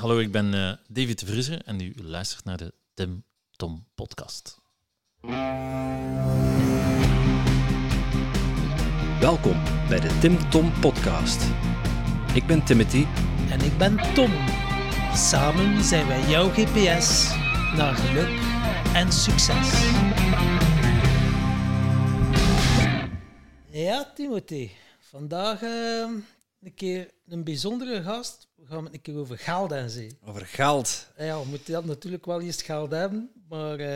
Hallo, ik ben uh, David de Vriezer en u luistert naar de Tim Tom podcast. Welkom bij de Tim Tom podcast. Ik ben Timothy. En ik ben Tom. Samen zijn wij jouw GPS naar geluk en succes. Ja, Timothy. Vandaag uh, een keer een bijzondere gast. We gaan het een keer over geld en zee. Over geld? Ja, we moeten dat natuurlijk wel eens geld hebben. Maar uh,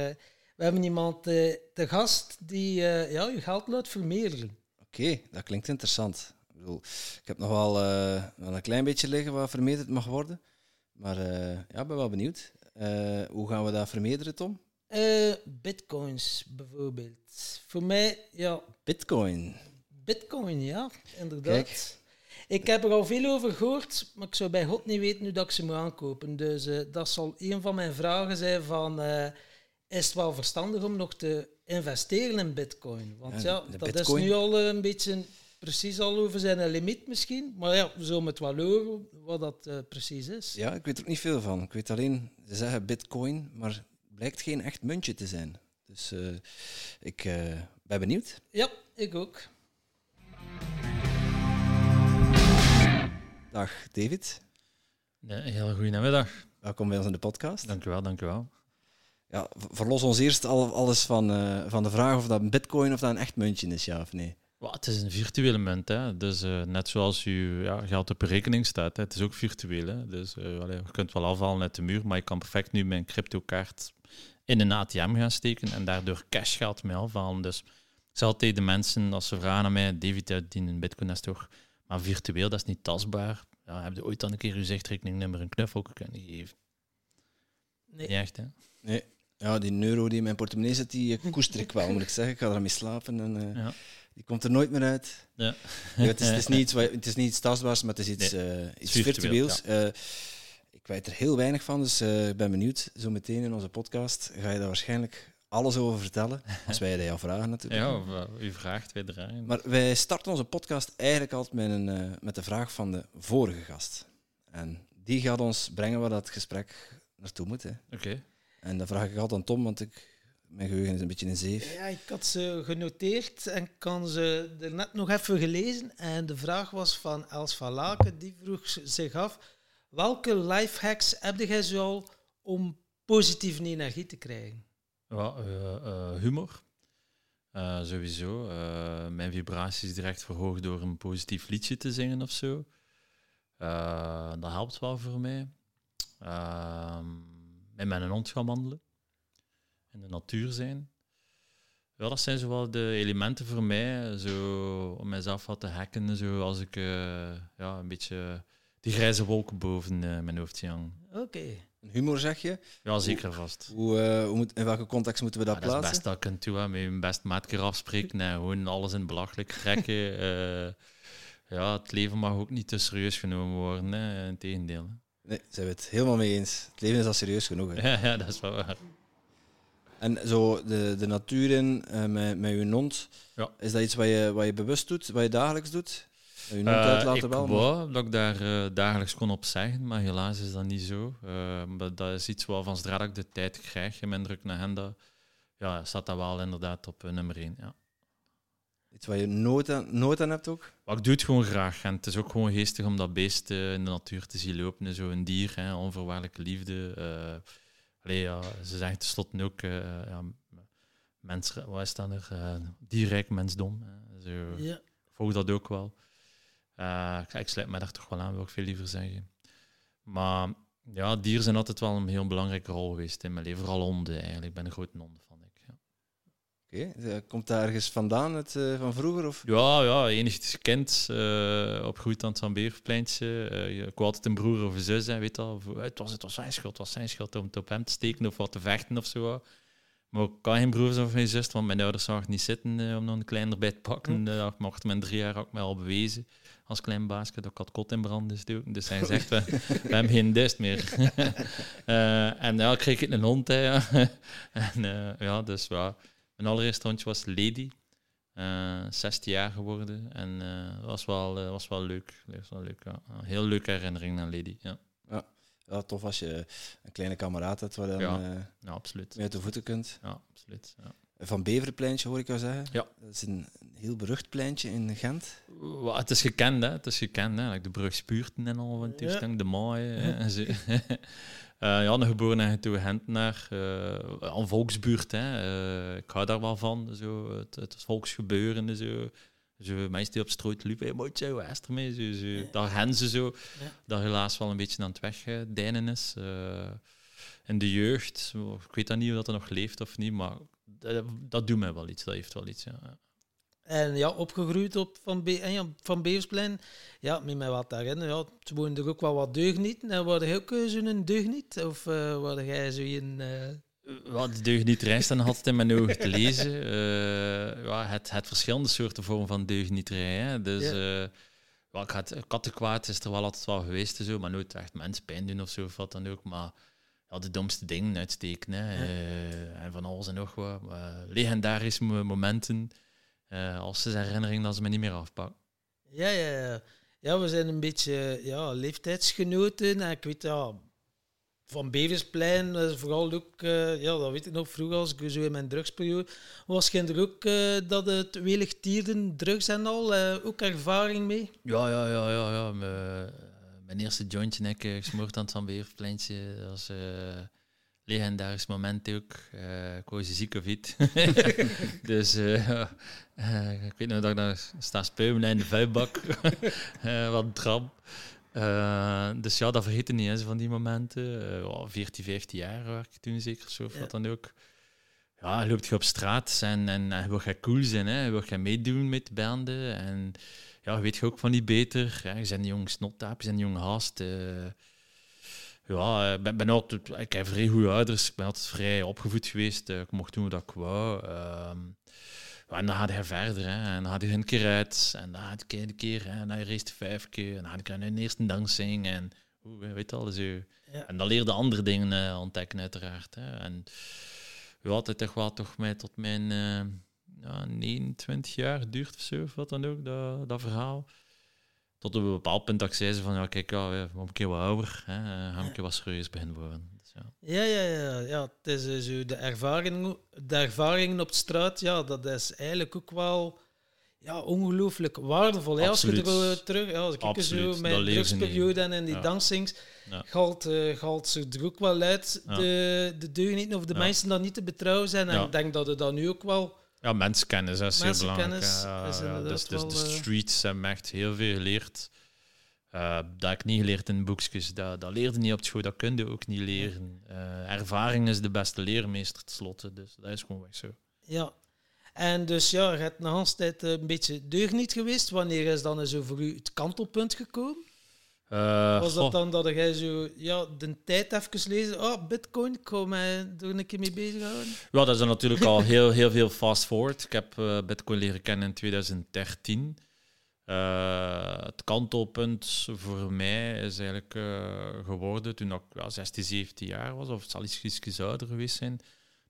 we hebben iemand uh, te gast die uh, ja, je geld laat vermeerderen. Oké, okay, dat klinkt interessant. Ik, bedoel, ik heb nog wel, wel een klein beetje liggen wat vermeerderd mag worden. Maar ja, ik ben wel benieuwd. hoe gaan we dat vermeerderen, Tom? bitcoins bijvoorbeeld. Voor mij, ja. Bitcoin? Bitcoin, ja, inderdaad. Kijk. Ik heb er al veel over gehoord, maar ik zou bij God niet weten hoe dat ik ze moet aankopen. Dus uh, dat zal een van mijn vragen zijn van... Uh, is het wel verstandig om nog te investeren in bitcoin? Want ja, ja dat bitcoin. is nu al een beetje precies al over zijn limiet misschien. Maar ja, we zullen het wel horen wat dat uh, precies is. Ja, ik weet er ook niet veel van. Ik weet alleen, ze zeggen bitcoin, maar het blijkt geen echt muntje te zijn. Dus ik ben benieuwd. Ja, ik ook. Dag David. Ja, een hele goede namiddag. Welkom bij ons in de podcast. Dank u wel, dank u wel. Ja, verlos ons eerst al, alles van, uh, van de vraag of dat een bitcoin of dat een echt muntje is, ja of nee. Well, het is een virtuele munt, hè. dus uh, net zoals je ja, geld op rekening staat, hè. het is ook virtueel. Hè. Dus uh, je kunt wel afhalen uit de muur, maar je kan perfect nu mijn cryptokaart in een ATM gaan steken en daardoor cash geld mee afhalen. Dus ik zeg altijd de mensen, als ze vragen aan mij, David, die een bitcoin is toch maar virtueel, dat is niet tastbaar. Ja, heb je ooit dan een keer je zichtrekeningnummer een knuffel kunnen geven? Nee. Niet echt, hè? Nee. Ja, die euro die in mijn portemonnee zit, die koester ik wel, moet ik zeggen. Ik ga ermee slapen en uh, ja. die komt er nooit meer uit. Ja. ja het, is, het, is niet iets, het is niet iets tastbaars, maar het is iets, nee. uh, iets virtueels. Ja. Uh, ik weet er heel weinig van, dus ik ben benieuwd. Zo meteen in onze podcast ga je daar waarschijnlijk alles over vertellen. Als wij dat jou vragen natuurlijk. Ja, of, uh, u vraagt, wij draaien. Maar wij starten onze podcast eigenlijk altijd met, een, uh, met de vraag van de vorige gast. En die gaat ons brengen waar dat gesprek naartoe moet. Oké. Okay. En dan vraag ik altijd aan Tom, want ik, mijn geheugen is een beetje een zeef. Ja, ik had ze genoteerd en kan ze er net nog even gelezen. En de vraag was van Els van Laken, die vroeg zich af... Welke lifehacks heb jij zo om positieve energie te krijgen? Ja, uh, uh, humor. Uh, sowieso. mijn vibratie is direct verhoogd door een positief liedje te zingen of zo. dat helpt wel voor mij. Ehm, met mijn hond gaan wandelen. In de natuur zijn. Ja, dat zijn zo wel de elementen voor mij. Zo, om mijzelf wat te hacken. Zo als ik ja, een beetje die grijze wolken boven mijn hoofd zie. Oké. Humor zeg je? Ja, zeker vast. Hoe, uh, hoe moet, in welke context moeten we dat plaatsen? Dat is best dat kunt doen, met je best maatkeer afspreken en gewoon alles in belachelijk trekken. uh, ja, het leven mag ook niet te serieus genomen worden, hè. Integendeel. Nee, zijn we het helemaal mee eens. Het leven is al serieus genoeg. Hè. Ja, ja, dat is wel waar. En zo de, de natuur in uh, met, met je hond, ja. is dat iets wat je, wat je bewust doet, wat je dagelijks doet? U noemt uh, laten ik wel, wou dat ik daar uh, dagelijks kon op zeggen, maar helaas is dat niet zo. Uh, dat is iets wat van zodra ik de tijd krijg in mijn druk naar agenda, ja, staat dat wel inderdaad op nummer 1. Ja. Iets waar je nooit aan, nooit aan hebt ook? Maar ik doe het gewoon graag. En het is ook gewoon geestig om dat beest in de natuur te zien lopen. Zo'n dier, hè, onvoorwaardelijke liefde. Allee, ja, ze zeggen tenslotte ook, ja, mens, wat is dat er? dierrijk mensdom. Zo, ja. Volg dat ook wel. Uh, ik sluit me daar toch wel aan, wil ik veel liever zeggen. Maar ja, dieren zijn altijd wel een heel belangrijke rol geweest in mijn leven. Vooral honden eigenlijk. Ik ben een grote honden van ik. Ja. Oké, okay. komt daar ergens vandaan, het, uh, van vroeger? Of? Ja, ja enig kind, uh, opgegroeid aan het Zambeerpleintje. Uh, ik wou altijd een broer of een zus, hè, weet al. Het was, het was zijn schuld, het was zijn schuld om het op hem te steken of wat te vechten of zo. Maar ik kan geen broers of geen zus, want mijn ouders zagen het niet zitten om nog een kleiner bij te pakken. Hm. Uh, mocht mijn drie jaar ook mij al bewezen als klein baasje dat ik had kot in brand gestoken. Dus hij zegt, we, we hebben geen dust meer. uh, en ja, kreeg ik een hond. Hè, ja. en uh, ja, dus ja. Mijn allereerste hondje was Lady. Uh, eh, 16 jaar geworden. En dat was wel, was wel leuk. Was wel leuk ja. Heel leuke herinnering aan Lady. Ja. ja. ja, tof als je een kleine kameraad hebt waar dan ja. ja, absoluut. mee uit de voeten kunt. Ja, absoluut. Ja. Van Beverpleintje hoor ik jou zeggen. Ja. Dat is een heel berucht pleintje in Gent. het is gekend, hè. Het is gekend, hè. de brug Spuurten en al van toestand, de Maai. en zo. uh, ja, een geboren en getogen Gentenaar. Uh, een volksbuurt, hè. Uh, ik hou daar wel van, zo. Het, het volksgebeuren, zo. Zo, mensen die op straat liepen, hey, moet je er mee? Zo, zo. Daar hen ze zo, ja. dat helaas wel een beetje aan het wegdijnen is. Uh, in de jeugd, ik weet dan niet of dat er nog leeft of niet, maar dat, dat doet mij wel iets, dat heeft wel iets. Ja. En ja, opgegroeid op Van, Be en ja, van Beversplein. Ja, met mij wat daarin. Ja, ze woonden er ook wel wat deugnieten. En waren jij ook zo'n deugniet? Of uh, waren jij zo'n... Uh... Wat de deugnieterij dan altijd in mijn ogen te lezen. Uh, ja, het, het verschillende soorten vormen van deugnieterij. Hè. Dus ja. wel, kattenkwaad is er wel altijd wel geweest, zo, maar nooit echt mensen pijn doen of zo, of wat dan ook. Maar ja, de domste dingen uitsteken. Hè. Uh, en van alles en nog wat. legendarische momenten. als ze herinnering dat ze me niet meer afpakken. Ja, ja, ja. Ja, we zijn een beetje ja, leeftijdsgenoten. En ik weet, ja, van Beversplein, uh, vooral ook, uh, ja, dat weet ik nog vroeger als ik zo in mijn drugsperiode was, ging er ook uh, dat het welig tierden, drugs en al, ook ervaring mee? Ja, ja, ja, ja. ja. Mijn eerste jointje heb ik gesmoord aan het Van Beverspleintje. Dat was legendarisch moment ook. ik was ziek of iets. dus ik weet nog dat ik daar sta spuimen in de vuilbak. wat tram. Uh, dus ja, dat vergeten niet, hè, van die momenten. Uh, 14, 15 jaar waar ik toen zeker, zo, of wat dan ook. Ja, loopt je op straat en, en, en wil je cool zijn, hè, wil je meedoen met de banden. En ja, weet je ook van niet beter. Hè. Je bent een jong snottaap, je bent een jong haast. Uh, ja, ik ben, ben, altijd, ik heb vrij goede ouders, ik ben altijd vrij opgevoed geweest. ik mocht doen wat ik wou. Ehm, en dan gaat hij verder. Hè. En dan gaat hij een keer uit. En dan gaat hij een keer. Hè. En dan race vijf keer. En dan gaat hij een eerste dansing. En hoe weet al. Zo. Ja. En dan leerde andere dingen uh, ontdekken, uiteraard. Hè. En ja, altijd toch wel toch mij tot mijn uh, ja, 29 jaar duurt of zo. Of wat dan ook, dat, dat verhaal. Tot op een bepaald punt dat ik zei van, ja, kijk, ja, we een keer wat ouder. Hè. Gaan we een keer wat serieus beginnen worden. Ja, ja, ja. ja. Het is eh, zo de ervaring, de ervaringen op de straat, ja, dat is eigenlijk ook wel ja, ongelooflijk waardevol. Als je er terug, ja, als ik Absoluut. zo mijn drugsperiode en in die ja. dansings, ja. Galt, uh, galt ze er ook wel uit, de, de deugnieten of de mensen dat niet te betrouwen zijn. En ik denk dat het dan nu ook wel... Ja, mensenkennis is heel belangrijk. Is dus, dus de eh, streets hebben echt heel veel geleerd. Uh, dat ik niet geleerd in boekjes, dat, dat leerde niet op school, dat kun je ook niet leren. Uh, ervaring is de beste leermeester tenslotte, dus dat is gewoon weg zo. Ja, en dus ja, je hebt nog altijd een beetje deugniet geweest. Wanneer is dan zo voor u het kantelpunt gekomen? Uh, Was dat dan dat jij zo ja, de tijd even lezen? Oh, Bitcoin, ik ga mij er een keer mee bezighouden. Ja, dat is natuurlijk al heel, heel veel fast forward. Ik heb Bitcoin leren kennen in 2013. Uh, het kantelpunt voor mij is eigenlijk uh, geworden toen ik ja, 16, 17 jaar was, of het zal iets, iets ouder geweest zijn.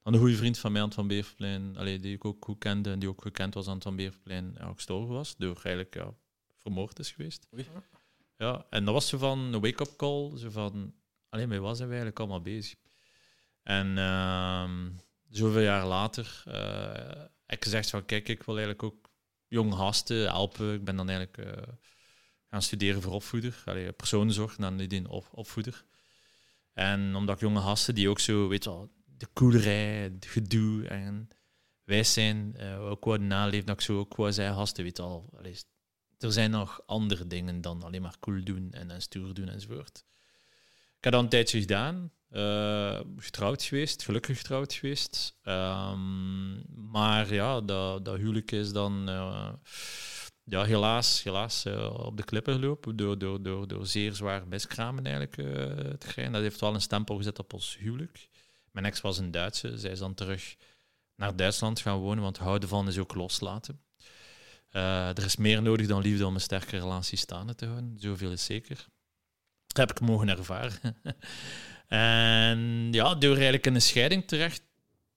Dan een goede vriend van mij aan het Van Beverplein, allee, die ik ook goed kende en die ook gekend was aan het Van Beverplein, ja, gestorven was, door eigenlijk ja, vermoord is geweest. Oei. Ja, en dat was zo van een wake-up call, zo van, alleen mee was hij eigenlijk allemaal bezig. En uh, zoveel jaar later uh, heb ik gezegd van, kijk, ik wil eigenlijk ook jong gasten helpen. Ik ben dan eigenlijk uh, gaan studeren voor opvoeder. Allee, persoonzorg, dan die op, opvoeder. En omdat ik jonge gasten die ook zo, weet je de koelerij, het gedoe en wij zijn, uh, ook wat naleven, dat ik zo ook wat zei, gasten, weet al, er zijn nog andere dingen dan alleen maar cool doen en, en stoer doen enzovoort. Ik heb dat een tijdje gedaan. Uh, getrouwd geweest, gelukkig getrouwd geweest. Um, maar ja, dat, dat huwelijk is dan uh, ja, helaas, helaas uh, op de klippen gelopen door, door, door, door zeer zwaar miskramen eigenlijk te krijgen. Dat heeft wel een stempel gezet op ons huwelijk. Mijn ex was een Duitse, zij is dan terug naar Duitsland gaan wonen, want houden van is ook loslaten. Er is meer nodig dan liefde om een sterke relatie staande te houden, zoveel is zeker. Heb ik mogen ervaren. En ja, door eigenlijk in een scheiding terecht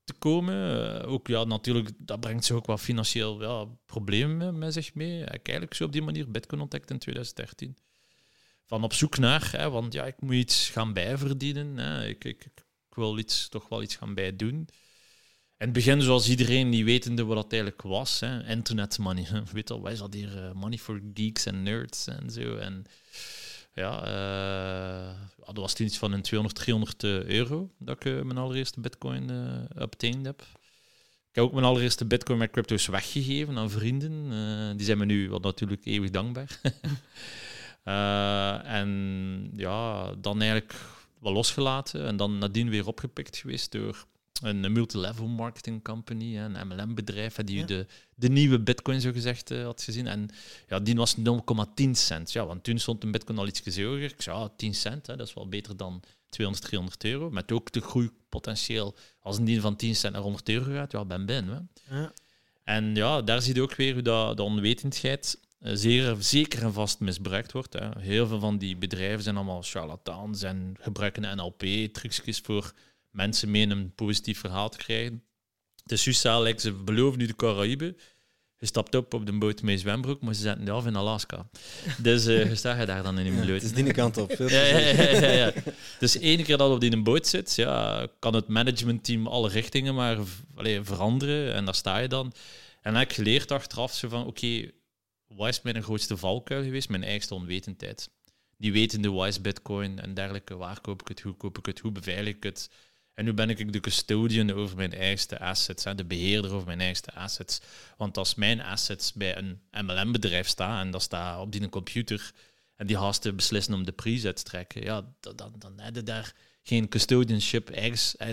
te komen, uh, ook ja, natuurlijk, dat brengt zich ook wel financieel ja, problemen met zich mee. Ik eigenlijk zo op die manier Bitcoin ontdekt in 2013. van op zoek naar, hè, want ja, ik moet iets gaan bijverdienen. Hè. Ik, ik, ik, wil iets, toch wel iets gaan bijdoen. Het begin, zoals iedereen, niet wetende wat dat eigenlijk was. Hè. Internet money. Weet al, wij dat hier? Uh, money for geeks en nerds en zo. En ja, uh, dat was iets van een 200, 300 euro dat ik mijn allereerste bitcoin obtained heb. Ik heb ook mijn allereerste bitcoin met crypto's weggegeven aan vrienden. die zijn me nu wat natuurlijk eeuwig dankbaar. En ja, dan eigenlijk wel losgelaten en dan nadien weer opgepikt geweest door een multilevel marketing company, een MLM-bedrijf, die ja. de, de nieuwe bitcoin zo gezegd uh, had gezien. En ja, die was 0,10 cent. Ja, want toen stond een bitcoin al iets hoger. Ik zei, ja, 10 cent, hè, dat is wel beter dan 200, 300 euro. Met ook de groeipotentieel. Als een dien van 10 cent naar 100 euro gaat, ja, ben ben. Ja. En ja, daar zie je ook weer hoe dat, de onwetendheid eh, zeer zeker en vast misbruikt wordt. Hè. Heel veel van die bedrijven zijn allemaal charlatans en gebruiken NLP-trucjes voor mensen mee een positief verhaal te krijgen. Het is juist ze beloven nu de Caraïben. Je stapt op op de boot met zwembroek, maar ze zetten die af in Alaska. Dus uh, je staat je daar dan in een bloot. het is die kant op. ja, ja, ja, ja, Dus één keer dat op die een boot zit, ja, kan het managementteam alle richtingen maar veranderen. En daar sta je dan. En dan heb ik geleerd achteraf zo van, oké, wat is mijn grootste valkuil geweest? Mijn eigen onwetendheid. Die wetende, wat is bitcoin en dergelijke, waar koop ik het, hoe koop ik het, hoe beveilig ik het. En nu ben ik de custodian over mijn eigen assets, de beheerder over mijn eigen assets. Want als mijn assets bij een MLM-bedrijf staan en dat staat op die computer en die haast beslissen om de prijs uit te trekken, ja, dan, dan, dan heb je daar geen custodianship,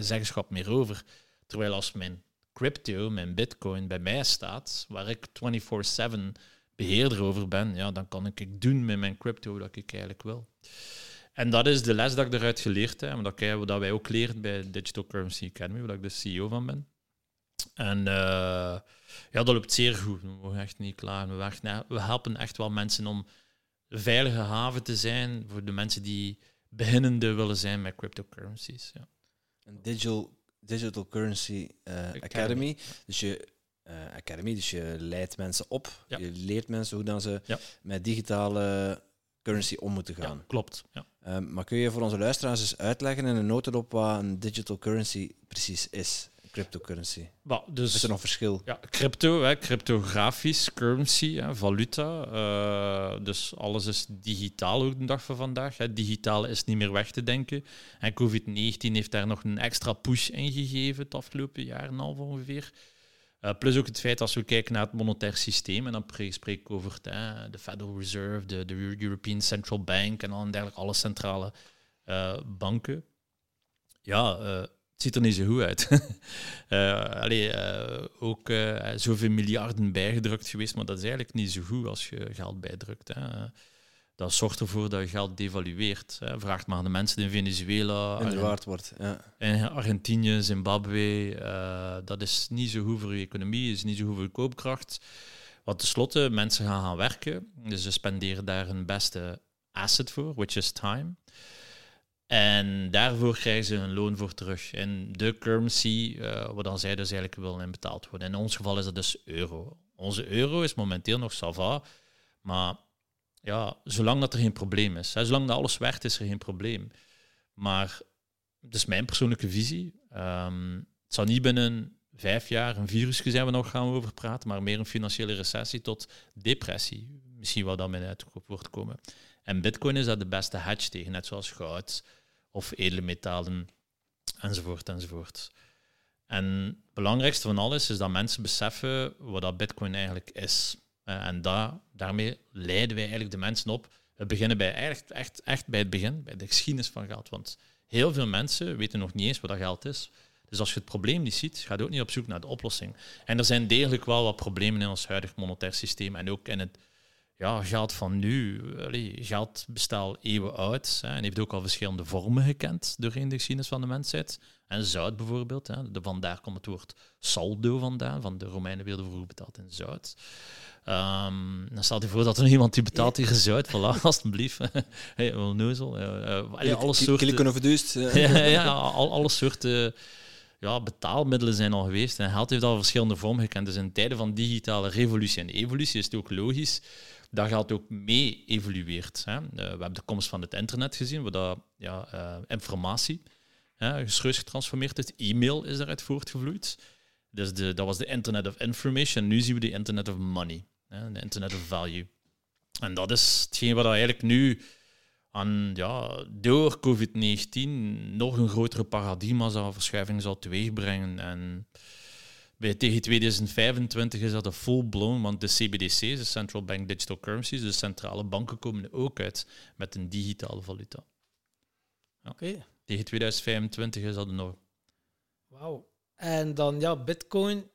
zeggenschap meer over. Terwijl als mijn crypto, mijn bitcoin bij mij staat, waar ik 24/7 beheerder over ben, ja, dan kan ik doen met mijn crypto dat ik eigenlijk wil. En dat is de les dat ik eruit geleerd heb, dat, ik, dat wij ook leren bij Digital Currency Academy, waar ik de CEO van ben. En uh, ja, dat loopt zeer goed. We mogen echt niet klaar. We, we helpen echt wel mensen om een veilige haven te zijn voor de mensen die beginnende willen zijn met cryptocurrencies. Ja. Een digital, digital Currency uh, Academy. Academy. Dus je uh, academy. Dus je leidt mensen op. Je leert mensen hoe dan ze met digitale currency om moeten gaan. Ja, klopt. Ja. Um, maar kun je voor onze luisteraars eens uitleggen in een notendop wat een digital currency precies is? Cryptocurrency. Well, dus, is er nog verschil? Ja, crypto, hè, cryptografisch, currency, hè, valuta. Uh, dus alles is digitaal ook de dag van vandaag. Hè. Digitaal is niet meer weg te denken. En COVID-19 heeft daar nog een extra push in gegeven het afgelopen jaar en half ongeveer. Uh, plus ook het feit als we kijken naar het monetair systeem, en dan spreek ik over de Federal Reserve, de, de, European Central Bank en dan dergelijke alle centrale uh, banken. Ja, uh, het ziet er niet zo goed uit. allee, ook zoveel miljarden bijgedrukt geweest, maar dat is eigenlijk niet zo goed als je geld bijdrukt. Hè dat zorgt ervoor dat je geld devalueert. Hè. Vraagt maar aan de mensen in Venezuela. En waard wordt. Ja. En Argentinië, Zimbabwe. Uh, dat is niet zo goed voor je economie, is niet zo goed voor je koopkracht. Want tenslotte, mensen gaan gaan werken. Dus ze spenderen daar hun beste asset voor, which is time. En daarvoor krijgen ze een loon voor terug. En de currency, uh, wat dan zij dus eigenlijk willen in betaald worden. In ons geval is dat dus euro. Onze euro is momenteel nog sava, maar ja, zolang dat er geen probleem is. Zolang dat alles werkt, is er geen probleem. Maar dat is mijn persoonlijke visie. Um, het zal niet binnen vijf jaar een virus zijn we nog gaan over praten, maar meer een financiële recessie tot depressie. Misschien wel dat men uit komen. En bitcoin is daar de beste hedge tegen, net zoals goud of edele metalen enzovoort enzovoort. En het belangrijkste van alles is dat mensen beseffen wat dat bitcoin eigenlijk is. Uh, en da daarmee leiden wij eigenlijk de mensen op. We beginnen bij echt, echt, echt bij het begin, bij de geschiedenis van geld. Want heel veel mensen weten nog niet eens wat dat geld is. Dus als je het probleem niet ziet, ga je ook niet op zoek naar de oplossing. En er zijn degelijk wel wat problemen in ons huidig monetair systeem en ook in het ja, geld van nu. Allee, geld bestaat eeuwen oud hè, en heeft ook al verschillende vormen gekend doorheen de geschiedenis van de mensheid. En zout bijvoorbeeld, hè, de, vandaar komt het woord saldo vandaan, van de Romeinen werden vroeger betaald in zout. Um, dan staat je voor dat er iemand die betaalt hier zout. Voilà, alstublieft. hey, wel neuzel. Uh, alle soorten... Ja, ja, al, alle soorten ja, betaalmiddelen zijn al geweest. En geld heeft al verschillende vormen gekend. Dus in tijden van digitale revolutie en evolutie is het ook logisch dat gaat ook mee evolueert. Hè. we hebben de komst van het internet gezien, waar dat, ja, informatie hè, getransformeerd is. E-mail is daaruit voortgevloeid. Dus de, dat was de Internet of Information. Nu zien we de Internet of Money, hè, de Internet of Value. En dat is hetgeen wat eigenlijk nu aan, ja, door COVID-19 nog een grotere paradigma-verschuiving zal teweegbrengen. En bij, tegen 2025 is dat een full-blown, want de CBDC's, de Central Bank Digital Currencies, de centrale banken komen ook uit met een digitale valuta. Ja. Oké. Tegen 2025 is dat nog. Wauw. En dan ja, Bitcoin.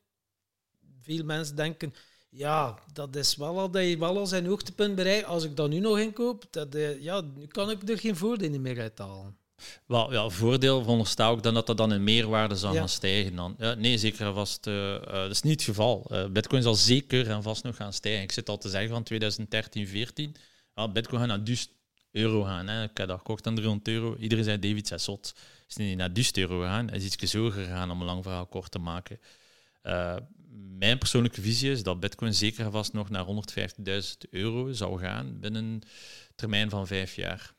Veel mensen denken, ja, dat is wel al dat je wel al zijn hoogtepunt bereikt. Als ik dat nu nog inkoop, dat, uh, ja, nu kan ik er geen voordeel meer uithalen. Wel, ja, voordeel veronderstel ik dan dat dat dan in meerwaarde zal gaan stijgen. Dan. Ja, nee, zeker en vast. Uh, dat is niet het geval. Uh, Bitcoin zal zeker en vast nog gaan stijgen. Ik zit al te zeggen van 2013, 14. Ja, Bitcoin gaat naar 1000 euro gaan. Hè. Ik heb dat gekocht aan 300 euro. Iedereen zei David, is zot. Is niet naar 1000 euro gaan. Hij is iets hoger gegaan om een lang verhaal kort te maken. Mijn persoonlijke visie is dat Bitcoin zeker en vast nog naar 150.000 euro zou gaan binnen een termijn van vijf jaar.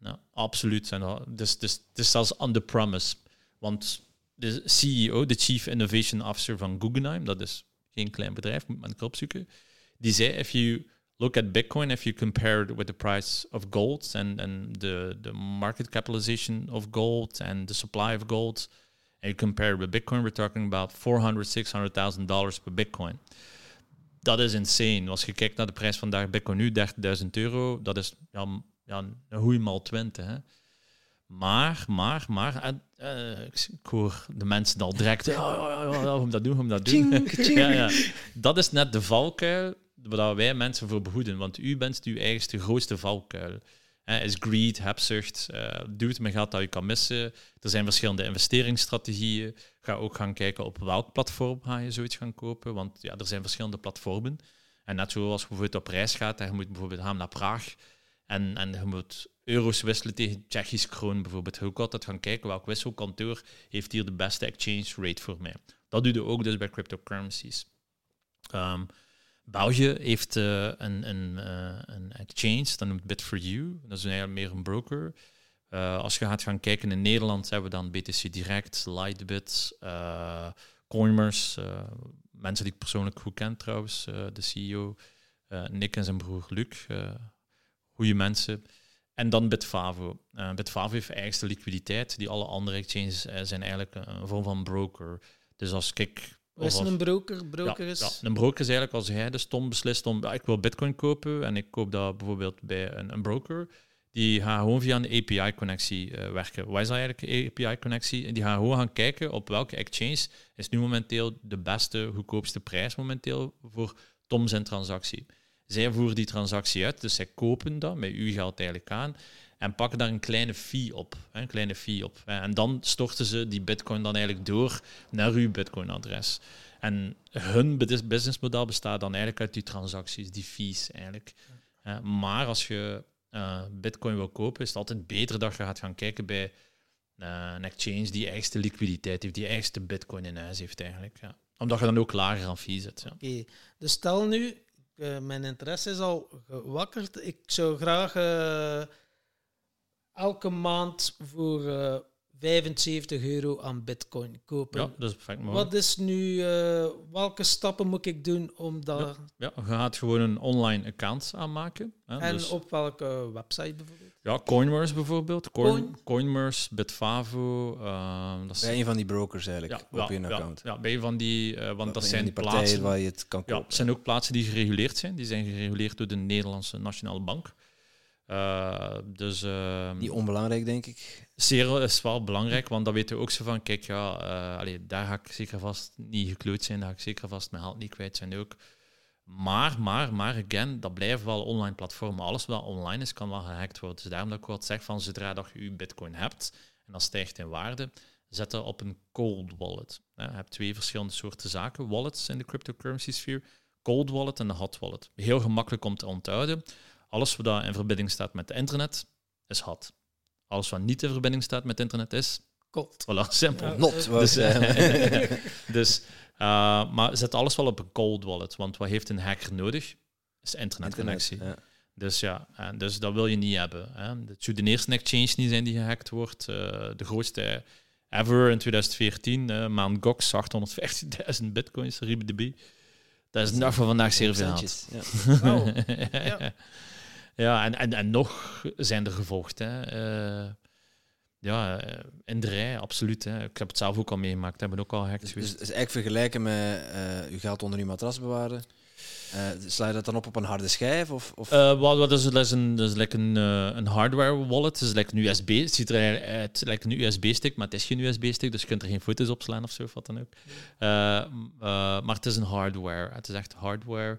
Ja absoluut. dus, dus, het is zelfs on the promise. Want de CEO, de Chief Innovation Officer van Guggenheim, dat is geen klein bedrijf, moet men opzoeken, die zei: If you look at Bitcoin, if you compare it with the price of gold and, and the, the market capitalization of gold and the supply of gold, and you compare it with Bitcoin, we're talking about 400, 600.000 dollars per Bitcoin. Dat is insane. Als je kijkt naar de prijs vandaag, Bitcoin nu 30.000 euro, dat is ja, ja, een goeie mal 20. Hè. Maar, maar, maar, uh, ik hoor de mensen al direct, oh, oh, oh, oh, dat doen, om dat doen. ja, ja. Dat is net de valkuil waar wij mensen voor behoeden, want u bent uw eigenste grootste valkuil is greed, hebzucht, uh, doe het met geld dat je kan missen. Er zijn verschillende investeringsstrategieën. Ga ook gaan kijken op welk platform ga je zoiets gaan kopen, want ja, er zijn verschillende platformen. En net zoals bijvoorbeeld op reis gaat, en je moet bijvoorbeeld gaan naar Praag en, en je moet euro's wisselen tegen Tsjechisch kroon bijvoorbeeld. Je ook altijd gaan kijken welk wisselkantoor heeft hier de beste exchange rate voor mij. Dat doe je ook dus bij cryptocurrencies. Um, België heeft uh, een, een, uh, een exchange, dat noemt Bit4You. Dat is eigenlijk meer een broker. Uh, als je gaat gaan kijken in Nederland, hebben we dan BTC Direct, Lightbit, Coinmers. mensen die ik persoonlijk goed ken trouwens. de CEO, Nick en zijn broer Luc. Goede mensen. En dan Bitfavo. Bitfavo heeft eigenste liquiditeit. Die alle andere exchanges zijn eigenlijk een vorm van broker. Dus als ik wat is een broker? broker is... Ja, een broker is eigenlijk als hij de stom beslist om, ik wil bitcoin kopen en ik koop dat bijvoorbeeld bij een, een broker, die gaat gewoon via een API-connectie uh, eh, werken. Wat is dat eigenlijk, een API-connectie? Die gaat gewoon gaan kijken op welke exchange is nu momenteel de beste, goedkoopste prijs momenteel voor Tom zijn transactie. Zij voeren die transactie uit, dus zij kopen dat met uw geld eigenlijk aan en pakken daar een kleine fee op. Een kleine fee op. En dan storten ze die bitcoin dan eigenlijk door naar uw bitcoin-adres. En hun businessmodel bestaat dan eigenlijk uit die transacties, die fees eigenlijk. Maar als je uh, bitcoin wil kopen, is het altijd beter dat je gaat gaan kijken bij een exchange die eigenste liquiditeit heeft, die eigenste bitcoin in huis heeft eigenlijk. Ja. Omdat je dan ook lager aan fee zit. Ja. Oké, dus stel nu, uh, mijn interesse is al gewakkerd. Ik zou graag elke maand voor uh, eh, 75 euro aan bitcoin kopen. Ja, dat is perfect Wat is nu, welke stappen moet ik doen om dat... Ja, ja, je gaat gewoon een online account aanmaken. Hè, en dus op welke website bijvoorbeeld? Ja, Coinmerse bijvoorbeeld. Coin, Coinmerse, Bitfavo. Uh, dat is bij een van die brokers eigenlijk, ja, op je account. Ja, bij een van die, uh, want dat zijn die plaatsen waar je het kan kopen. Ja, het zijn ook plaatsen die gereguleerd zijn. Die zijn gereguleerd door de Nederlandse Nationale Bank. Uh, dus, uh, Niet onbelangrijk, denk ik. Zeer is wel belangrijk, want dan weten we ook zo van, kijk, ja, uh, allee, daar ga ik zeker vast niet gekloot zijn, daar ga ik zeker vast mijn geld niet kwijt zijn ook. Maar, maar, maar, again, dat blijven wel online platformen. Alles wat online is, kan wel gehackt worden. Dus daarom dat ik wat zeg van, zodra dat je je bitcoin hebt, en dat stijgt in waarde, zet dat op een cold wallet. je hebt twee verschillende soorten zaken, wallets in de cryptocurrency sfeer. Cold wallet en de hot wallet. Heel gemakkelijk om te onthouden. Alles wat in verbinding staat met internet is hot. Alles wat niet in verbinding staat met internet is cold. Voilà, simpel. Not. Dus, uh, dus uh, maar zet alles wel op een cold wallet. Want wat heeft een hacker nodig? is internetconnectie. Internet, ja. Dus ja, en dus dat wil je niet hebben. Hè. Het zou de eerste exchange niet zijn die gehackt wordt. Uh, de grootste ever in 2014, uh, maand Gox, 850.000 bitcoins, RibbDB. Dat is nog van vandaag zeer veel. Ja. Oh. ja. ja, en, en, en nog zijn er gevolgd. Hè. Uh, ja, eh, in de rij, absoluut. Hè. Ik heb het zelf ook al meegemaakt. Hebben ook al gehackt dus, geweest. Dus, is eigenlijk vergelijken met uh, je geld onder je matras bewaren. Uh, sla je dat dan op op een harde schijf? Of, of? Uh, wat, is, dat is een, dat is like een, uh, een hardware wallet. Het is like een USB. Het ziet er uit like een USB-stick, maar het is geen USB-stick, dus je kunt er geen foto's op slaan of zo, of wat dan ook. maar het is een hardware. Het is echt hardware.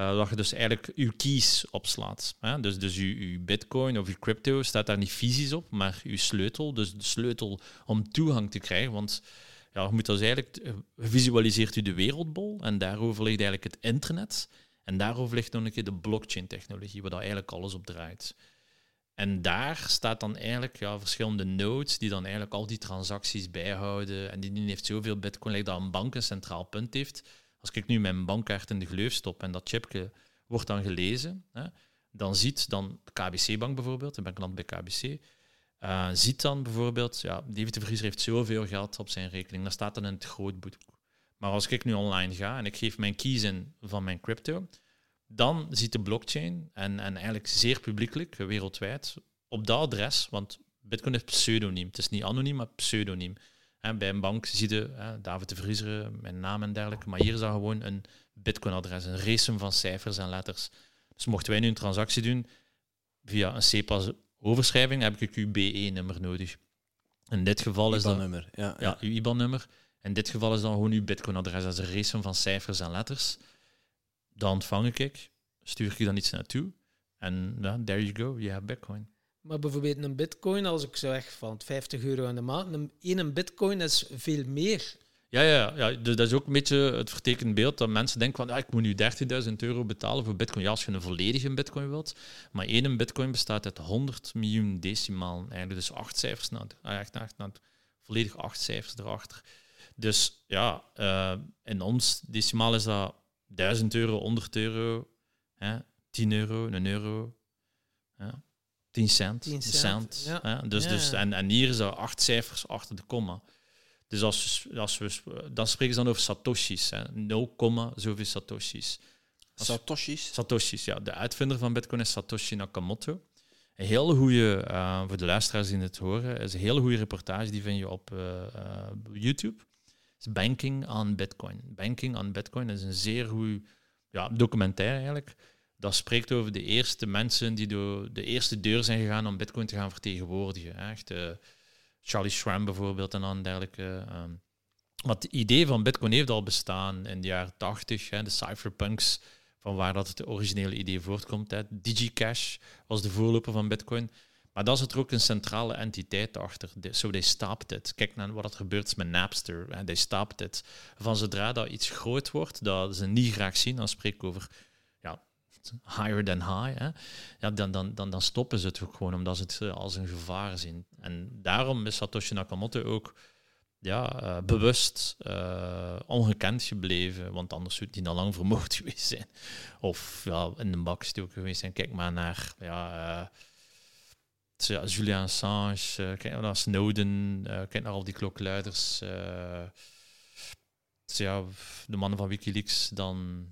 Uh, dat je dus eigenlijk je keys opslaat. Hè? Dus, dus je, bitcoin of je crypto staat daar niet fysisch op, maar je sleutel. Dus de sleutel om toegang te krijgen. Want ja, je moet dus eigenlijk, eh, visualiseert u de wereldbol en daarover ligt eigenlijk het internet. En daarover ligt nog een keer de blockchain-technologie, waar dat eigenlijk alles op draait. En daar staat dan eigenlijk ja, verschillende nodes die dan eigenlijk al die transacties bijhouden. En die heeft zoveel bitcoin, dat een bank een centraal punt heeft. Als ik nu mijn bankkaart in de gleuf stop en dat chipje wordt dan gelezen, hè, dan ziet dan KBC-bank bijvoorbeeld, ik ben klant bij KBC, uh, ziet dan bijvoorbeeld, ja, David de Vriezer heeft zoveel geld op zijn rekening, dat staat dan in het grootboek. Maar als ik nu online ga en ik geef mijn keys in van mijn crypto, dan ziet de blockchain, en, en eigenlijk zeer publiekelijk, wereldwijd, op dat adres, want Bitcoin is pseudoniem. Het is niet anoniem, maar pseudoniem. En bij een bank zie je David de Vriezer, mijn naam en dergelijke, maar hier is dat gewoon een Bitcoin-adres, een racem van cijfers en letters. Dus mochten wij nu een transactie doen via een CEPA overschrijving heb ik uw BE-nummer nodig. In dit geval is dat... nummer ja, ja. uw IBAN-nummer. In dit geval is dan gewoon uw Bitcoin-adres. Dat is een race van cijfers en letters. Dan ontvang ik, stuur ik dan iets naartoe. En ja, there you go, je hebt Bitcoin. Maar bijvoorbeeld een bitcoin, als ik zeg van 50 euro in de maand, een, één bitcoin is veel meer ja, ja, ja, dus dat is ook een beetje het vertekend beeld dat mensen denken van ja, ik moet nu 30.000 euro betalen voor bitcoin. Ja, als je een volledige bitcoin wilt. Maar één bitcoin bestaat uit 100 miljoen decimalen eigenlijk. Dus acht cijfers, nou, echt, echt, nou, volledig acht cijfers erachter. Dus ja, uh, in ons decimaal is dat 1000 euro, 100 euro, hè, 10 euro, een euro, ja, 10 cent, 10 cent. cent ja. Dus, dus, en, en hier is dat acht cijfers achter de komma. Dus als, als we, dan spreken ze dan over satoshis. 0, zoveel satoshis. satoshis? Satoshis, ja. De uitvinder van Bitcoin is Satoshi Nakamoto. Een hele goede, uh, voor de luisteraars die het horen, is een hele goede reportage, die vind je op uh, uh, YouTube. Het is Banking on Bitcoin. Banking on Bitcoin is een zeer goed ja, documentaire eigenlijk. Dat spreekt over de eerste mensen die door de eerste deur zijn gegaan om Bitcoin te gaan vertegenwoordigen. Echt, Charlie Schramm bijvoorbeeld en dan dergelijke. Um, wat het idee van Bitcoin heeft al bestaan in de jaren 80, hè, de cypherpunks, van waar dat het originele idee voortkomt. Hè. DigiCash was de voorloper van Bitcoin. Maar dat is er ook een centrale entiteit achter. Zo, they stopped it. Kijk naar wat er gebeurt met Napster. They stopped it. Van zodra dat iets groot wordt, dat ze niet graag zien, dan spreek ik over higher than high, hè, ja, dan, dan, dan, dan stoppen ze het ook gewoon omdat ze het eh, als een gevaar zien. En daarom is Satoshi Nakamoto ook ja, uh, bewust uh, ongekend gebleven, want anders zou hij al lang vermoord geweest zijn. Of ja, in de bak ook geweest zijn. Kijk maar naar ja, Julian Assange, kijk naar Snowden, kijk naar al die klokluiders. ja, de mannen van Wikileaks, dan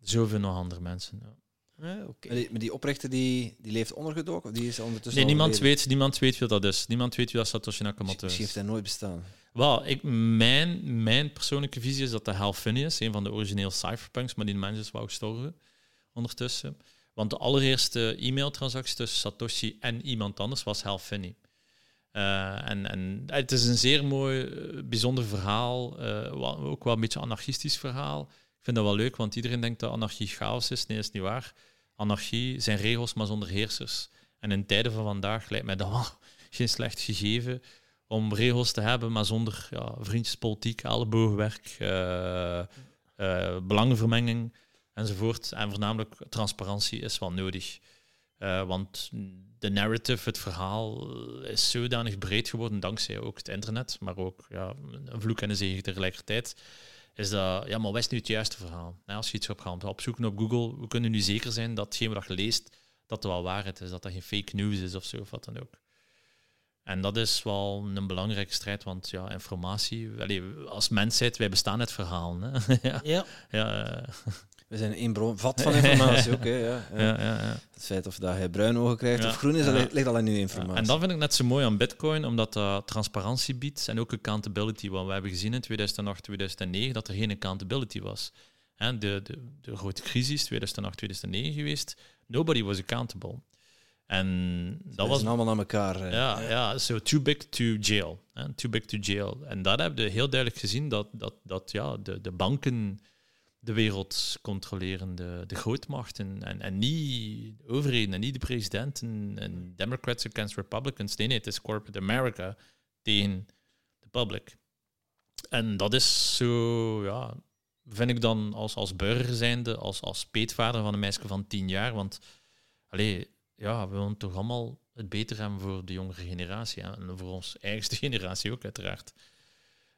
Zoveel nog andere mensen. Ja. Ja, okay. maar, die, oprichter die, die leeft ondergedoken? Die is ondertussen nee, niemand weet, niemand weet wie dat is. Niemand weet wie dat Satoshi Nakamoto is. Misschien heeft hij nooit bestaan. Wel, ik, mijn, mijn persoonlijke visie is dat de Hal Finney is, een van de originele cypherpunks, maar die mensen is wel gestorven ondertussen. Want de allereerste e-mailtransactie tussen Satoshi en iemand anders was Hal Finney. Uh, en, en het is een zeer mooi, eh, bijzonder verhaal, uh, ook wel een beetje anarchistisch verhaal vind dat wel leuk, want iedereen denkt dat anarchie chaos is. Nee, dat is niet waar. Anarchie zijn regels, maar zonder heersers. En in tijden van vandaag lijkt mij dat wel geen slecht gegeven om regels te hebben, maar zonder ja, vriendjespolitiek, elleboogwerk, uh, uh, belangenvermenging enzovoort. En voornamelijk transparantie is wel nodig. Uh, want de narrative, het verhaal, is zodanig breed geworden dankzij ook het internet, maar ook ja, een vloek en een zegen tegelijkertijd is dat, ja, maar wat is nu het juiste verhaal? als je iets op gaat opzoeken op Google, we kunnen nu zeker zijn dat hetgeen wat je leest, dat er wel waarheid is, dat dat geen fake news is of zo, of wat dan ook. En dat is wel een belangrijke strijd, want ja, informatie, allee, als mensheid, wij bestaan het verhaal. Hè? ja. ja. ja eh. We zijn één bron, vat van informatie ook. Hè, ja, ja. Ja, Het feit of dat hij bruin ogen krijgt of groen is, dat ligt al in uw informatie. En dat vind ik net zo mooi aan Bitcoin, omdat dat transparantie biedt en ook accountability. Want we hebben gezien in 2008, 2009 dat er geen accountability was. De, de, de grote crisis, 2008, 2009 geweest, nobody was accountable. En dat was allemaal aan elkaar. Ja, ja, so too big to jail. Hè? Too big to jail. En dat hebben we heel duidelijk gezien dat, dat, dat ja, de, de banken de wereld controleren, de, de grootmachten. En, en niet de overheden en niet de presidenten en Democrats against Republicans. Nee, nee, het is corporate America tegen de public. En dat is zo, ja, vind ik dan als, als burger zijnde, als, als peetvader van een meisje van tien jaar. Want, allee, ja, we willen toch allemaal het beter hebben voor de jongere generatie. En voor ons eigenste generatie ook, uiteraard.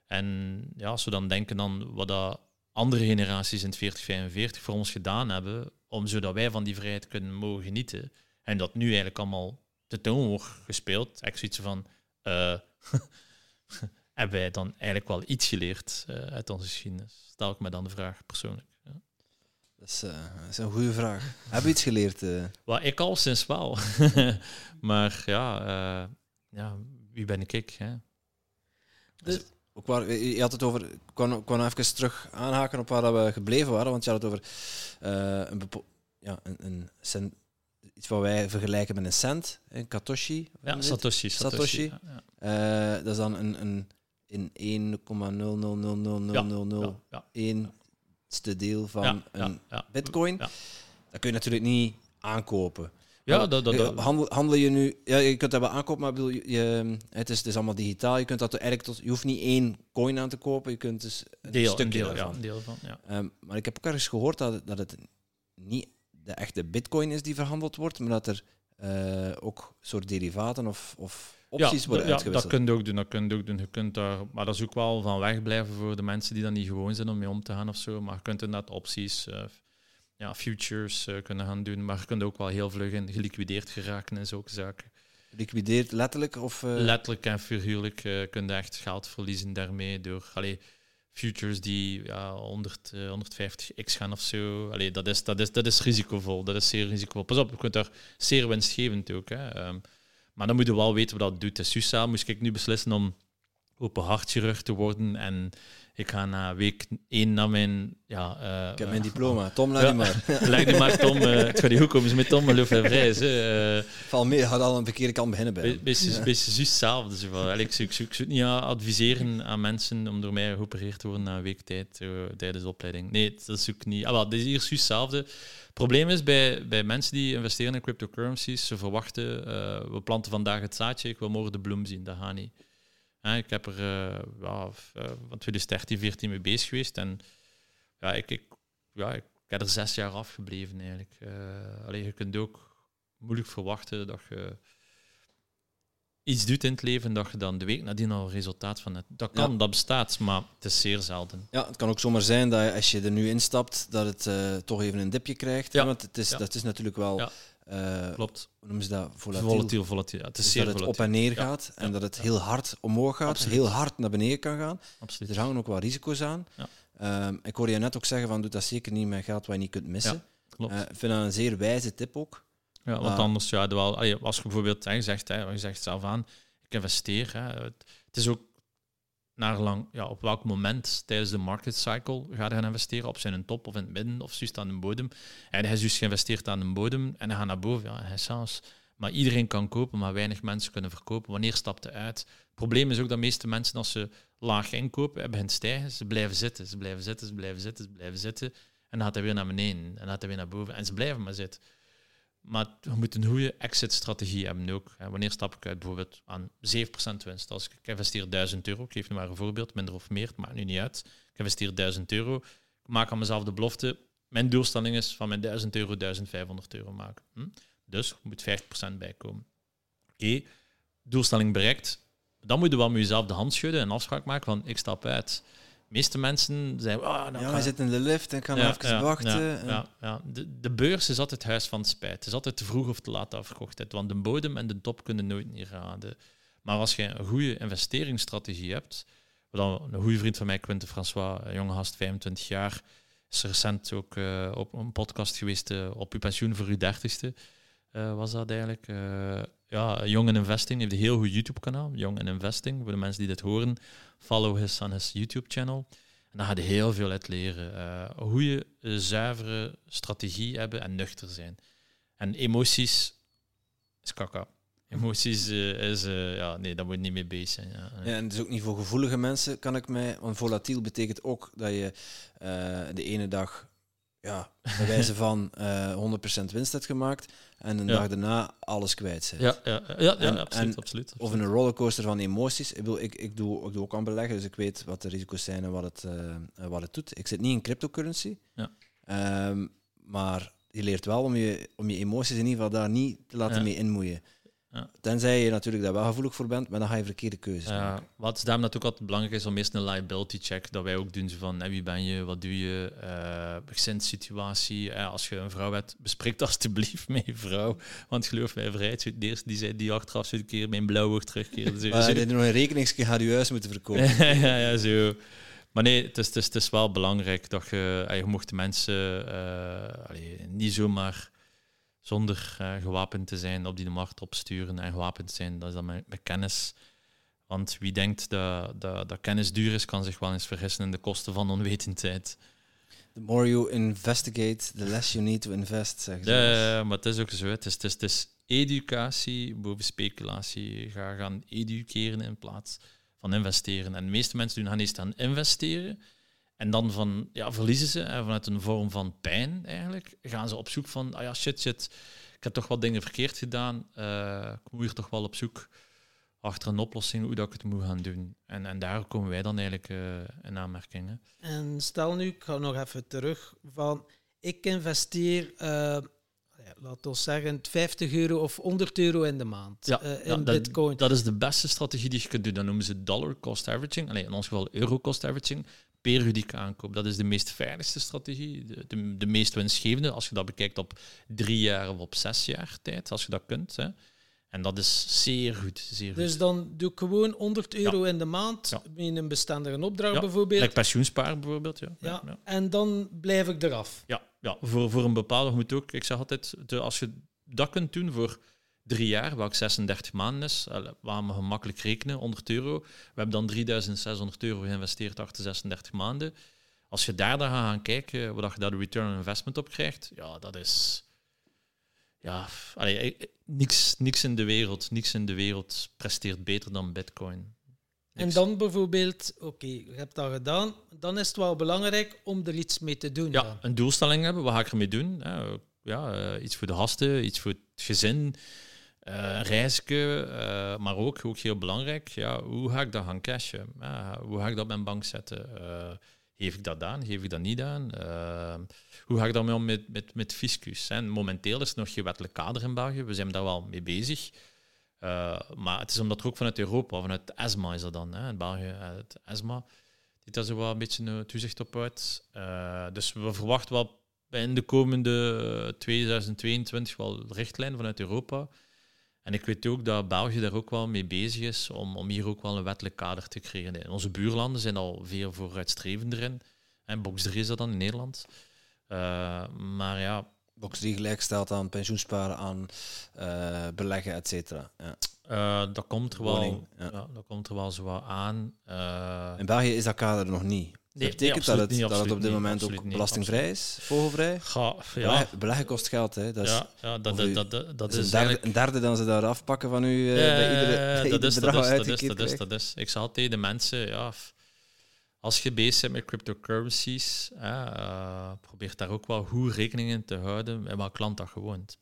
En ja, als we dan denken aan wat dat andere generaties in 4045 voor ons gedaan hebben, om zodat wij van die vrijheid kunnen mogen genieten. En dat nu eigenlijk allemaal te toon wordt gespeeld. Ik zoiets van, uh, hebben wij dan eigenlijk wel iets geleerd uh, uit onze geschiedenis? Stel ik me dan de vraag persoonlijk. Ja. Dat, is, uh, dat is, een goede vraag. Heb je iets geleerd? Well, ik al sinds wel. maar ja, ja, wie ben ik? Hè? Dus, ook waar, je had het over, ik kon, kon even terug aanhaken op waar we gebleven waren, want je had het over uh, een, ja, een, een cent, iets wat wij vergelijken met een cent, een Katoshi. Ja, Satoshi. Satoshi. Satoshi. Ja, uh, dat is dan een, een in 1,0000001 ste deel van een bitcoin. Dat kun je natuurlijk niet aankopen. Ja, dat, dat, dat. Handel, handel, je nu... Ja, je kunt dat wel aankopen, maar bedoel, je, het, is, het is allemaal digitaal. Je kunt dat eigenlijk tot... Je hoeft niet één coin aan te kopen, je kunt dus een deel, stukje deel, Ja, deel van, ja. Um, maar ik heb ook ergens gehoord dat, dat het niet de echte bitcoin is die verhandeld wordt, maar dat er uh, ook soort derivaten of, of opties worden ja, uitgewisseld. Ja, dat kun je ook doen. Dat kun je ook doen. Je kunt daar, maar dat is ook wel van weg blijven voor de mensen die dan niet gewoon zijn om mee om te gaan of zo. Maar je kunt inderdaad opties... Uh, ja, futures uh, kunnen gaan doen, maar je kunt ook wel heel vlug in geliquideerd geraken en zulke zaken. Liquideerd letterlijk? Of, uh... Letterlijk en figuurlijk uh, kun je echt geld verliezen daarmee door allee, futures die ja, 100, 150x gaan of zo. Allee, dat, is, dat, is, dat is risicovol. Dat is zeer risicovol. Pas op, je kunt daar zeer winstgevend ook. Hè. Um, maar dan moet je wel weten wat dat doet. Dus Susa moest ik nu beslissen om open hartchirurg te worden en ik ga na week één naar mijn... Ja, uh, ik heb mijn diploma. Tom, leg ja, maar. leg die maar, Tom. Uh, het gaat niet goed komen met Tom, en vrij. Uh, Val mee, gaat al een verkeerde kant beginnen bij Beetje ja. juist hetzelfde. Zo. Ik, zou, ik, ik zou niet adviseren aan mensen om door mij geopereerd te worden na een week tijd tijdens de opleiding. Nee, dat is ook niet... Ah, wel, dit is hier juist hetzelfde. Het probleem is bij, bij mensen die investeren in cryptocurrencies, ze verwachten, we planten vandaag het zaadje, ik wil morgen de bloem zien. Dat gaat niet ik heb er ja, uh, van 2013, 14 mee bezig geweest. En ja, ik, ik, ja, ik heb er zes jaar afgebleven eigenlijk. Uh, alleen je kunt ook moeilijk verwachten dat je iets doet in het leven dat je dan de week nadien al resultaat van hebt. Dat kan, dat bestaat, maar het is zeer zelden. Ja, het kan ook zomaar zijn dat als je er nu instapt, dat het uh, toch even een dipje krijgt. Ja. Want het is, dat is natuurlijk wel uh, Klopt. Hoe noemen ze dat? Volatiel. Volatiel, volatiel. het is dus zeer dat het op en neer gaat en dat het heel hard omhoog gaat, Absoluut. heel hard naar beneden kan gaan. Absoluut. Er hangen ook wel risico's aan. Um, ik hoorde je net ook zeggen van doe dat zeker niet met geld wat je niet kunt missen. klopt. Uh, ik vind dat een zeer wijze tip ook. Ja, want anders, ja, wel, als je bijvoorbeeld hè, zegt, hè, je zegt zelf aan, ik investeer. Hè, het, het is ook naar lang, ja, op welk moment tijdens de market cycle ga je gaan investeren? Op zijn top of in het midden of juist aan de bodem? En hij is dus geïnvesteerd aan de bodem en hij gaat naar boven. Ja, hij zelfs. Maar iedereen kan kopen, maar weinig mensen kunnen verkopen. Wanneer stapt hij uit? Het probleem is ook dat de meeste mensen, als ze laag inkopen en beginnen stijgen, ze blijven zitten, ze blijven zitten, ze blijven zitten, ze blijven zitten. En dan gaat hij weer naar beneden en dan gaat hij weer naar boven. En ze blijven maar zitten. Maar we moeten een goede exit-strategie hebben ook. Wanneer stap ik uit bijvoorbeeld aan 7% winst? Als ik investeer 1000 euro, ik geef nu maar een voorbeeld, minder of meer, het maakt nu niet uit. Ik investeer 1000 euro, ik maak aan mezelf de belofte, mijn doelstelling is van mijn 1000 euro 1500 euro maken. Hm? Dus er moet 50% bijkomen. Oké, doelstelling bereikt. Dan moet je wel met jezelf de hand schudden en afspraak maken van ik stap uit. Meeste mensen zijn... Oh, nou ja, hij zit in de lift en kan ja, even wachten. Ja, ja, De, de beurs is altijd het huis van spijt. Het is altijd te vroeg of te laat afgekocht. Want de bodem en de top kunnen nooit niet raden. Maar als je een goede investeringsstrategie hebt... Wat een goede vriend van mij, Quentin François, een jonge gast, 25 jaar, is recent ook uh, op een podcast geweest uh, op uw pensioen voor uw dertigste. Uh, was dat eigenlijk. Ja, Young in Investing heeft een heel goed YouTube-kanaal, Young in Investing. Voor de mensen die dit horen, follow his on his YouTube-channel. En daar ga je heel veel uit leren. hoe je zuivere strategie hebben en nuchter zijn. En emoties is kaka. Emoties uh, is, uh, ja, nee, daar moet je niet mee bezig zijn. Ja. en het is ook niet voor gevoelige mensen, kan ik mij. Want volatiel betekent ook dat je uh, de ene dag, ja, bij wijze van 100% winst hebt gemaakt en een dag daarna alles kwijt bent. Ja, ja, ja, ja, absoluut, absoluut, Of een rollercoaster van emoties. Ik, bedoel, ik, ik, doe, ik doe ook aan beleggen, dus ik weet wat de risico's zijn en wat het, wat het doet. Ik zit niet in cryptocurrency, ja. Um, maar je leert wel om je, om je emoties in ieder geval daar niet te laten mee inmoeien. Ja. Tenzij je natuurlijk daar wel gevoelig voor bent, maar dan ga je verkeerde keuzes ja, maken. Wat is daarom natuurlijk altijd belangrijk is om eerst een liability check, dat wij ook doen van wie ben je, wat doe je, uh, gezinssituatie. Uh, als je een vrouw hebt, bespreek alsjeblieft met je vrouw. Want geloof mij, vrijheid de eerste die zei die achteraf zo'n keer mijn blauwe terugkeren. Dus, maar je nog een rekeningsje gaat je huis moeten verkopen. ja, ja, zo. Maar nee, het is, het is, het is wel belangrijk dat je, je mocht de mensen uh, allee, niet zomaar zonder uh, gewapend te zijn op die markt opsturen en gewapend zijn, dat is dan met, met kennis. Want wie denkt dat, dat, dat, kennis duur is, kan zich wel eens vergissen in de kosten van onwetendheid. The more you investigate, the less you need to invest, zeggen ze. Ja, maar het is ook zo. Het is, het is, het is educatie boven speculatie. Ga gaan educeren in plaats van investeren. En de meeste mensen doen gaan eerst aan investeren. En dan van, ja, verliezen ze hè, vanuit een vorm van pijn eigenlijk. Gaan ze op zoek van, ah ja, shit, shit, ik heb toch wat dingen verkeerd gedaan. Uh, ik moet hier toch wel op zoek achter een oplossing hoe dat ik het moet gaan doen. En, en daar komen wij dan eigenlijk uh, in aanmerking. En stel nu, ik ga nog even terug, van ik investeer... Uh, laten we zeggen, 50 euro of 100 euro in de maand ja, in bitcoin. Dat is de beste strategie die je kunt doen. Dat noemen ze dollar cost averaging. Alleen in ons geval euro cost averaging periodiek aankoop. Dat is de meest veiligste strategie, de, de, de, meest winstgevende, als je dat bekijkt op drie jaar of op zes jaar tijd, als je dat kunt. Hè. En dat is zeer goed. Zeer dus dan doe ik gewoon 100 euro in de maand in een bestendige opdracht bijvoorbeeld. Like pensioenspaar bijvoorbeeld. Ja. Ja. En dan blijf ik eraf. Ja, ja. Voor, voor een bepaalde moet ook, ik zeg altijd, als je dat kunt doen voor drie jaar, welk 36 maanden is, waar we gemakkelijk rekenen, 100 euro. We hebben dan 3600 euro geïnvesteerd achter 36 maanden. Als je daar dan gaat gaan kijken, wat je daar de return on investment op krijgt, ja, dat is... Ja, allee, eh, eh, niks, niks in de wereld, niks in de wereld presteert beter dan bitcoin. En dan bijvoorbeeld, oké, je hebt dat gedaan, dan is het wel belangrijk om er iets mee te doen. Ja, een doelstelling hebben, wat ga ik ermee doen? Ja, uh, iets voor de gasten, iets voor het gezin. Uh, reizen, uh, maar ook, ook heel belangrijk, ja, hoe ga ik dat gaan cashen? hoe ga ik dat op mijn bank zetten? Uh, geef ik dat aan? Geef ik dat niet aan? hoe ga ik daarmee om met, met, met fiscus? En momenteel is er nog geen wettelijk kader in België. We zijn daar wel mee bezig. maar het is omdat er ook vanuit Europa, vanuit ESMA is dat dan, hè, in België, het ESMA, die daar zo wel een beetje toezicht op uit. dus we verwachten wel in de komende 2022 wel richtlijnen vanuit Europa en ik weet ook dat België daar ook wel mee bezig is om, om hier ook wel een wettelijk kader te creëren. onze buurlanden zijn al veel vooruitstrevender in. En box 3 is dat dan in Nederland. Uh, maar ja... Box 3 gelijk stelt aan pensioensparen, aan uh, beleggen, et cetera. Ja. Uh, dat, komt er wel, ja. dat komt er wel zo aan. in België is dat kader nog niet. Nee, betekent dat, het, dat het op dit moment ook belastingvrij is, vogelvrij? Ga, ja. Beleggen, kost geld, hè. Dat is, ja, ja, dat, dat, dat, dat, dat is een derde, een derde dan ze daar afpakken van u uh, bij iedere, dat, is, dat, is, dat, is, dat, is, dat is. Ik zal tegen de mensen, ja, als je bezig bent met cryptocurrencies, uh, probeer daar ook wel goed rekening in te houden met welk land dat gewoont.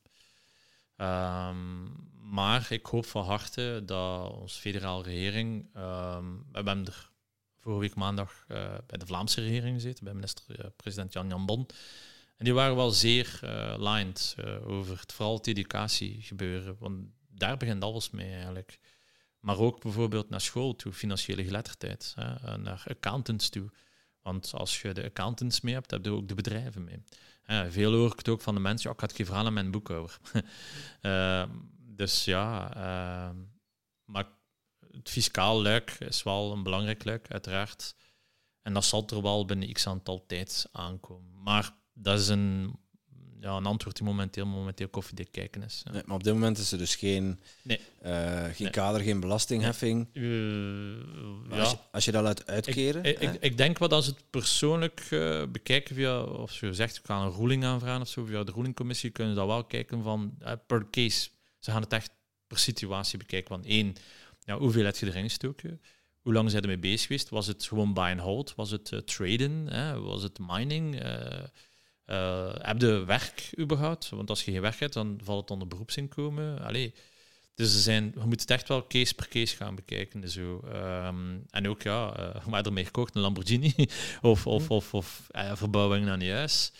Um, maar ik hoop van harte dat onze federale regering, um, we hebben er vorige week maandag uh, bij de Vlaamse regering gezeten, bij minister-president Jan Jan Bon. En die waren wel zeer uh, lined over het, vooral het educatiegebeuren, want daar begint alles mee eigenlijk. Maar ook bijvoorbeeld naar school toe, financiële geletterdheid, hè, naar accountants toe. Want als je de accountants mee hebt, heb je ook de bedrijven mee. veel hoor ik het ook van de mensen, ja, ik het geen verhaal aan mijn boekhouder. uh, dus ja, uh, maar het fiscaal luik is wel een belangrijk luik, uiteraard. En dat zal er wel binnen x aantal tijd aankomen. Maar dat is een ja, een antwoord die momenteel, momenteel koffiedik kijken is. Nee, maar op dit moment is er dus geen, nee. Uh, geen kader, geen belastingheffing. Uh, ja. als, je, als, je, dat laat uitkeren. Ik, ik, ik, denk wat als het persoonlijk uh, bekijken via, of je zegt, we gaan een ruling aanvragen of zo, via de rulingcommissie, kunnen ze dat wel kijken van per case. Ze gaan het echt per situatie bekijken. Van één, ja, hoeveel heb je erin gestoken? Hoe lang zijn er mee bezig geweest? Was het gewoon buy and hold? Was het traden? Was het mining? Uh, heb je werk überhaupt? Want als je geen werk hebt, dan valt het onder beroepsinkomen. Allee. Dus er zijn, je moet het echt wel case per case gaan bekijken. Zo. Um, en ook, ja, uh, maar ermee gekocht, een Lamborghini of, of, mhm. of, of uh, verbouwing aan je huis.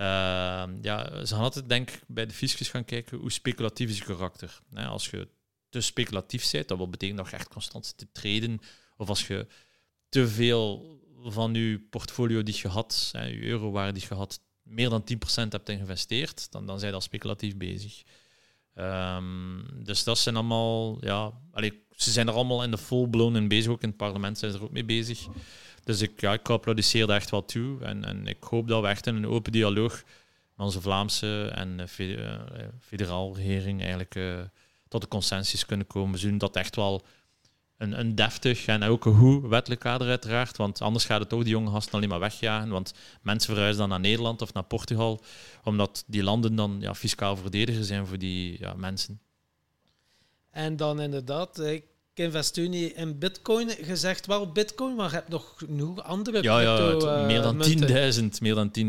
Uh, ja, ze gaan altijd, denk ik, bij de fiscus gaan kijken hoe speculatief is je karakter. als je te speculatief bent, dat wil betekenen dat je echt constant zit te treden. Of als je te veel van je portfolio die je had, je eurowaarde die je had, meer dan 10% hebt geïnvesteerd, dan, dan zijn je al speculatief bezig. Um, dus dat zijn allemaal, ja, allee, ze zijn er allemaal in de full-blown in bezig, ook in het parlement zijn ze er ook mee bezig. Dus ik, ja, ik applaudisseer daar echt wel toe en, en ik hoop dat we echt in een open dialoog met onze Vlaamse en uh, federaal regering eigenlijk uh, tot een consensus kunnen komen. We zullen dat echt wel een, een deftig en ook een goed wettelijk kader uiteraard. Want anders gaat het toch die jonge gasten alleen maar wegjagen. Want mensen verhuizen dan naar Nederland of naar Portugal, omdat die landen dan ja, fiscaal verdediger zijn voor die ja, mensen. En dan inderdaad, ik investeer in bitcoin. Gezegd wel bitcoin, maar je hebt nog genoeg andere Ja, ja meer dan 10.000. Meer dan 10.000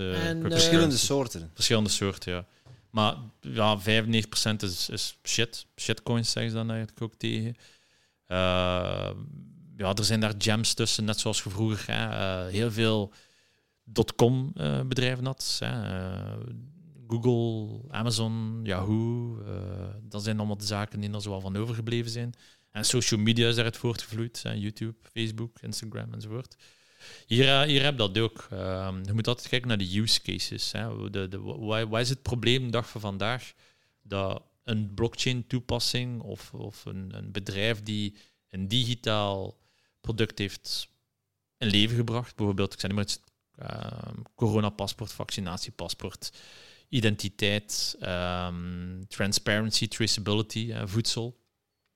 uh, en, Verschillende soorten. Verschillende soorten, ja. Maar ja, 95% is, is shit. Shitcoins zeggen ze dan eigenlijk ook tegen. Uh, ja, er zijn daar gems tussen, net zoals je vroeger hè, uh, heel veel dotcom uh, bedrijven had. Google, Amazon, Yahoo. dat zijn allemaal de zaken die er zo van overgebleven zijn. En social media is daaruit voortgevloeid. Hè. YouTube, Facebook, Instagram enzovoort. Hier, hier heb je dat ook. Ehm, je moet altijd kijken naar de use cases. Hè. De, de, is het probleem dag van vandaag? Dat een blockchain-toepassing of, of een, een, bedrijf die een digitaal product heeft in leven gebracht. Bijvoorbeeld, ik zeg maar het uh, coronapaspoort, vaccinatiepaspoort, identiteit, um, transparency, traceability, voedsel.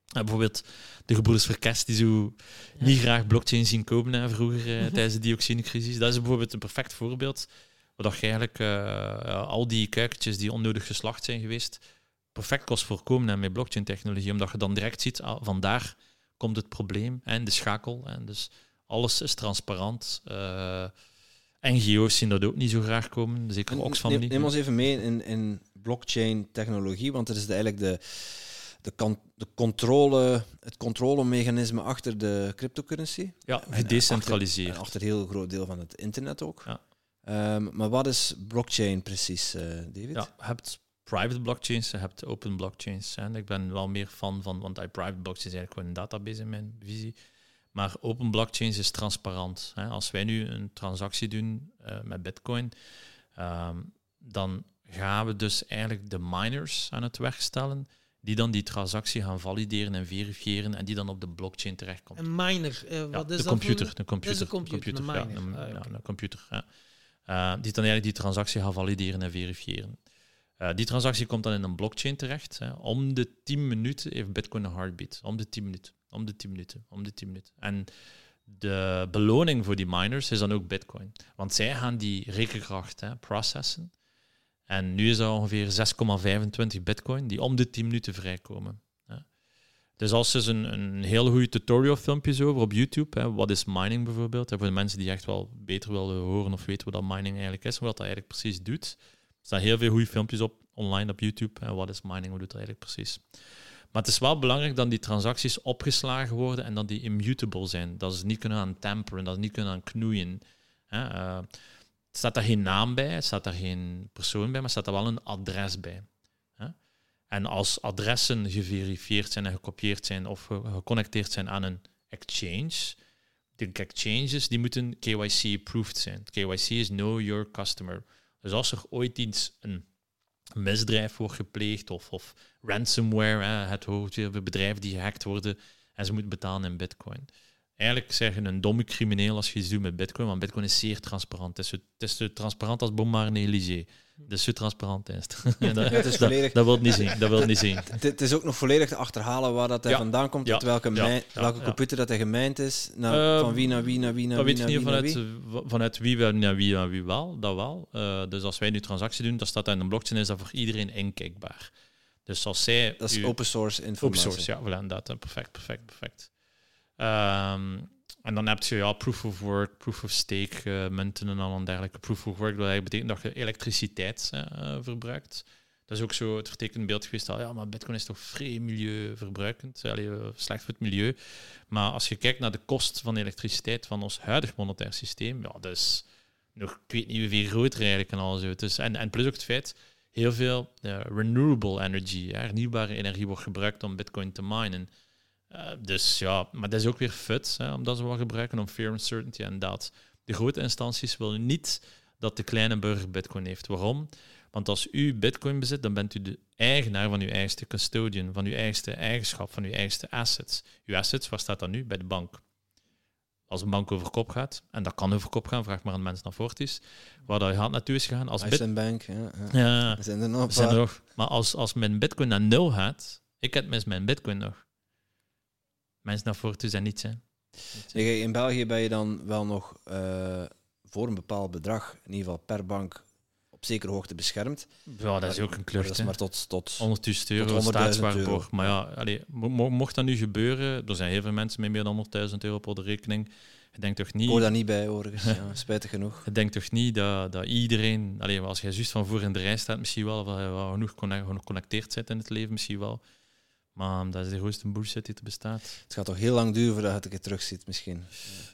Uh, bijvoorbeeld de gebroeders Verkest, die zo niet graag blockchain zien komen hè, vroeger uh, tijdens de dioxinecrisis. Dat is bijvoorbeeld een perfect voorbeeld, waar je eigenlijk uh, al die kuikentjes die onnodig geslacht zijn geweest, perfect kost voorkomen met blockchain-technologie, omdat je dan direct ziet, ah, vandaar komt het probleem en de schakel. En dus alles is transparant. Uh, eh, NGO's zien dat ook niet zo graag komen, zeker Oxfam neem, niet. Neem ons even mee in, in blockchain-technologie, want dat is eigenlijk de, de, de controle, het controlemechanisme achter de cryptocurrency. Ja, gedecentraliseerd. Achter, achter, een heel groot deel van het internet ook. Ja. Um, maar wat is blockchain precies, uh, David? Ja, je hebt private blockchains, je hebt open blockchains. Hè. Ik ben wel meer fan van, want die private blockchains is eigenlijk gewoon een database in mijn visie. Maar open blockchains is transparant. Hè. Als wij nu een transactie doen uh, met Bitcoin, um, dan gaan we dus eigenlijk de miners aan het werk stellen, die dan die transactie gaan valideren en verifiëren en die dan op de blockchain terechtkomt. Een miner, uh, wat ja, is de dat? Computer, de computer, computer, computer, een ja, een, ah, ja, een computer. Ja. Uh, die dan eigenlijk die transactie gaan valideren en verifiëren. Uh, die transactie komt dan in een blockchain terecht. Hè. Om de 10 minuten heeft Bitcoin een heartbeat. Om de 10 minuten, om de 10 minuten, om de 10 minuten. En de beloning voor die miners is dan ook Bitcoin. Want zij gaan die rekenkracht hè, processen. En nu is dat ongeveer 6,25 Bitcoin die om de 10 minuten vrijkomen. Dus als ze een, een heel goede tutorial filmpjes over op YouTube, hè, wat is mining bijvoorbeeld, voor de mensen die echt wel beter willen horen of weten wat dat mining eigenlijk is, wat dat eigenlijk precies doet, staan heel veel goede filmpjes op online op YouTube. En wat is mining? Hoe doet dat eigenlijk precies? Maar het is wel belangrijk dat die transacties opgeslagen worden en dat die immutable zijn. Dat ze niet kunnen aan tamperen, dat ze niet kunnen aan knoeien. Hè? Het staat daar geen naam bij, staat daar geen persoon bij, maar staat er wel een adres bij. En als adressen geverifieerd zijn en gekopieerd zijn of geconnecteerd zijn aan een exchange, de exchanges die moeten KYC-approved zijn. KYC is Know Your Customer. Dus als er ooit iets, een misdrijf wordt gepleegd of, of ransomware, hè, het bedrijven die gehackt worden en ze moeten betalen in bitcoin. Eigenlijk zeggen een domme crimineel als je iets doet met bitcoin, want bitcoin is zeer transparant. Het is zo, het is zo transparant als Bombard en Elysée. Dus zo transparant is het. dat, is volledig, dat, wil niet zien. Dat wil niet zien. Het is ook nog volledig te achterhalen waar dat hij vandaan komt, ja. welke, mijn, welke computer dat hij gemijnd is, naar, uh, van wie naar wie naar wie naar wie. Dat weet je niet vanuit, vanuit wie naar wie naar wie wel, dat wel. Uh, dus als wij nu transactie doen, dan staat dat in een blockchain, is dat voor iedereen inkijkbaar. Dus als zij... Dat is open source informatie. Open source, ja, voilà, dat. Perfect, perfect, perfect. Um, en dan heb je ja, proof of work, proof of stake uh, munten en al dergelijke. Proof of work dat betekent dat je elektriciteit uh, verbruikt. Dat is ook zo het vertekende beeld geweest al, ja, maar bitcoin is toch vrij milieuverbruikend, Allee, slecht voor het milieu. Maar als je kijkt naar de kost van elektriciteit van ons huidig monetair systeem, ja, dat is nog, ik weet niet hoeveel groter eigenlijk en al zo. En, en plus ook het feit, heel veel renewable energy, hernieuwbare energie wordt gebruikt om bitcoin te minen. Uh, dus ja, maar dat is ook weer fut, hè, omdat ze wat gebruiken om fear uncertainty en dat. De grote instanties willen niet dat de kleine burger bitcoin heeft. Waarom? Want als u bitcoin bezit, dan bent u de eigenaar van uw eigen custodian, van uw eigen eigenschap, van uw eigen assets. Uw assets, waar staat dat nu? Bij de bank. Als een bank over kop gaat, en dat kan over kop gaan, vraag maar aan mensen naar Fortis, waar dat gaat naartoe is gegaan. Als bit... Bank, ja. ja. ja. Zijn er nog, zijn er nog. Maar als, als mijn bitcoin naar nul gaat, ik heb mis mijn bitcoin nog mensen naar voren toe zijn niet. Hè. in België ben je dan wel nog uh, voor een bepaald bedrag, in ieder geval per bank, op zekere hoogte beschermd. Ja, dat is ook een kleur. Dat is maar tot, tot 100.000 euro staatswaarborg. Maar ja, allee, mocht dat nu gebeuren, er zijn heel veel mensen met meer dan 100.000 euro op de rekening. Ik denk toch niet... Ik hoor daar niet bij, overigens. ja, spijtig genoeg. Ik denk toch niet dat, dat iedereen... Allee, als jij juist van voor in de rij staat, misschien wel, of wel genoeg geconnecteerd zit in het leven, misschien wel. Maar dat is de grootste bullshit die er bestaat. Het gaat toch heel lang duren voordat je het terugziet, misschien.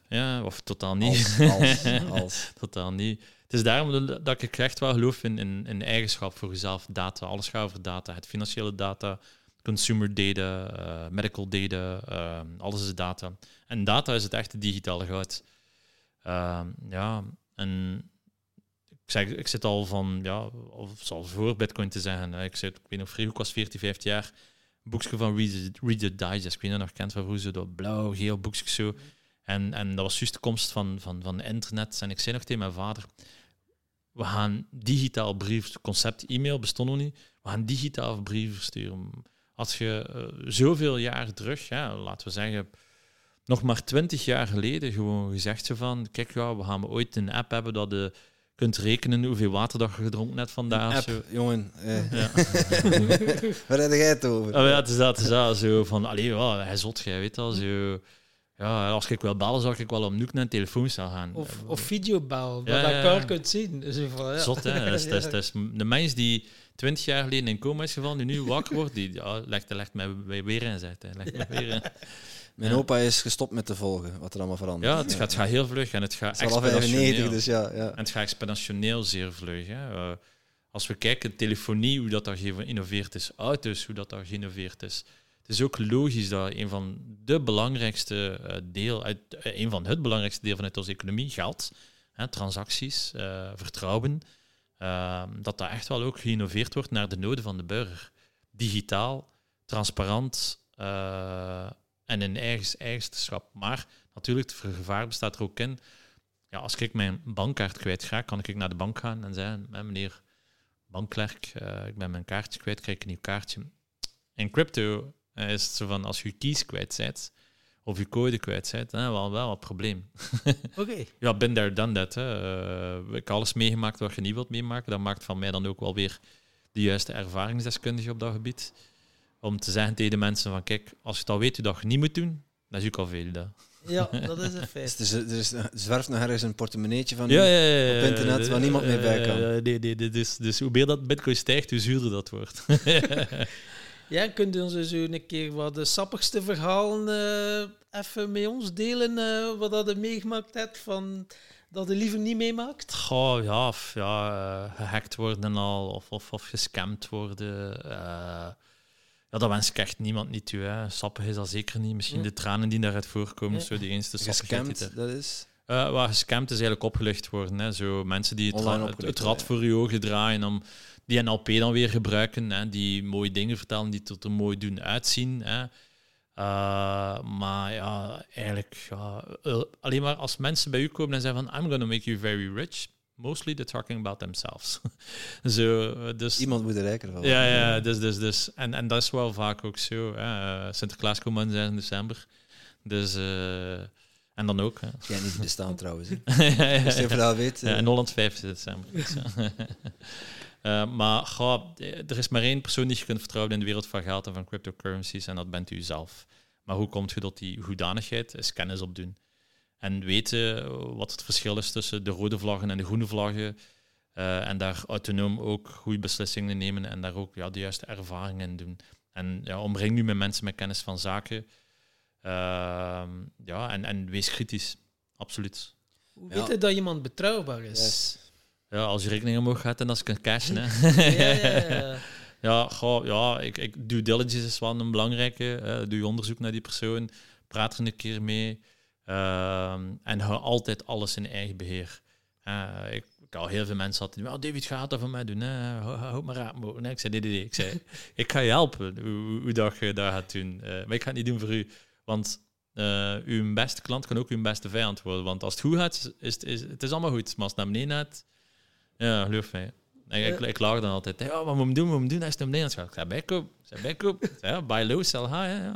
Ja, of totaal niet. Als, als, totaal niet. Het is daarom dat ik echt wel geloof in, in, in eigenschap voor jezelf. Data, alles gaat over data. Het financiële data, consumer data, uh, medical data, uh, alles is data. En data is het echte digitale goud. Uh, ja, en ik, zeg, ik zit al van, ja, of zal voor Bitcoin te zeggen. Ik, zit, ik weet nog, vroeger, ik was 14, 15 jaar boekje van Read the, Digest. Ik weet nog kent van vroeger, zo dat blauw, geel boekje zo. En, en dat was juist de komst van, van, van internet. En ik zei nog tegen mijn vader, we gaan digitaal brief, concept e-mail bestond nog niet, we gaan digitaal brieven versturen. Als je uh, zoveel jaar terug, ja, laten we zeggen, nog maar twintig jaar geleden gewoon gezegd zo van, kijk, ja, we gaan ooit een app hebben dat de kunt rekenen hoeveel water dat je gedronken hebt vandaag. App, zo. jongen. Eh. Ja. Waar heb jij het over? Oh, ja, het is dat, het is dat zo van, allee, ja, hij zot, jij weet al, zo... Ja, als ik wel bellen, zou ik wel om Noek naar een telefooncel gaan. Of, of videobel, dat je elkaar kunt zien. Dus van, ja. Zot, hè. Dat is, dat is, dat is de mens die twintig jaar geleden in coma is gevallen, die nu wakker wordt, die ja, legt, legt mij weer in, zegt hij. Legt mij weer in. Mijn opa is gestopt met te volgen, wat er allemaal verandert. Ja, het, Gaat, het gaat heel vlug en het gaat het exponentieel. dus ja, ja. En het gaat exponentieel zeer vlug. Hè. Uh, als we kijken, telefonie, hoe dat daar geïnnoveerd is, auto's, hoe dat daar geïnnoveerd is. Het is ook logisch dat een van de belangrijkste uh, deel, uit, uh, een van het belangrijkste deel vanuit onze economie, geld, hè, transacties, vertrouwen, dat dat echt wel ook geïnnoveerd wordt naar de noden van de burger. Digitaal, transparant, en in eigen eigenschap. Maar natuurlijk, het gevaar bestaat er ook in. Ja, als ik mijn bankkaart kwijt ga, kan ik naar de bank gaan en zeggen: meneer bankklerk, uh, ik ben mijn kaartje kwijt, krijg ik een nieuw kaartje. In crypto uh, is het zo van: als je keys kwijt bent, of je code kwijt bent, dan wel, wel een probleem. Oké. ja, ben daar dan dat. Hè. Uh, ik heb alles meegemaakt wat je niet wilt meemaken. Dat maakt van mij dan ook wel weer de juiste ervaringsdeskundige op dat gebied om te zeggen tegen de mensen van kijk, als je dat weet hoe dat je niet moet doen, dan is ook al veel. Dat. Ja, dat is een feit. Dus er, is, er zwerft nog ergens een portemonneetje van ja, ja, ja, op internet waar niemand mee bij kan. nee, nee, dus, dus hoe meer dat bitcoin stijgt, hoe zuurder dat wordt. ja, kunt u ons zo een keer wat de sappigste verhalen uh, even met ons delen, uh, wat dat je meegemaakt hebt van dat je liever niet meemaakt? Goh, ja, of, ja uh, gehackt worden al, of, of, of gescamd worden Ja, dat wens ik echt niemand niet toe. Hè. Sappig is dat zeker niet. Misschien de tranen die daaruit voorkomen, zo die eens Gescamd, dat is... Uh, waar gescamd is eigenlijk opgelucht worden. Hè. Zo mensen die het, het, rad voor je ogen draaien, om die NLP dan weer gebruiken, hè. die mooie dingen vertellen, die tot er mooi doen uitzien. Hè. Uh, maar ja, eigenlijk, ja, uh, alleen maar als mensen bij u komen en zeggen van I'm gonna make you very rich, mostly they're talking about themselves. zo, dus, Iemand moet er rijker van Ja, ja, dus, dus, dus. En, en dat is wel vaak ook zo. Hè. Sinterklaas komt in 6 december. Dus... En dan ook. Hè. Jij niet bestaan trouwens. Hè. ja, ja, Als je weet. Ja, in Holland 5 december. Dus, uh, maar ga, er is maar één persoon die je kunt vertrouwen in de wereld van geld en van cryptocurrencies, en dat bent u zelf. Maar hoe komt je tot die hoedanigheid? Is kennis opdoen. En weten wat het verschil is tussen de rode vlaggen en de groene vlaggen. Uh, en daar autonoom ook goede beslissingen nemen en daar ook ja, de juiste ervaringen in doen. En ja, omring nu met mensen met kennis van zaken. Uh, ja, en, en wees kritisch. Absoluut. Hoe weet je dat iemand betrouwbaar is? Ja, als je rekening omhoog gaat en als ik kan cashen. Hè. ja, ja, ja. ja, goh, ja ik, ik, due diligence is wel een belangrijke. Hè. Doe je onderzoek naar die persoon, praat er een keer mee. Uh, en hou altijd alles in eigen beheer. Ik, ik al heel veel mensen hadden, oh, David gaat dat voor mij doen. Houd maar raad. Nee, ik zei, nee, nee, nee. Ik zei, ik ga je helpen hoe, hoe dat je dat gaat doen. Uh, maar ik ga het niet doen voor u. Want uh, uw beste klant kan ook uw beste vijand worden. Want als het goed gaat, is het, is, het is allemaal goed. Maar als het naar beneden gaat, ja, geloof mij. Ik, ik, dan altijd. Ja, wat moet ik doen? Wat moet ik doen? Hij is beneden gaat. Ik zei, bijkoop. Ik bijkoop. Ja, buy low, sell high. Ja.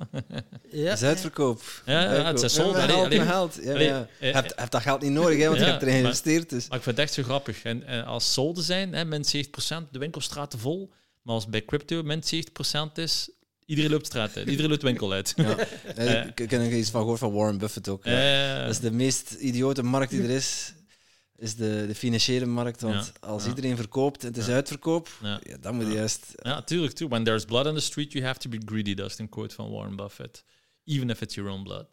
Ja. Uitverkoop. Ja, ja het is sold. Ja, geld. Ja, ja. Je hebt, hebt dat geld niet nodig, hè, want je hebt erin geïnvesteerd. Dus. Maar ik vind het echt zo grappig. En, en als solden zijn, hè, min 70%, de winkelstraten vol. Maar als bij crypto min 70% is, Iedereen loopt straat uit. Iedereen loopt winkel uit. Ja. Ik ken er iets van gehoord van Warren Buffett ook. Uh, dat is de meest idiote markt die er is. Is de, de financiële markt. Want als iedereen verkoopt en het is uitverkoop, dan moet je juist. Ja, tuurlijk. Too. When there's blood on the street, you have to be greedy. Dat is een quote van Warren Buffett. Even if it's your own blood.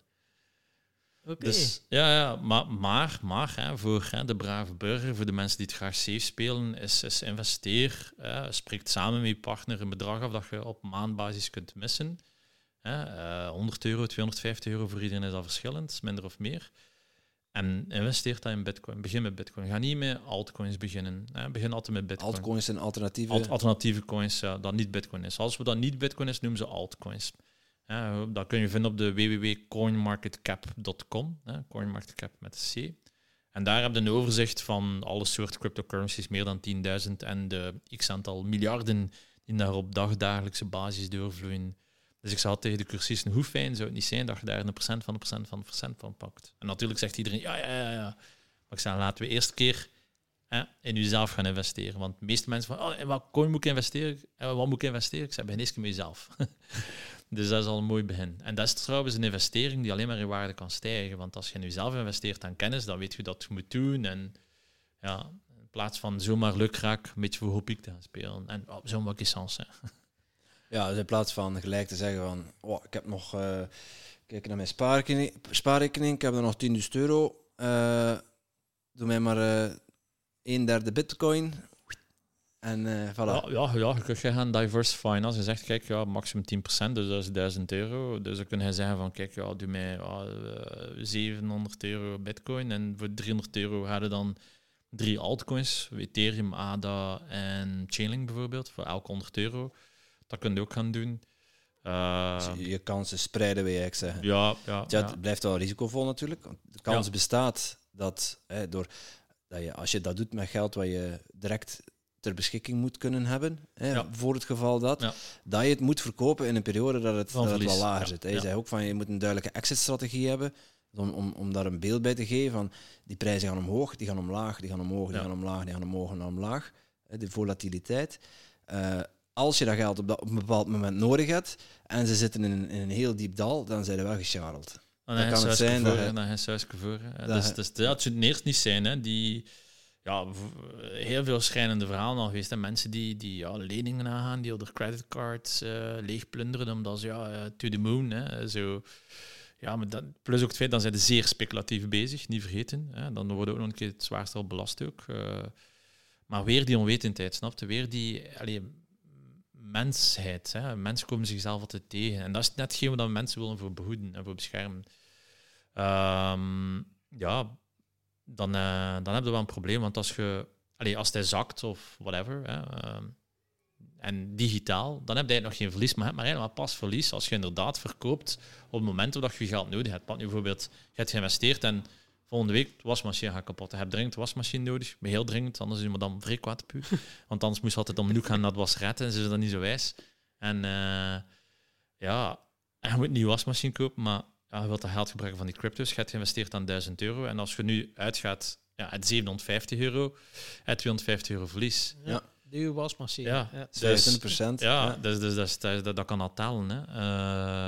Dus, ja, ja, maar, maar, maar hè, voor hè, de brave burger, voor de mensen die het graag safe spelen, is, is investeer. Hè, spreekt samen met je partner een bedrag af dat je op maandbasis kunt missen. Hè, uh, 100 euro, 250 euro voor iedereen is dat verschillend, minder of meer. En investeer dat in bitcoin. Begin met bitcoin. Ga niet met altcoins beginnen. Hè. Begin altijd met bitcoin. Altcoins en alternatieve... Alt alternatieve coins, ja, dat niet bitcoin is. Als we dat niet bitcoin is, noemen ze altcoins. Ja, dat kun je vinden op de www.coinmarketcap.com. Coinmarketcap met een C. En daar heb je een overzicht van alle soorten cryptocurrencies, meer dan 10.000 en de x-aantal miljarden die daar op dagdagelijkse basis doorvloeien. Dus ik zou tegen de cursisten, hoe fijn zou het niet zijn dat je daar een procent van een procent van een procent van pakt. En natuurlijk zegt iedereen, ja, ja, ja, ja. Maar ik zei, laten we eerst een keer hè, in jezelf gaan investeren. Want de meeste mensen van, oh, in wat coin moet ik investeren? En wat moet ik investeren? Ik zei, begin eerst met jezelf. Dus dat is al een mooi begin. En dat is trouwens een investering die alleen maar in waarde kan stijgen. Want als je nu zelf investeert aan kennis, dan weet je dat je moet doen. En ja, in plaats van zomaar lukraak een beetje voor hoop te gaan spelen. En oh, zo'n wat essence. Ja, dus in plaats van gelijk te zeggen van, oh, ik heb nog, uh, kijk naar mijn spaarrekening, spaarrekening, ik heb er nog 10.000 euro. Uh, doe mij maar uh, een derde bitcoin en voilà. Ja, ja, ja, je kunt gaan diversifyen. Als je zegt, kijk, ja, maximum 10%, dus dat is 1000 euro. Dus dan kun je zeggen van, kijk, ja, doe mij ja, 700 euro bitcoin en voor 300 euro hadden dan drie altcoins, Ethereum, ADA en Chainlink bijvoorbeeld, voor elke 100 euro. Dat kun je ook gaan doen. Uh, dus je kansen spreiden, wil je zeggen. Ja, ja, ja, Het blijft wel risicovol natuurlijk. De kans bestaat dat, hè, door, dat je, als je dat doet met geld wat je direct ter beschikking moet kunnen hebben, hè, voor het geval dat, dat je het moet verkopen in een periode dat het, dat wel lager zit. Hij zei ook van je moet een duidelijke exit-strategie hebben, om, om, om daar een beeld bij te geven van die prijzen gaan omhoog, die gaan omlaag, die gaan omhoog, die gaan omlaag, die gaan omhoog en omlaag. Hè, de volatiliteit. Uh, als je dat geld op, dat, op een bepaald moment nodig hebt en ze zitten in een, in een heel diep dal, dan zijn ze wel gescharreld. Dan, kan het zijn dat, je, dan voor. Dus, dus dat zou het eerst niet zijn. Hè. Die, ja, heel veel schrijnende verhalen al geweest. En mensen die, die ja, leningen aangaan, die op creditcards uh, leegplunderen, omdat ze ja, uh, to the moon. Hè, zo. Ja, maar dat, plus ook het feit dat ze zeer speculatief bezig, niet vergeten. Hè, dan worden ook nog een keer het zwaarste al belast ook. Uh, maar weer die onwetendheid, snapte? Weer die... Allee, mensheid. Hè. Mensen komen zichzelf altijd tegen. En dat is net hetgeen wat mensen willen voor behoeden en voor beschermen. Um, ja, dan, uh, dan heb je wel een probleem. Want als, je, als hij zakt of whatever, hè, uh, en digitaal, dan heb je nog geen verlies, maar heb maar helemaal pas verlies als je inderdaad verkoopt op het moment dat je geld nodig hebt. Want bijvoorbeeld, je hebt geïnvesteerd en volgende week de wasmachine gaat kapot. Je hebt dringend de wasmachine nodig, maar heel dringend, anders is je dan vrij kwaad puur. Want anders moest je altijd om gaan naar het wasret en ze zijn dan niet zo wijs. En uh, ja, je moet een nieuwe wasmachine kopen, maar ja, je wilt dat geld gebruiken van die crypto's. Je hebt geïnvesteerd aan 1000 euro en als je nu uitgaat ja, het 750 euro, het 250 euro verlies. Ja. Nieuwe wasmachine. Ja, ja. Dus, procent. Ja, Dus, dus, dus, dat, dat kan al tellen. Hè.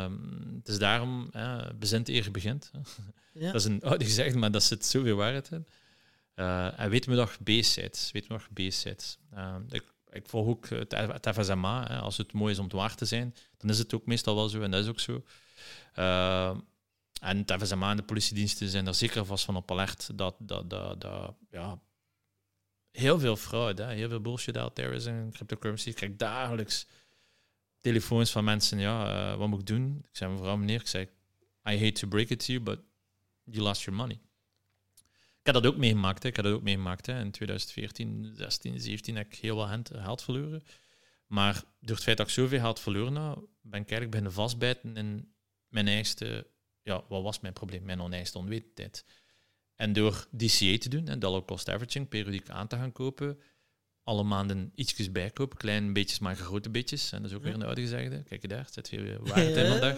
Uh, het is daarom, uh, bezint eer begint. Dat is een oude gezegd, maar dat zit zoveel waarheid in. Uh, en weet me nog B-sites. Weet me nog B-sites. Uh, ik, ik volg ook het, FSMA. Hè. Als het mooi is om het waar te zijn, dan is het ook meestal wel zo. En dat is ook zo. Uh, en het FSMA en de politiediensten zijn er zeker vast van op alert dat, dat, dat, dat ja, heel veel fraude, heel veel bullshit out there is in cryptocurrency. Ik krijg dagelijks telefoons van mensen, ja, wat moet ik doen? Ik zei mevrouw, meneer, ik zei, I hate to break it to you, but you lost your money. Ik heb dat ook meegemaakt. Hè. Ik heb dat ook meegemaakt. Hè. In 2014, 16, 17 heb ik heel wat geld verloren. Maar door het feit dat ik zoveel geld verloren ben ik eigenlijk beginnen vastbijten in mijn eigen... Ja, wat was mijn probleem? Mijn oneigenste onwetendheid. En door DCA te doen, en dollar cost averaging, periodiek aan te gaan kopen, alle maanden ietsjes bijkopen, klein beetjes, maar grote beetjes. En dat is ook weer een oude gezegde. Kijk je daar, het zit veel waarde in vandaag.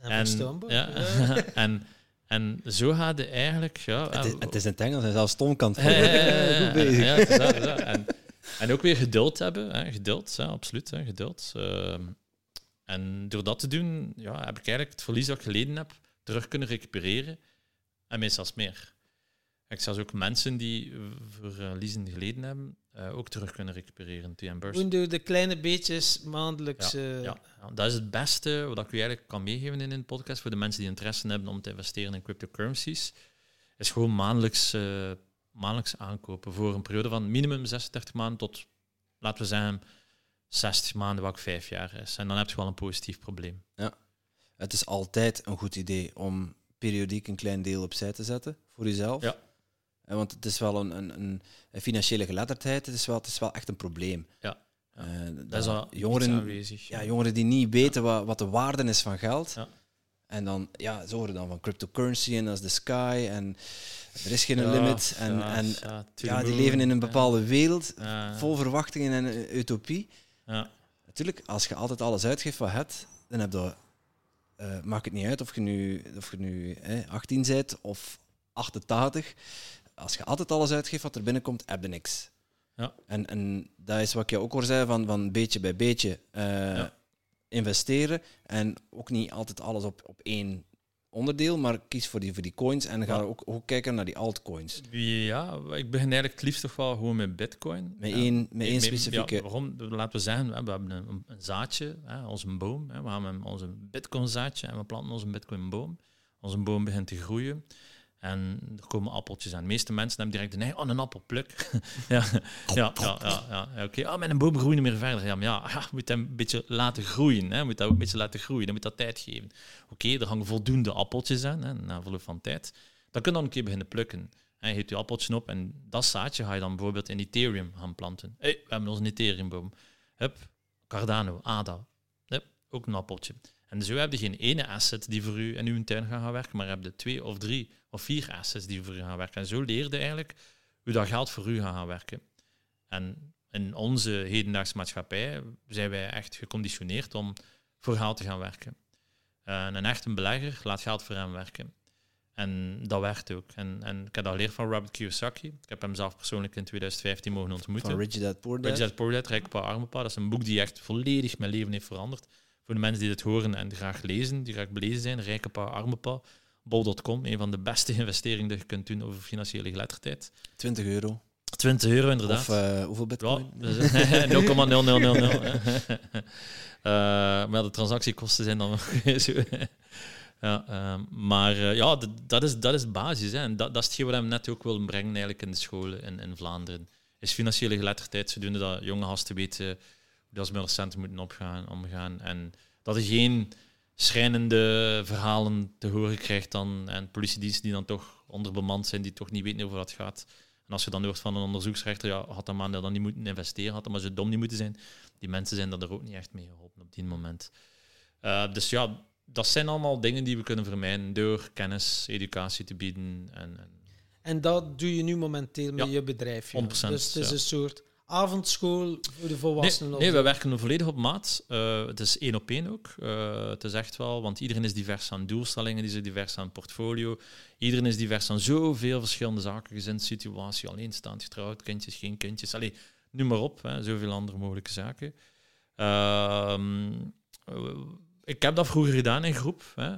En, ja, en, en zo gaat het eigenlijk... Ja, het, is, het is in het Engels, en zelfs stom kan het Ja, en, en ook weer geduld hebben. Hè, geduld, ja, absoluut. Hè, geduld. Uh, en door dat te doen, ja, heb ik eigenlijk het verlies dat ik geleden heb terug kunnen recupereren. En meestal meer. Ik zelfs ook mensen die verliezen geleden hebben, uh, ook terug kunnen recupereren. Doen door de kleine beetjes maandelijks. Ja, uh... ja, dat is het beste wat ik u eigenlijk kan meegeven in een podcast voor de mensen die interesse hebben om te investeren in cryptocurrencies. Is gewoon maandelijks, uh, maandelijks aankopen voor een periode van minimum 36 maanden tot, laten we zeggen, 60 maanden, wat vijf jaar is. En dan heb je wel een positief probleem. Ja, het is altijd een goed idee om periodiek een klein deel opzij te zetten voor jezelf. Ja. Want het is wel een, een, een, financiële geletterdheid, het is, wel, het is wel echt een probleem. Ja. ja. Uh, dat, is al jongeren, ja, jongeren die niet weten wat, wat de waarde is van geld. Ja. En dan, ja, ze horen dan van cryptocurrency en dat is de sky en er is geen limit. En, en ja, die leven in een bepaalde wereld vol verwachtingen en utopie. Ja. Natuurlijk, als je altijd alles uitgeeft wat je hebt, dan heb je uh, maakt het niet uit of je nu, of je nu 18 bent of 88. Als je altijd alles uitgeeft wat er binnenkomt, heb je niks. Ja. En, en dat is wat je ook al zei, van, van beetje bij beetje uh, investeren. En ook niet altijd alles op, op één onderdeel, maar kies voor die, voor die coins en ga ook, ook kijken naar die altcoins. Ja, ik begin eigenlijk het liefst toch wel gewoon met bitcoin. Met één, met één specifieke... Ja, waarom? Laten we zeggen, we hebben een, een zaadje, hè, onze boom. Hè, we hebben onze bitcoin zaadje en we planten onze bitcoin boom. Onze boom begint te groeien. En er komen appeltjes aan. De meeste mensen hebben direct een nee, oh, een appelpluk. ja, ja, ja, ja, ja, oké. Oh, met een boom groeit niet meer verder. Ja, maar ja, ja, moet hem een beetje laten groeien. Hè. Moet dat ook een beetje laten groeien. Dan moet dat tijd geven. Oké, er hangen voldoende appeltjes aan, hè, na verloop van tijd. Dan kun je dan een keer beginnen plukken. En je hebt je appeltje op en dat zaadje ga je dan bijvoorbeeld in Ethereum gaan planten. Hey, we hebben onze Ethereum-boom. Hup, Cardano, ADA. Hup, ook een appeltje. En zo heb je geen ene asset die voor u in uw tuin gaat gaan werken, maar heb je twee of drie of vier assets die voor u gaan werken. En zo leerde eigenlijk hoe dat geld voor u gaat gaan werken. En in onze hedendaagse maatschappij zijn wij echt geconditioneerd om voor geld te gaan werken. En een echte belegger laat geld voor hem werken. En dat werkt ook. En, en ik heb dat geleerd van Robert Kiyosaki. Ik heb hem zelf persoonlijk in 2015 mogen ontmoeten. Van Rich Dad Poor Dad? Rich Dad Poor Dad, Rijk Pa, Arme Pa. Dat is een boek die echt volledig mijn leven heeft veranderd. Voor de mensen die dit horen en graag lezen, die graag belezen zijn, Rijke Pa, Arme Pa. Bol.com, een van de beste investeringen die je kunt doen over financiële geletterdheid. 20 euro. 20 euro, inderdaad. Of uh, hoeveel bitcoin? Ja, 0,0000. uh, maar de transactiekosten zijn dan zo. ja, uh, maar uh, ja, dat is, dat is basis. Hè. En dat, dat is hetgeen wat we net ook willen brengen eigenlijk in de scholen in, in Vlaanderen. Is financiële geletterdheid, zodoende dat jonge gasten weten dat ze met centen moeten opgaan, omgaan. En dat er geen schrijnende verhalen te horen krijgt dan, en politiediensten die dan toch onderbemand zijn, die toch niet weten over wat het gaat. En als je dan hoort van een onderzoeksrechter, ja, had dat man dan niet moeten investeren, had dat maar zo dom niet moeten zijn. Die mensen zijn dat er ook niet echt mee geholpen op die moment. Uh, dus ja, dat zijn allemaal dingen die we kunnen vermijden door kennis, educatie te bieden. En, en, en dat doe je nu momenteel met je bedrijf. Ja. 100%, dus het is een soort avondschool voor de volwassenen? Nee, nee we werken volledig op maat. Uh, het is één op één ook. Uh, het is echt wel, want iedereen is divers aan doelstellingen, die is divers aan portfolio. Iedereen is divers aan zoveel verschillende zaken, gezinssituatie, alleenstaand, getrouwd, kindjes, geen kindjes. Allee, noem maar op, hè, zoveel andere mogelijke zaken. Uh, ik heb dat vroeger gedaan in groep, hè,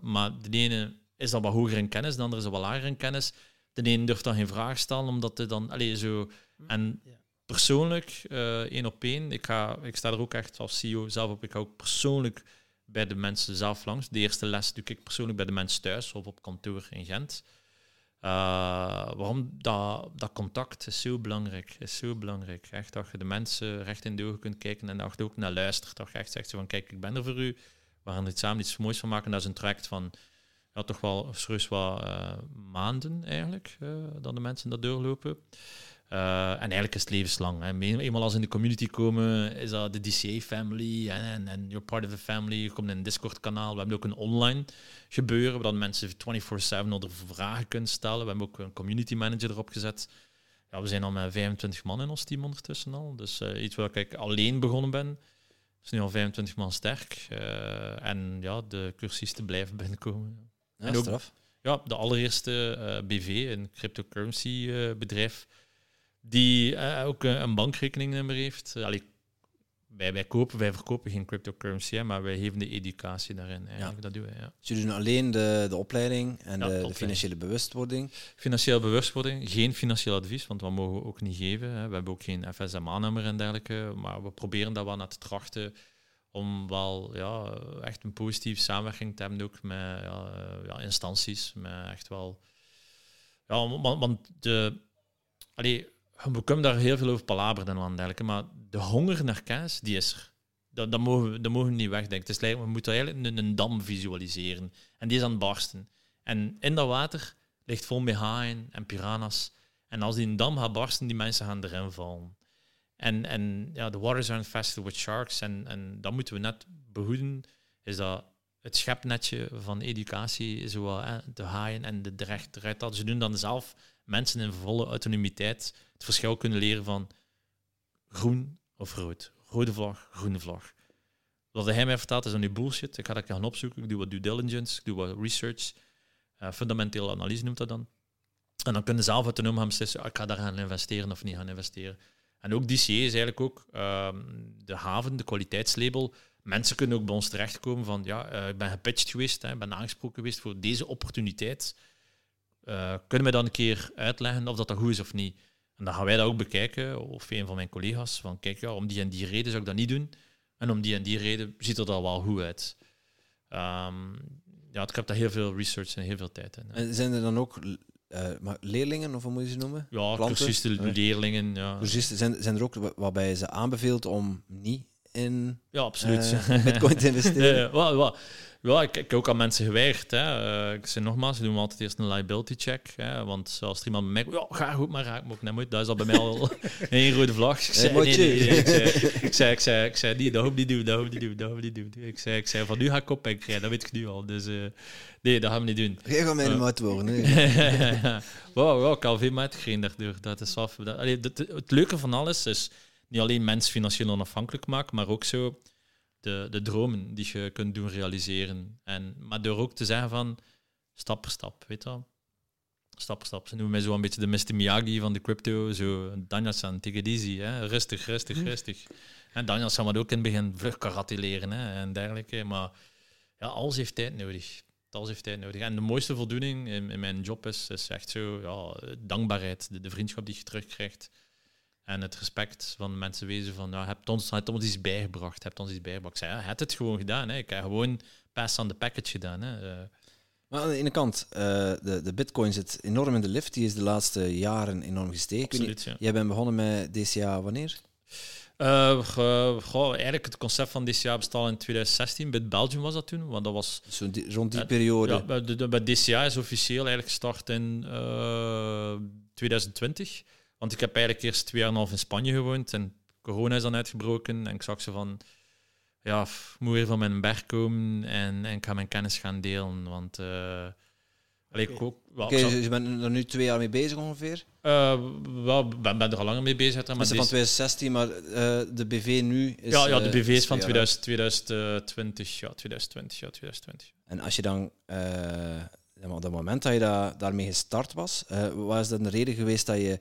maar de ene is dat wat hoger in kennis, de andere is dat wat lager in kennis. De ene durft dan geen vraag stellen, omdat het dan... Allee, zo en persoonlijk, uh, één op één, ik, ga, ik sta er ook echt als CEO zelf op. Ik ga ook persoonlijk bij de mensen zelf langs. De eerste les doe ik persoonlijk bij de mensen thuis of op kantoor in Gent. Uh, waarom? Dat, dat contact is zo belangrijk. Is zo belangrijk. Echt dat je de mensen recht in de ogen kunt kijken en dat je ook naar luistert. Dat je echt zegt van kijk, ik ben er voor u. We gaan er samen iets moois van maken. Dat is een traject van ja, toch wel serieus wat uh, maanden eigenlijk, uh, dat de mensen dat doorlopen. Uh, en eigenlijk is het levenslang. Hè. Eenmaal als in de community komen, is dat de DCA-family en, en you're part of the family. Je komt in een Discord-kanaal. We hebben ook een online gebeuren, waar mensen 24-7 onder vragen kunnen stellen. We hebben ook een community manager erop gezet. Ja, we zijn al met 25 man in ons team ondertussen al. Dus uh, iets waar ik alleen begonnen ben, is nu al 25 man sterk. Uh, en ja, de cursisten blijven binnenkomen. Ja, en ook, ja, de allereerste BV, een cryptocurrency bedrijf die uh, ook een bankrekeningnummer heeft. Allee, wij, wij, kopen, wij verkopen geen cryptocurrency, hè, maar wij geven de educatie daarin. Eigenlijk. Ja. Dat doen wij, ja. Dus jullie doen alleen de, de opleiding en de, de, financiële bewustwording? Financiële bewustwording, geen financieel advies, want dat mogen we ook niet geven. Hè. We hebben ook geen FSMA-nummer en dergelijke, maar we proberen dat wel naar te trachten om wel ja, echt een positieve samenwerking te hebben ook met ja, ja instanties, met echt wel... Ja, want, want de... Allee, we kunnen daar heel veel over palaberen en dergelijke, maar de honger naar kaas, die is er. Dat, dat, mogen, we, mogen niet wegdenken. Het is we moeten eigenlijk een, dam visualiseren. En die is aan het barsten. En in dat water ligt vol met haaien en piranha's. En als die een dam gaat barsten, die mensen gaan erin vallen. En, en ja, de waters are infested with sharks. En, en dat moeten we net behoeden. Is dat het schepnetje van educatie, zo, de haaien en de recht, dat Ze doen dan zelf mensen in volle autonomiteit het verschil kunnen leren van groen of rood. Rode vlag, groene vlag. Wat hij mij vertelt is dan nu bullshit. Ik ga dat gaan opzoeken. Ik doe wat due diligence, ik doe wat research. Uh, fundamentele analyse noemt dat dan. En dan kunnen ze zelf autonoom gaan beslissen, ah, ik ga daar gaan investeren of niet gaan investeren. En ook DCA is eigenlijk ook ehm, de haven, de kwaliteitslabel. Mensen kunnen ook bij ons terechtkomen van, ja, uh, ik ben gepitcht geweest, ik ben aangesproken geweest voor deze opportuniteit. Uh, kunnen we dan een keer uitleggen of dat, dat goed is of niet? En dan gaan wij dat ook bekijken, of een van mijn collega's, van kijk, ja, om die en die reden zou ik dat niet doen. En om die en die reden ziet er dat wel goed uit. Um, ja, ik heb daar heel veel research en heel veel tijd in. En zijn er dan ook uh, leerlingen, of hoe moet je ze noemen? Ja, cursisten, leerlingen. Ja. Cursisten, zijn, zijn er ook waarbij ze aanbeveelt om niet in ja, absoluut. Uh, bitcoin te investeren? ja, ja, wel, ja, ik, ik heb ook aan mensen geweigerd. Hè. Uh, ik zei nogmaals, we doen altijd eerst een liability check. Hè, want als er iemand bij mij ja, ga goed, maar raak me ook net moet. Dat is al bij mij al een rode vlag. Ik zei, nee, nee, ik, zei, ik, zei, ik, zei, ik zei, niet, dat hoop niet doen, dat hoop niet doen, dat hoop niet doen. Ik zei, ik zei, van nu ga ik op en krijgen, dat weet ik nu al. Dus uh, nee, dat gaan we niet doen. Jij gaat mij uh, maat worden. wow, wow, ik al veel maat gekregen daardoor. Dat is af. Dat, allee, het, het leuke van alles is niet alleen mensen financieel onafhankelijk maken, maar ook zo de, de dromen die je kunt doen realiseren. En, maar door ook te zeggen van stap per stap, weet je. Stap per stap. Ze noemen mij zo een beetje de Mr. Miyagi van de crypto. Zo, Daniel-san, take it easy. Hè. Rustig, rustig, hm. rustig. En Daniel-san had ook in het begin vlug karate leren hè, en dergelijke. Maar ja, alles heeft tijd nodig. Alles heeft tijd nodig. En de mooiste voldoening in, in mijn job is, is echt zo ja, dankbaarheid. De, de vriendschap die je terugkrijgt. En het respect van mensen wezen van, ja, hebt ons, hebt ons iets bijgebracht, hebt ons iets bijgebracht. Ik zei, ja, het het gewoon gedaan. Hè. Ik heb gewoon pass on the package gedaan. Hè. Uh, maar aan de ene kant, uh, de, de bitcoin zit enorm in de lift. Die is de laatste jaren enorm gestegen. Absoluut, ja. Jij bent begonnen met DCA wanneer? Uh, eigenlijk het concept van DCA bestaat in 2016. Bij Belgium was dat toen, want dat was... Zo rond die periode. Ja, bij, de, bij DCA is officieel eigenlijk gestart in 2020. Want ik heb eigenlijk eerst twee jaar en een half in Spanje gewoond en corona is dan uitgebroken en ik zag ze van ja, ik moet weer van mijn berg komen en, en ik ga mijn kennis gaan delen. Want uh, okay. ik ook, wel, okay, je bent er nu twee jaar mee bezig ongeveer? Uh, wel, ben, ben er al langer mee bezig. Maar is van 2016, maar uh, de BV nu is... Ja, ja de BV is van 2000, 2020. Ja, 2020, ja, 2020. En als je dan... op het moment dat je da daarmee gestart was, wat is dan de reden geweest dat je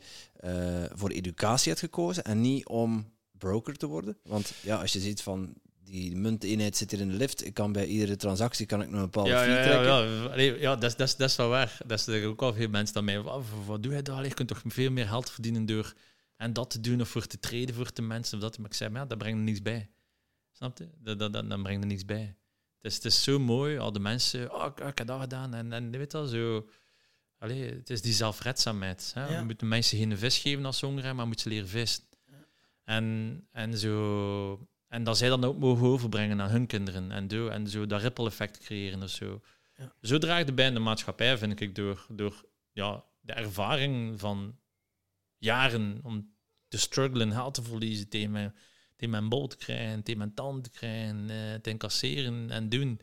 voor educatie hebt gekozen en niet om broker te worden? Want ja, als je ziet van die munteenheid zit hier in de lift. Ik kan bij iedere transactie kan ik nog een bepaalde ja, fee ja, trekken. Ja, ja, ja dat, dat, dat is wel waar. Dat is ook al veel mensen dan mij. Wat, wat doe je daar? Je kunt toch veel meer geld verdienen door en dat te doen of voor te treden voor de mensen. Of dat. Maar ik zei, maar ja, dat brengt er niets bij. Snap je? Dat, dat, dat, dat brengt er niets bij. Het is, het is zo mooi, al de mensen, oh, ik, heb dat gedaan. En, en weet al zo. Allee, het is die zelfredzaamheid. Hè? Ja. We moeten mensen geen vis geven als ze honger hebben, maar moeten ze leren vissen. En, en zo en dat zij dan ook mogen overbrengen aan hun kinderen en, do, en zo dat ripple effect creëren of zo. Ja. Zo draagt de bij in de maatschappij, vind ik, door, door ja, de ervaring van jaren om te struggelen, geld te verliezen, tegen mijn, tegen mijn bol te krijgen, tegen mijn tand te krijgen, eh, te incasseren en doen.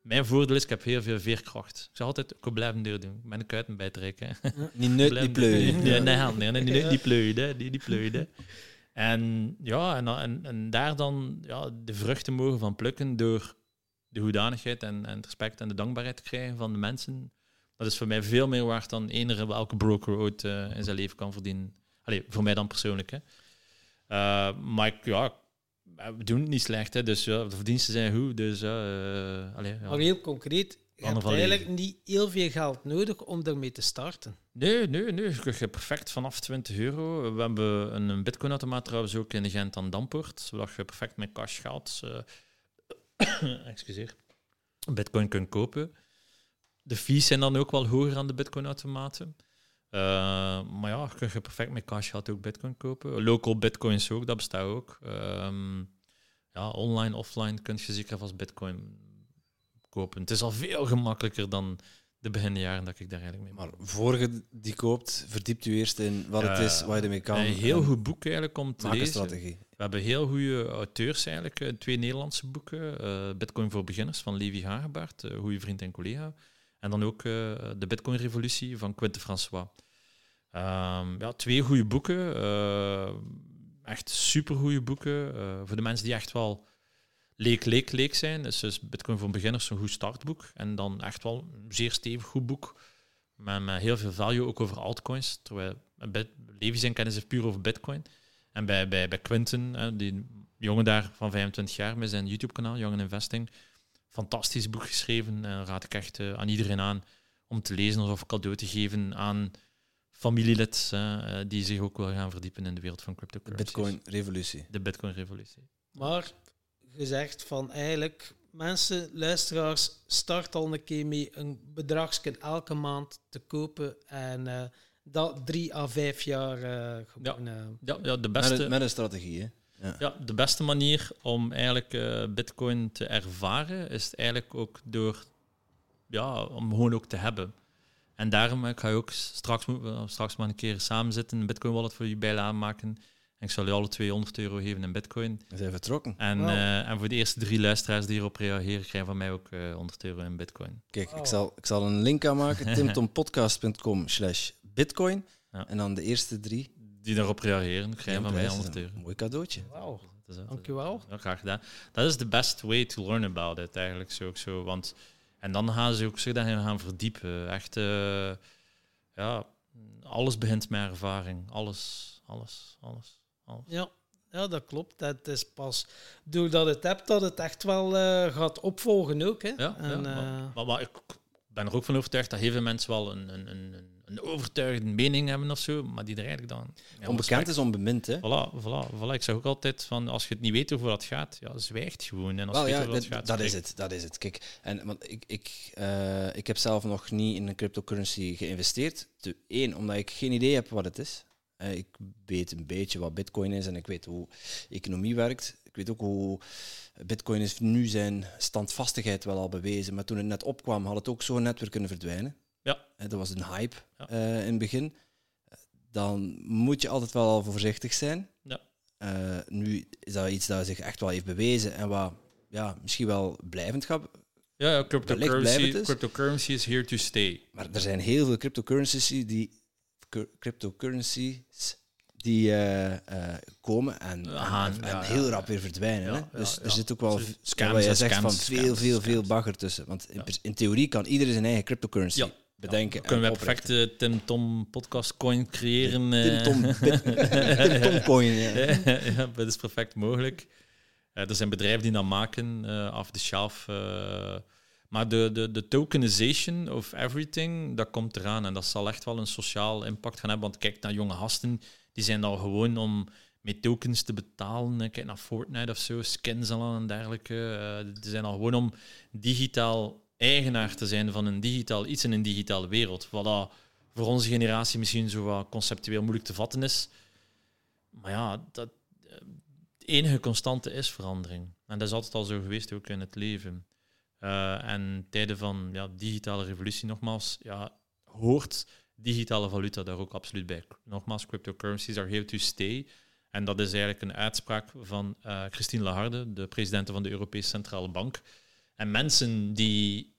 Mijn voordeel is, ik heb heel veel veerkracht. Ik zal altijd ook blijven deur doen. Ik ben de kuiten bij trekken. Ja. Niet nut, niet pleuien. Nee, nee, nee, pleuien, die, die pleuien. En, ja, en, en, en daar dan ja, de vruchten mogen van plukken door de hoedanigheid en, en het respect en de dankbaarheid te krijgen van de mensen. Dat is voor mij veel meer waard dan eender welke broker ooit uh, in zijn leven kan verdienen. Allee, voor mij dan persoonlijk. Hè. Uh, maar ik, ja, we doen het niet slecht, hè, dus ja, de verdiensten zijn goed. Dus, allee, ja. Maar heel concreet, je hebt eigenlijk niet heel veel geld nodig om ermee te starten. Nee, nee, nee. Je hebt perfect vanaf 20 euro. We hebben een bitcoin-automaat trouwens ook in Gent aan Dampoort, zodat je perfect met cash geld uh, excuseer, bitcoin kunt kopen. De fees zijn dan ook wel hoger aan de bitcoin-automaten. Uh, maar ja, je kunt perfect met cash geld ook bitcoin kopen. Local bitcoins ook, dat bestaat ook. Um, ja, online, offline kun je zeker vast bitcoin kopen. Het is al veel gemakkelijker dan de beginjaren dat ik daar eigenlijk mee Maar voor je die koopt, verdiept u eerst in wat het is, wat je ermee kan. Een heel goed boek eigenlijk om te lezen. strategie. We hebben heel goede auteurs eigenlijk. Eh, twee Nederlandse boeken. Uh, Bitcoin voor beginners van Levi Hagebaert, uh, goede vriend en collega. En dan ook uh, de Bitcoin-revolutie van Quinte François. Um, ja, twee goede boeken. echt supergoeie boeken. voor de mensen die echt wel leek, leek, leek zijn. is dus Bitcoin voor beginners een goed startboek. En dan echt wel een zeer stevig goed boek. Met, met heel veel value, ook over altcoins. Terwijl Levi zijn kennis is puur over Bitcoin. En bij, bij, bij Quinten, die jongen daar van 25 jaar met zijn YouTube-kanaal, Young Investing, fantastisch boek geschreven. En raad ik echt uh, aan iedereen aan om te lezen of cadeau te geven aan familielid uh, die zich ook wil gaan verdiepen in de wereld van cryptocurrencies. Bitcoin-revolutie. De Bitcoin-revolutie. Maar gezegd van eigenlijk mensen, luisteraars, start al een keer mee een bedragsje elke maand te kopen en uh, dat drie à vijf jaar uh, gewoon, ja. ja. Ja, de beste, met, met een strategie, hè? Ja. ja. de beste manier om eigenlijk uh, bitcoin te ervaren is eigenlijk ook door, ja, om gewoon ook te hebben. En daarom ga je ook straks, straks maar een keer samen zitten, een bitcoin wallet voor je bij aanmaken ik zal je alle 200 euro geven in bitcoin. We zijn vertrokken. En, uh, en voor de eerste drie luisteraars die hierop reageren, krijgen van mij ook uh, eh, 100 euro in bitcoin. Kijk, ik, zal, ik zal een link aanmaken, timtompodcast.com slash bitcoin. Ja. En dan de eerste drie. Die daarop reageren, krijgen van mij 100 euro. mooi cadeautje. Wauw, dankjewel. Ja, graag gedaan. Dat is de best way to learn about it, eigenlijk zo ook zo. Want, en dan gaan ze ook zich daarin gaan verdiepen. Echt, uh, ja, alles begint met ervaring. Alles, alles, alles. Ja, ja, dat klopt. Het is pas doordat het hebt dat het echt wel uh, gaat opvolgen ook. Hè. Ja, en, ja uh, maar, maar, ik ben er ook van overtuigd dat heel veel mensen wel een, een, een, een overtuigende mening hebben of zo, maar die er eigenlijk dan... Ja, Onbekend is onbemind, hè? Voilà, voilà, voilà. Ik zeg ook altijd van, als je het niet weet over wat gaat, ja, zwijgt gewoon. En als je weet over dat, gaat, dat is het, dat is het. Kijk, en, want ik, ik, uh, ik heb zelf nog niet in een cryptocurrency geïnvesteerd. Eén, omdat ik geen idee heb wat het is. ik weet een beetje wat bitcoin is en ik weet hoe economie werkt. Ik weet ook hoe bitcoin is nu zijn standvastigheid wel al bewezen. Maar toen het net opkwam, had het ook zo net weer kunnen verdwijnen. Ja. dat was een hype in het begin. Dan moet je altijd wel voorzichtig zijn. Ja. nu is dat iets dat zich echt wel heeft bewezen en wat ja, misschien wel blijvend gaat ja, ja cryptocurrency, cryptocurrency is here to stay. Maar er zijn heel veel cryptocurrencies die, cryptocurrencies die uh, uh, komen en, Aha, en, en heel rap weer verdwijnen. hè? Dus er zit ook wel, scams, je zegt, van veel, veel, veel bagger tussen. Want in, in, theorie kan iedereen zijn eigen cryptocurrency bedenken. kunnen we perfect de Tim Tom podcast coin creëren? Tim Tom, Tim Tom coin, ja. ja. dat is perfect mogelijk. Uh, er zijn bedrijven die dat maken uh, af de shelf. Uh, maar de, de, de tokenization of everything, dat komt eraan. En dat zal echt wel een sociaal impact gaan hebben. Want kijk naar jonge gasten, die zijn al gewoon om met tokens te betalen. Kijk naar Fortnite of zo, skins en dergelijke. die zijn al gewoon om digitaal eigenaar te zijn van een digitaal iets in een digitale wereld. Wat voor onze generatie misschien zo wat conceptueel moeilijk te vatten is. Maar ja, dat, enige constante is verandering. En dat is altijd al zo geweest, ook in het leven. Uh, en tijden van ja, digitale revolutie, nogmaals, ja, hoort digitale valuta daar ook absoluut bij. Nogmaals, cryptocurrencies are here to stay. En dat is eigenlijk een uitspraak van uh, Christine Lagarde, de president van de Europese Centrale Bank. En mensen die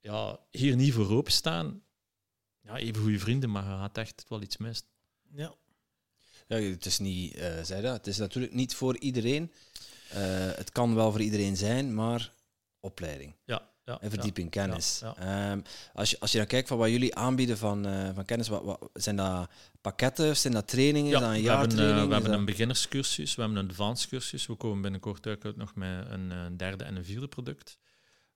ja, hier niet voor open staan, ja, even goede vrienden, maar gaat echt wel iets mis. Ja, ja, het is niet, uh, zei dat, het is natuurlijk niet voor iedereen. Uh, het kan wel voor iedereen zijn, maar opleiding. Ja, ja, en verdieping, kennis. Um, als, je, als je dan kijkt van wat jullie aanbieden van, uh, van kennis, wat, wat, zijn dat pakketten, zijn dat trainingen, ja, een jaartraining? We hebben, we hebben een beginnerscursus, we hebben een advanced cursus. We komen binnenkort uit nog met een derde en een vierde product.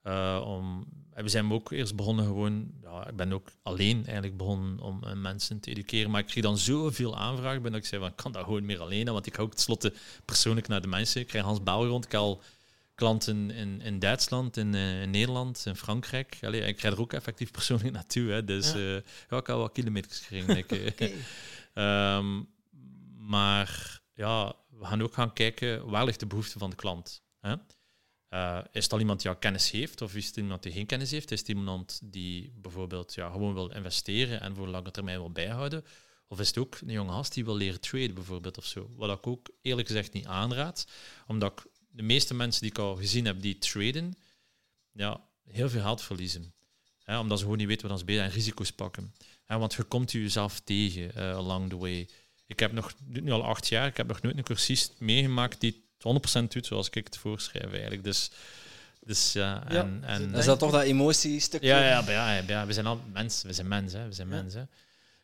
Uh, om, we zijn ook eerst begonnen gewoon, ja, ik ben ook alleen eigenlijk begonnen om uh, mensen te educeren, maar ik kreeg dan zoveel aanvragen ben dat ik zei van, ik kan dat gewoon meer alleen, want ik ga ook tenslotte persoonlijk naar de mensen. Ik krijg Hans Bouw rond, ik heb al klanten in, in Duitsland, in, uh, in Nederland, in Frankrijk. Allee, ik krijg er ook effectief persoonlijk naartoe, hè, dus ja. ja ik heb wel kilometers okay. um, maar ja, we gaan ook gaan kijken, waar ligt de behoefte van de klant? Hè? Uh, is het al iemand die al kennis heeft, of is het iemand die geen kennis heeft? Is het iemand die bijvoorbeeld ja, gewoon wil investeren en voor lange termijn wil bijhouden? Of is het ook een jonge gast die wil leren traden, bijvoorbeeld, of zo? Wat ik ook eerlijk gezegd niet aanraad, omdat de meeste mensen die ik al gezien heb die traden, ja, heel veel geld verliezen. omdat ze gewoon niet weten wat ze bezig en risico's pakken. want je komt jezelf tegen uh, along the way. Ik heb nog, nu al acht jaar, ik heb nog nooit een cursist meegemaakt die 100% doet zoals ik het voorschrijf eigenlijk. Dus, dus ja, en, ja, en, is dat toch dat emotiestukje? Ja, ja, ja, ja, we zijn al mensen, we zijn mensen, we zijn mensen.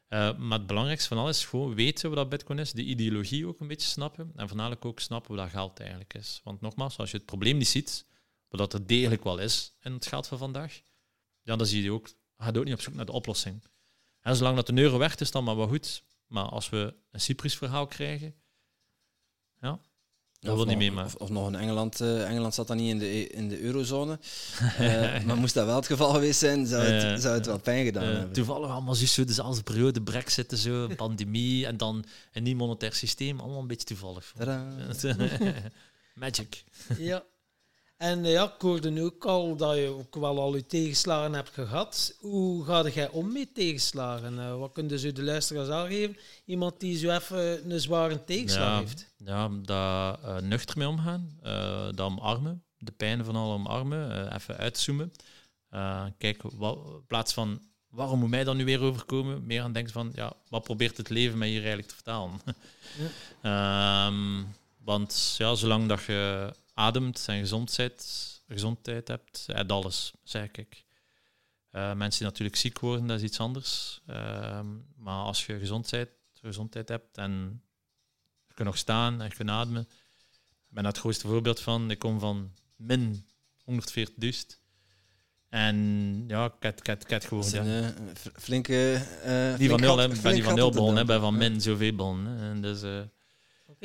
Uh, maar het belangrijkste van alles is gewoon weten wat dat bitcoin is, de ideologie ook een beetje snappen en voornamelijk ook snappen wat dat geld eigenlijk is. Want nogmaals, als je het probleem niet ziet, wat dat er degelijk wel is in het geld van vandaag, ja, dan zie je ook, gaat ook niet op zoek naar de oplossing. En zolang dat de euro weg is, dan maar wel goed. Maar als we een Cyprus-verhaal krijgen, ja, dat wil niet mee, maar. Of, nog een Engeland. Uh, Engeland zat dan niet in de, in de eurozone. uh, maar moest dat wel het geval geweest zijn, zou het, zou het wel pijn gedaan hebben. Toevallig allemaal zo dezelfde periode, brexit en zo, pandemie en dan een nieuw monetair systeem. Allemaal een beetje toevallig. Magic. Ja. En ja, ik hoorde nu ook al dat je ook wel al je tegenslagen hebt gehad. Hoe ga jij om met tegenslagen? Uh, wat kunnen ze de luisteraars aangeven? Iemand die zo even een zware tegenslag heeft. Ja, daar uh, nuchter mee omgaan. Uh, dat omarmen. De pijn van al omarmen. even uitzoomen. kijk, wat, in plaats van waarom moet mij dan nu weer overkomen? Meer aan denken van, ja, wat probeert het leven mij hier eigenlijk te vertalen? Ja. um, want ja, zolang dat je ademt en gezondheid, gezondheid hebt, uit alles, zeg ik. Uh, mensen die natuurlijk ziek worden, dat is iets anders. Uh, maar als je gezondheid, gezondheid hebt en je kunt nog staan en je kunt ademen. Ik ben het grootste voorbeeld van. Ik kom van min 140 duist. En ja, ik heb, ik gewoon... ja. een uh, flinke... Uh, die van nul, ben die van nul begonnen, bij van min zoveel begonnen. En dus...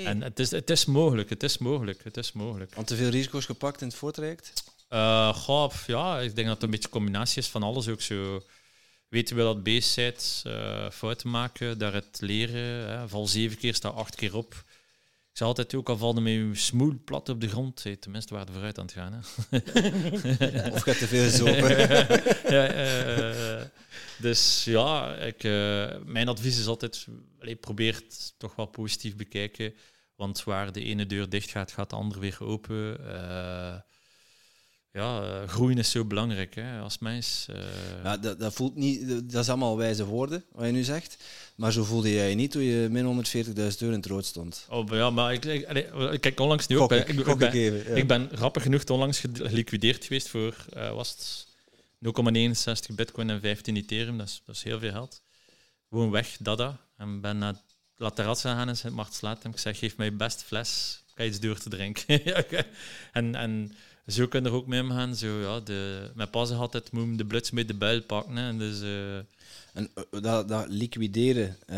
En het is, het is mogelijk, het is mogelijk, het is mogelijk. Want te veel risico's gepakt in het voortraject? Uh, goh, ja, ik denk dat het een beetje een combinatie is van alles. Ook zo, weten we dat bezig bent, uh, fouten maken, daar het leren. Hè. Val zeven keer, sta acht keer op. Ik zei altijd ook al valde met je smoel plat op de grond. Hey, tenminste, waar de vooruit aan het gaan. Hè. of gaat te veel zopen. ja, uh, dus ja, ik, uh, mijn advies is altijd: allee, probeer het toch wel positief bekijken. Want waar de ene deur dicht gaat, gaat de andere weer open. Uh, ja, uh, groeien is zo belangrijk hè, als mens. Uh... Ja, dat, dat, voelt niet, dat is allemaal wijze woorden, wat je nu zegt. Maar zo voelde jij je niet toen je min 140.000 euro in het rood stond. Oh, ja, maar ik, ik, kijk onlangs nu ook. ik, ik, ben, even, ja. ik ben grappig genoeg onlangs geliquideerd geweest voor, uh, was het 0,69 bitcoin en 15 ethereum. Dat is, dat is heel veel geld. Gewoon weg, dada. En ben naar La gegaan in Sint Maartslaat en ik zeg, geef mij je beste fles, ik ga iets door te drinken. en... en zo kun je er ook mee omgaan. Zo, ja, de, mijn pas had het moet de bluts met de buil pakken. Hè, dus, uh... en uh, dat, dat, liquideren, uh,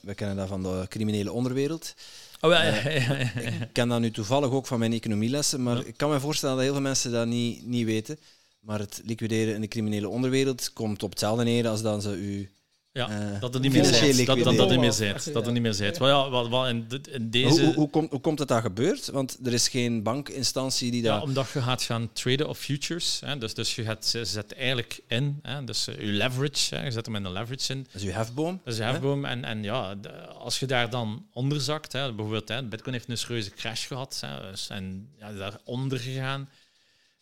we kennen dat van de criminele onderwereld. Oh, ja, ja, ja, Ik ken dat nu toevallig ook van mijn economielessen, maar ik kan me voorstellen dat heel veel mensen dat niet, niet weten. Maar het liquideren in de criminele onderwereld komt op hetzelfde neer als dan ze u ja, uh, dat er niet meer zit. Dat, dat, dat er niet meer. Dat er niet meer ja, wat, wat in, in deze... Hoe, hoe, komt, hoe komt het dat gebeurt? Want er is geen bankinstantie die dat... Ja, omdat je gaat gaan traden op futures. Hè. Dus, dus je gaat, zet eigenlijk in. Hè. Dus uh, je leverage, hè. je zet hem in een leverage in. Dat is je hefboom. Dat is je hefboom. En, en ja, de, als je daar dan onder zakt, hè, bijvoorbeeld hè, Bitcoin heeft een serieuze crash gehad hè, dus, en ja, daaronder gegaan.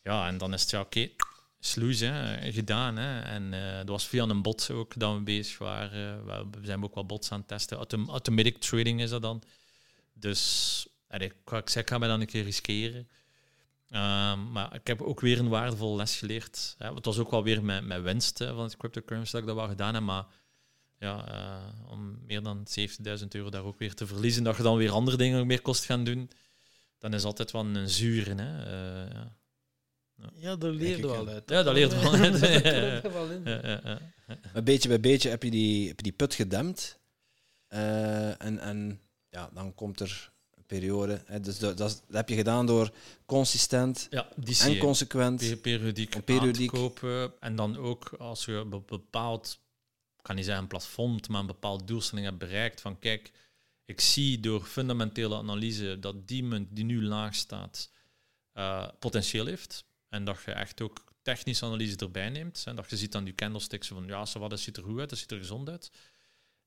Ja, en dan is het ja, oké, okay, sluis hè, gedaan. Hè. En uh, dat was via een bot ook dat we bezig waren. we zijn ook wel bots aan het testen. Autom automatic trading is dat dan. Dus ik, ik ik ga mij dan een keer riskeren. Um, maar ik heb ook weer een waardevol les geleerd. Hè. Het was ook wel weer mijn, mijn winst hè, van het cryptocurrency dat ik dat wel gedaan heb. Maar ja, om meer dan 70.000 euro daar ook weer te verliezen, dat je dan weer andere dingen meer kost gaan doen, dan is altijd wel een zuren. Hè. Ja. Ja, dat leerde wel uit. Ja, dat leert wel uit. Maar beetje bij beetje heb je die, heb je die put gedempt. Uh, en, en ja, dan komt er een periode. Hè, dus dat, dat, heb je gedaan door consistent ja, en consequent. Periodiek, en periodiek kopen. En dan ook als je een bepaald, kan niet zeggen een plafond, maar een bepaald doelstelling hebt bereikt. Van kijk, ik zie door fundamentele analyse dat die munt die nu laag staat, uh, potentieel heeft. En dat je echt ook technische analyse erbij neemt. En dat je ziet dan die candlesticks van, ja, wat, dat ziet er goed uit, dat ziet er gezond uit.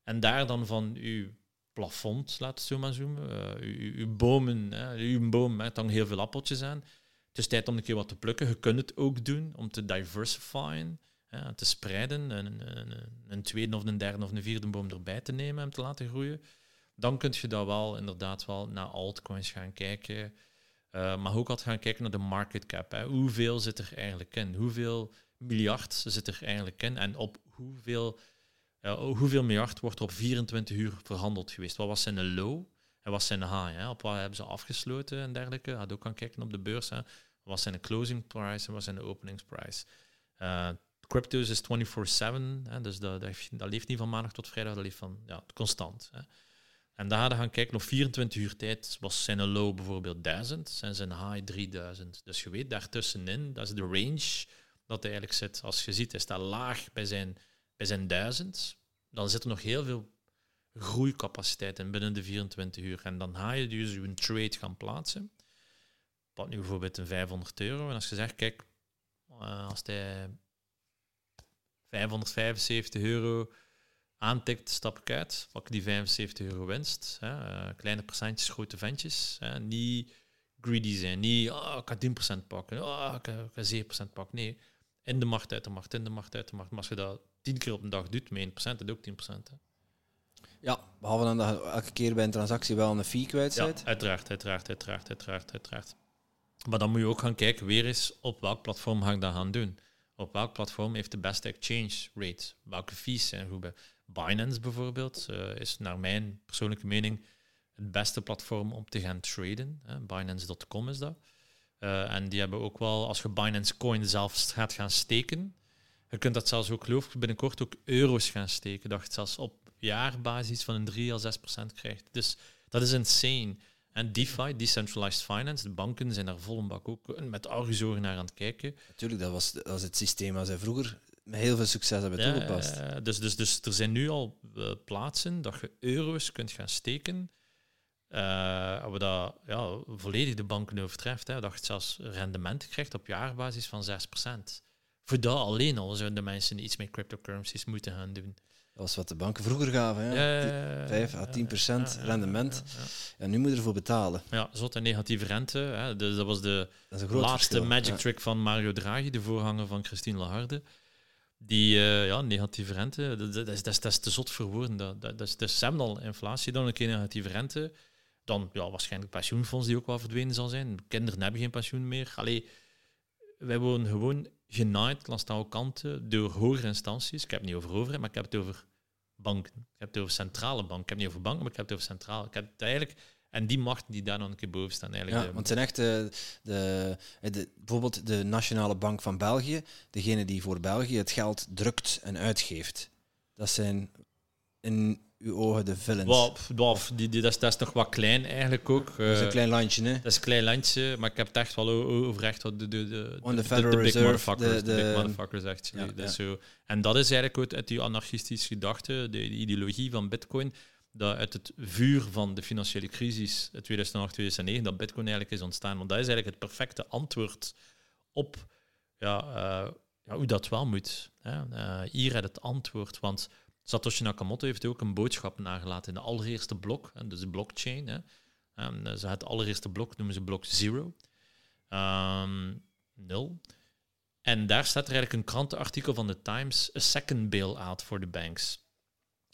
En daar dan van je plafond, laat het zo maar zoomen, uh, uw, bomen, hè, uw boom, hè, hangt heel veel appeltjes aan. Het is tijd om een keer wat te plukken. Je kunt het ook doen om te diversifyen, hè, te spreiden, een, een, een, tweede of een derde of een vierde boom erbij te nemen en te laten groeien. Dan kun je daar wel inderdaad wel naar altcoins gaan kijken. Uh, maar ook altijd gaan kijken naar de market cap. Hè. Hoeveel zit er eigenlijk in? Hoeveel miljard zit er eigenlijk in? En op hoeveel, uh, hoeveel miljard wordt er op 24 uur verhandeld geweest? Wat was zijn low en wat zijn high? Hè? Op wat hebben ze afgesloten en dergelijke? Had ook gaan kijken op de beurs. Hè? Wat zijn de closing price en wat zijn de openingsprice? Uh, crypto's is 24-7, dus dat, dat, dat, leeft niet van maandag tot vrijdag, dat leeft van ja, constant. Hè. En daar gaan kijken, op 24 uur tijd was zijn low bijvoorbeeld 1000, zijn zijn high 3000. Dus je weet, daartussenin, dat is de range dat hij eigenlijk zit. Als je ziet, hij staat laag bij zijn, bij zijn 1000, dan zit er nog heel veel groeicapaciteit in binnen de 24 uur. En dan ga je dus een trade gaan plaatsen. Pak nu bijvoorbeeld een 500 euro. En als je zegt, kijk, uh, als hij 575 euro aantikt, stap ik uit, pak die 75 euro winst. Hè. Uh, kleine percentjes, grote ventjes. Hè. Niet greedy zijn, niet oh, ik ga 10% pakken, oh, ik, ga, 7% pakken. Nee, in de markt, uit de markt, in de markt, uit de markt. Maar als je dat 10 keer op een dag doet met 1%, dat ook 10%. Hè. Ja, behalve dan dat je elke keer bij een transactie wel een fee kwijt bent. Ja, uiteraard, uiteraard, uiteraard, uiteraard, uiteraard. Maar dan moet je ook gaan kijken, weer eens op welk platform ga ik dat gaan doen. Op welk platform heeft de beste exchange rate? Welke fees zijn goed bij? Binance bijvoorbeeld uh, is naar mijn persoonlijke mening het beste platform om te gaan traden. Binance.com is dat. Uh, en die hebben ook wel, als je Binance Coin zelf gaat gaan steken, je kunt dat zelfs ook, geloof ik, binnenkort ook euro's gaan steken. Dat je het zelfs op jaarbasis van een 3 à 6 procent krijgt. Dus dat is insane. En DeFi, Decentralized Finance, de banken zijn daar vol een bak ook met argusoren naar aan het kijken. Natuurlijk, dat was, dat het systeem als zij vroeger met heel veel succes hebben toegepast. dus, dus, dus er zijn nu al plaatsen dat je euro's kunt gaan steken. Uh, we dat ja, volledig de banken overtreft. Hè, dat je zelfs rendement krijgt op jaarbasis van 6%. Voor dat alleen al zouden de mensen iets met cryptocurrencies moeten gaan doen. Dat was wat de banken vroeger gaven. Hè? Ja, 5 à 10 procent rendement. En nu moet je ervoor betalen. Ja, zot en negatieve rente. Hè. Dus dat was de laatste magic trick van Mario Draghi, de voorganger van Christine Lagarde. Die uh, ja, negatieve rente, dat, is, dat, is, te zot voor woorden. Dat, dat, dat is, dat is al inflatie, dan een keer negatieve rente. Dan ja, waarschijnlijk pensioenfonds die ook wel verdwenen zal zijn. Kinderen hebben geen pensioen meer. Allee, wij worden gewoon genaaid langs alle kanten door hogere instanties. Ik heb het niet over overheid, maar ik heb het over banken. Ik heb het over centrale banken. Ik heb het niet over banken, maar ik heb het over centrale. Ik heb het eigenlijk... En die machten die daar nog een keer boven staan. Eigenlijk ja, want het zijn echt de, de, de, bijvoorbeeld de Nationale Bank van België, degene die voor België het geld drukt en uitgeeft. Dat zijn in uw ogen de villains? Well, die, die, dat, is, dat is toch wat klein eigenlijk ook. dat is een klein landje, hè? Dat is een klein landje, maar ik heb het echt wel over echt de, de, de, de, Federal de, big motherfuckers, de, big motherfuckers echt. Ja, dat Is zo. En dat is eigenlijk ook uit die anarchistische gedachte, de, ideologie van bitcoin, dat uit het vuur van de financiële crisis 2008, 2009, dat bitcoin eigenlijk is ontstaan. Want dat is eigenlijk het perfecte antwoord op ja, uh, ja, hoe dat wel moet. Hè. Uh, hier het antwoord, want Satoshi Nakamoto heeft ook een boodschap nagelaten in de allereerste blok, dus de blockchain. Hè. Eh, het allereerste blok noemen ze blok zero. Um, nul. En daar staat er eigenlijk een krantenartikel van de Times, a second bail-out for the banks.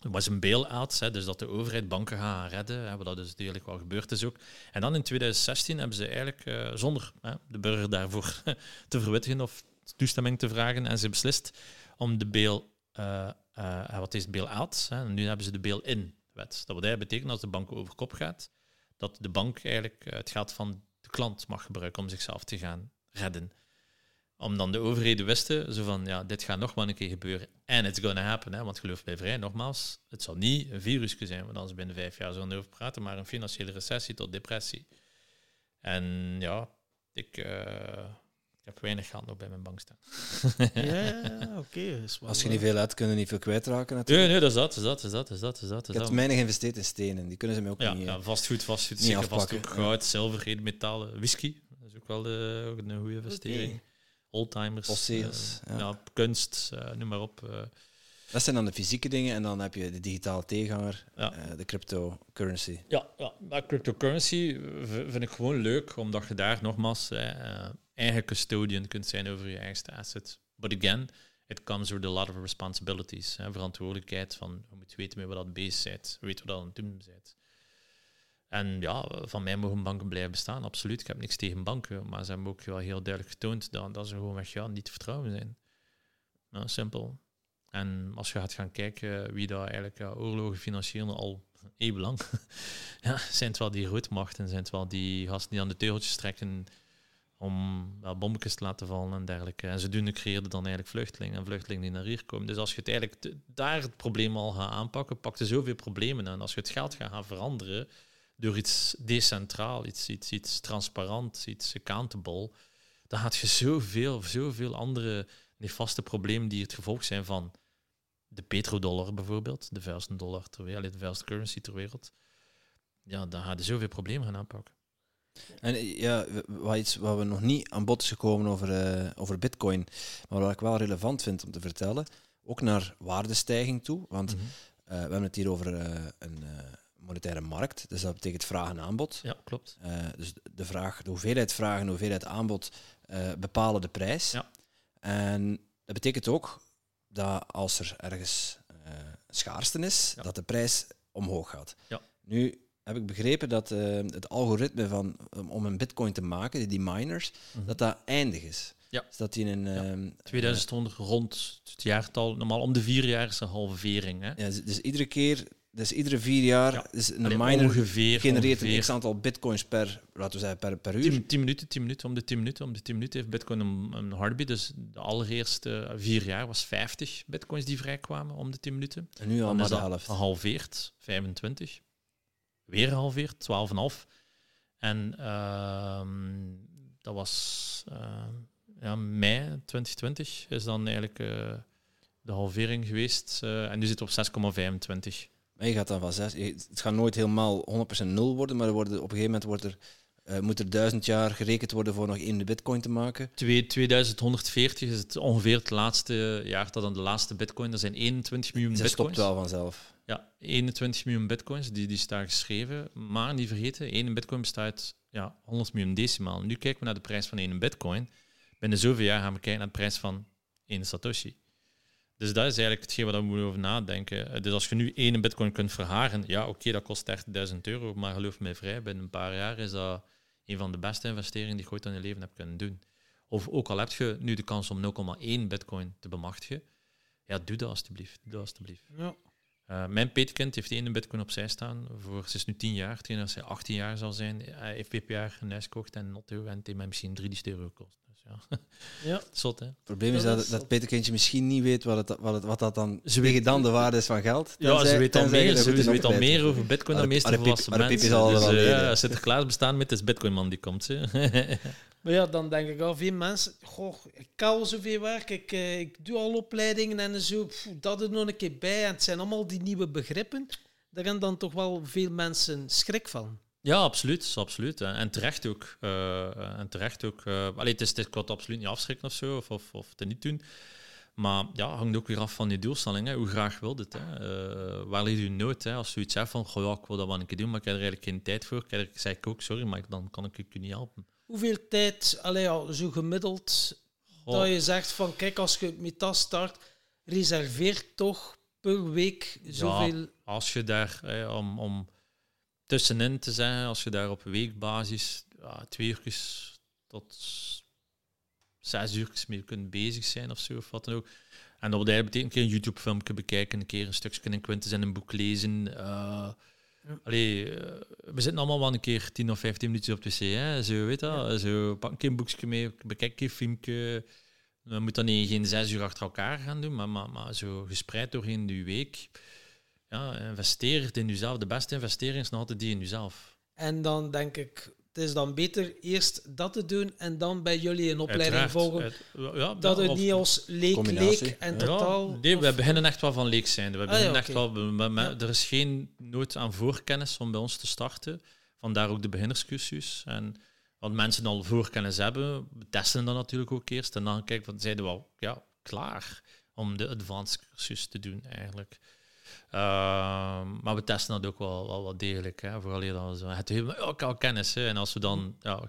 Was een bail-out, dus dat de overheid banken gaat redden, hè, wat dat dus natuurlijk wel gebeurd is ook. En dan in 2016 hebben ze eigenlijk, uh, zonder hè, de burger daarvoor te verwittigen of toestemming te vragen, en ze beslist om de bail uh, uh, wat is bail-out? Nu hebben ze de bail-in-wet. Dat wat betekent als de bank over kop gaat, dat de bank eigenlijk eh, het geld van de klant mag gebruiken om zichzelf te gaan redden. Om dan de overheden wisten, zo van, ja, dit gaat nog maar een keer gebeuren. En it's gonna happen, hè, want geloof mij vrij, nogmaals, het zal niet een virus zijn, want anders binnen vijf jaar zullen we over praten, maar een financiële recessie tot depressie. En ja, ik, uh, ik heb weinig geld nog bij mijn bank staan. ja, oké. Als je niet veel hebt, kunnen niet veel kwijtraken natuurlijk. Nee, nee, dat is dat, is dat, is dat, is dat, is dat. Ik heb weinig geïnvesteerd in stenen, die kunnen ze mij ook ja, niet... Ja, vastgoed, vastgoed, niet zeker vastgoed, goud, zilver, edelmetalen, whisky. Dat is ook wel de, ook een goede investering. Okay. Oldtimers. Uh, ja. kunst, uh, noem maar op. Uh. Dat zijn dan de fysieke dingen en dan heb je de digitale tegenhanger, ja. de cryptocurrency. Ja, ja, maar cryptocurrency vind ik gewoon leuk, omdat je daar nogmaals eigen custodian kunt zijn over je eigen asset. But again, it comes with a lot of responsibilities. Hè, verantwoordelijkheid van, je moet weten met wat dat bezig bent, weten wat dat aan het doen bent. En ja, van mij mogen banken blijven bestaan, absoluut. Ik heb niks tegen banken, maar ze hebben ook wel heel duidelijk getoond dat, dat ze gewoon weg ja, niet te vertrouwen zijn. Simpel. En als je gaat gaan kijken wie daar eigenlijk ja, oorlogen financieren al eeuwenlang, ja, zijn het wel die roodmachten, zijn het wel die gasten die aan de teugeltjes trekken om ja, bommetjes te laten vallen en dergelijke. En ze doen creëerden dan eigenlijk vluchtelingen en vluchtelingen die naar hier komen. Dus als je het eigenlijk daar het probleem al gaat aanpakken, pak je zoveel problemen aan. Als je het geld gaat gaan veranderen door iets decentraal, iets, iets, iets transparant, iets accountable, dan gaat je zoveel, zoveel andere nefaste problemen die het gevolg zijn van de petrodollar bijvoorbeeld, de vuilste dollar ter wereld, de vuilste currency ter wereld. Ja, dan gaat je zoveel problemen gaan aanpakken. En ja, wat, iets wat we nog niet aan bod is gekomen over, uh, over Bitcoin, maar wat ik wel relevant vind om te vertellen, ook naar waardestijging toe. Want mm we hebben het hier over uh, een monetaire markt, dus dat betekent vraag en aanbod. Ja, klopt. dus de vraag, de hoeveelheid vraag en de hoeveelheid aanbod bepalen de prijs. Ja. En dat betekent ook dat als er ergens schaarste is, dat de prijs omhoog gaat. Ja. Nu heb ik begrepen dat uh, het algoritme van, om een bitcoin te maken, die miners, mhm. dat dat eindig is. Ja. Dus dat die een... Ja. 2000 uh, rond het jaartal, normaal om de vier jaar is een halvering. Hè? Ja, dus, dus iedere keer, dus iedere vier jaar ja. is een miner ongeveer, genereert ongeveer. een x-aantal bitcoins per, laten we zeggen, per, per uur. 10, minuten, 10 minuten, om de 10 minuten. Om de 10 minuten heeft bitcoin een, een. Dus de allereerste vier jaar was 50 bitcoins die vrijkwamen om de 10 minuten. En nu al maar de helft. Gehalveerd, 25 weer gehalveerd, 12,5. En uh, dat was uh, ja, mei 2020 is dan eigenlijk uh, de halvering geweest. en nu zit op 6,25. Maar je gaat dan van 6. Het gaat nooit helemaal 100% nul worden, maar er worden, op een gegeven moment wordt er uh, moet er duizend jaar gerekend worden voor nog één bitcoin te maken? 2140 is het ongeveer het laatste jaar dat dan de laatste bitcoin. Er zijn 21 miljoen bitcoins. Dat stopt wel vanzelf. Ja, 21 miljoen bitcoins, die, die staan geschreven. Maar niet vergeten, één bitcoin bestaat ja, 100 miljoen decimaal. Nu kijken we naar de prijs van één bitcoin. Binnen zoveel jaar gaan we kijken naar de prijs van één satoshi. Dus dat is eigenlijk hetgeen waar we moeten over nadenken. Dus als je nu één bitcoin kunt verharen, ja oké, dat kost 30.000 euro, maar geloof mij vrij, binnen een paar jaar is dat een van de beste investeringen die je ooit in je leven hebt kunnen doen. Of ook al heb je nu de kans om 0,1 bitcoin te bemachtigen, ja, doe dat alstublieft. Doe dat alstublieft. Ja. Uh, mijn peetkind heeft één bitcoin opzij staan. Voor, ze is nu 10 jaar. Tegen als hij 18 jaar zal zijn, hij heeft per jaar een huis gekocht en Notto en het heeft mij misschien 3000 euro gekost. Ja, ja. zot hè. Het probleem is dat, dat Peterkindje misschien niet weet wat, het, wat, het, wat dat dan ze weet dan de waarde is van geld. Ja, ze weet al meer, ze, weet al meer over bitcoin dan de meeste volwassen mensen. Dus, uh, ja, Sinterklaas bestaan met is bitcoin man die komt. Maar ja, dan denk ik al, veel mensen, goh, ik kan zoveel werk, ik, eh, ik doe al opleidingen en zo, dat er nog een keer bij. En het zijn allemaal die nieuwe begrippen. Daar hebben dan toch wel veel mensen schrik van. Ja, absoluut. absoluut. En terecht ook. Uh, en terecht ook. Uh, allee, het is, het kan absoluut niet afschrikken of zo, of, of, of het niet doen. Maar ja, hangt ook weer af van je doelstelling. Hè. Hoe graag wil het? Hè? Uh, waar ligt je nood? Hè? Als je iets zegt van, goh, ja, ik wil dat wel een keer doen, maar ik heb er eigenlijk geen tijd voor, ik zeg ik ook, sorry, maar dan kan ik je niet helpen. Hoeveel tijd, allee, ja, zo gemiddeld, dat je zegt van, kijk, als je met dat start, reserveer toch per week zoveel... Ja, als je daar, om... om tussenin te zijn, als je daar op weekbasis ja, twee uur tot zes uur mee kunt bezig zijn of zo, of wat dan ook. En dat betekent een keer een YouTube-filmpje bekijken, een keer een stukje in Quintus en een boek lezen. Uh, allee, uh, we zitten allemaal wel een keer 10 of 15 minuutjes op de wc, hè? zo weet dat. Zo, pak een keer een boekje mee, bekijk een filmpje. We moeten dan niet geen zes uur achter elkaar gaan doen, maar, maar, maar zo gespreid doorheen de week ja, investeer in jezelf. De beste investering is nog altijd die in jezelf. En dan denk ik, het is dan beter eerst dat te doen en dan bij jullie een opleiding volgen. ja, dat het niet als leek, leek en totaal... nee, we beginnen echt wel van leek zijn. We ah, beginnen echt wel, Er is geen nood aan voorkennis om bij ons te starten. Vandaar ook de beginnerscursus. En wat mensen al voorkennis hebben, we testen dat natuurlijk ook eerst. En dan kijken, van, zijn we wel ja, klaar om de advanced cursus te doen eigenlijk. Ehm, maar we testen dat ook wel, wel degelijk. Vooral hier dan. Het ook al kennis. En als we dan ja,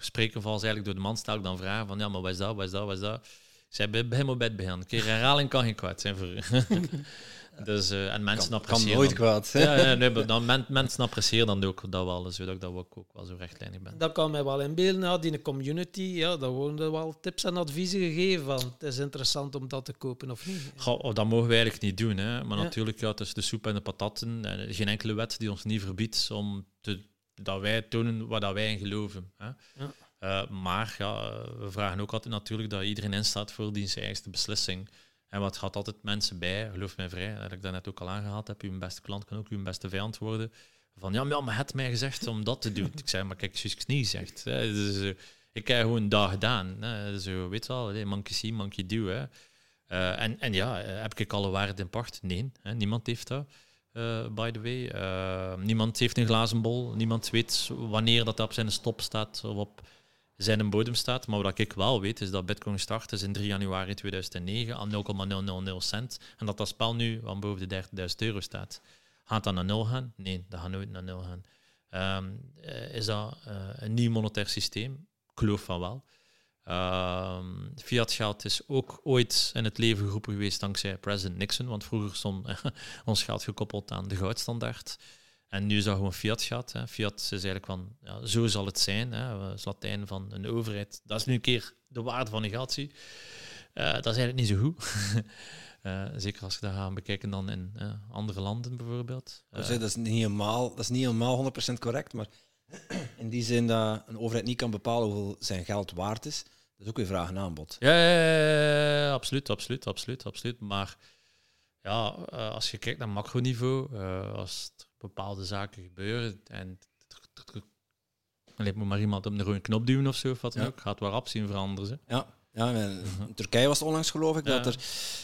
vals eigenlijk door de man, stel ik dan vragen van ja, maar wat is dat, wat is dat, wat is dat? Zei, begin maar bij het. Een keer herhaling kan geen kwaad zijn voor u. Dus, uh, en mensen kan, appreciëren. Kan nooit kwaad. Ja, ja nee, maar dan, men, mensen appreciëren dan ook dat wel, zodat ik dat ook, ook wel zo rechtlijnig ben. Dat kan mij wel inbeelden. Ja, die community, ja, daar worden wel tips en adviezen gegeven van het is interessant om dat te kopen of niet. Goh, dat mogen wij eigenlijk niet doen. Hè. Maar natuurlijk, ja, tussen de soep en de patatten, eh, geen enkele wet die ons niet verbiedt om te, dat wij tonen wat dat wij in geloven. Hè. Ja. Uh, maar ja, we vragen ook altijd natuurlijk dat iedereen instaat voor die zijn eigen beslissing. En wat gaat altijd mensen bij, geloof mij vrij, dat ik dat net ook al aangehaald heb, uw beste klant kan ook uw beste vijand worden. Van ja, maar, het mij gezegd om dat te doen. ik zei, maar kijk, ik niet. Hè. Dus, uh, ik heb gewoon daar gedaan. Hè. Zo, weet je wel, monkey see, monkey do. Hè. Uh, en, en ja, eh, heb ik alle waarde in pacht? Nee, hè. niemand heeft dat. By the way. niemand heeft een glazen bol. Niemand weet wanneer dat op zijn stop staat of op zijn een bodem staat. Maar wat ik wel weet, is dat Bitcoin start is in 3 januari 2009 aan 0,000 cent. En dat dat spel nu aan boven de 30.000 euro staat. Gaat dat naar nul gaan? Nee, dat gaat nooit naar nul gaan. Um, is dat uh, een nieuw monetair systeem? Ik geloof van wel. Um, fiat geld is ook ooit in het leven geroepen geweest dankzij president Nixon, want vroeger stond ons geld gekoppeld aan de goudstandaard. En nu is dat gewoon fiat gaat. Hè. Fiat is eigenlijk van, ja, zo zal het zijn. Hè. Dat is Latijn van een overheid. Dat is nu een keer de waarde van negatie. Uh, dat is eigenlijk niet zo goed. uh, zeker als je dat gaat bekijken dan in uh, andere landen bijvoorbeeld. dat is niet helemaal, dat is niet helemaal 100% correct, maar in die zin dat een overheid niet kan bepalen hoeveel zijn geld waard is. Dat is ook weer vraag en aanbod. Ja, ja, ja, absoluut, absoluut, absoluut, absoluut. Maar ja, als je kijkt naar macroniveau, als bepaalde zaken gebeuren en alleen moet maar iemand op de rode knop duwen of zo, of wat dan ook, gaat waar zien veranderen. Ze. Ja. Ja, in Turkije was het onlangs geloof ik dat er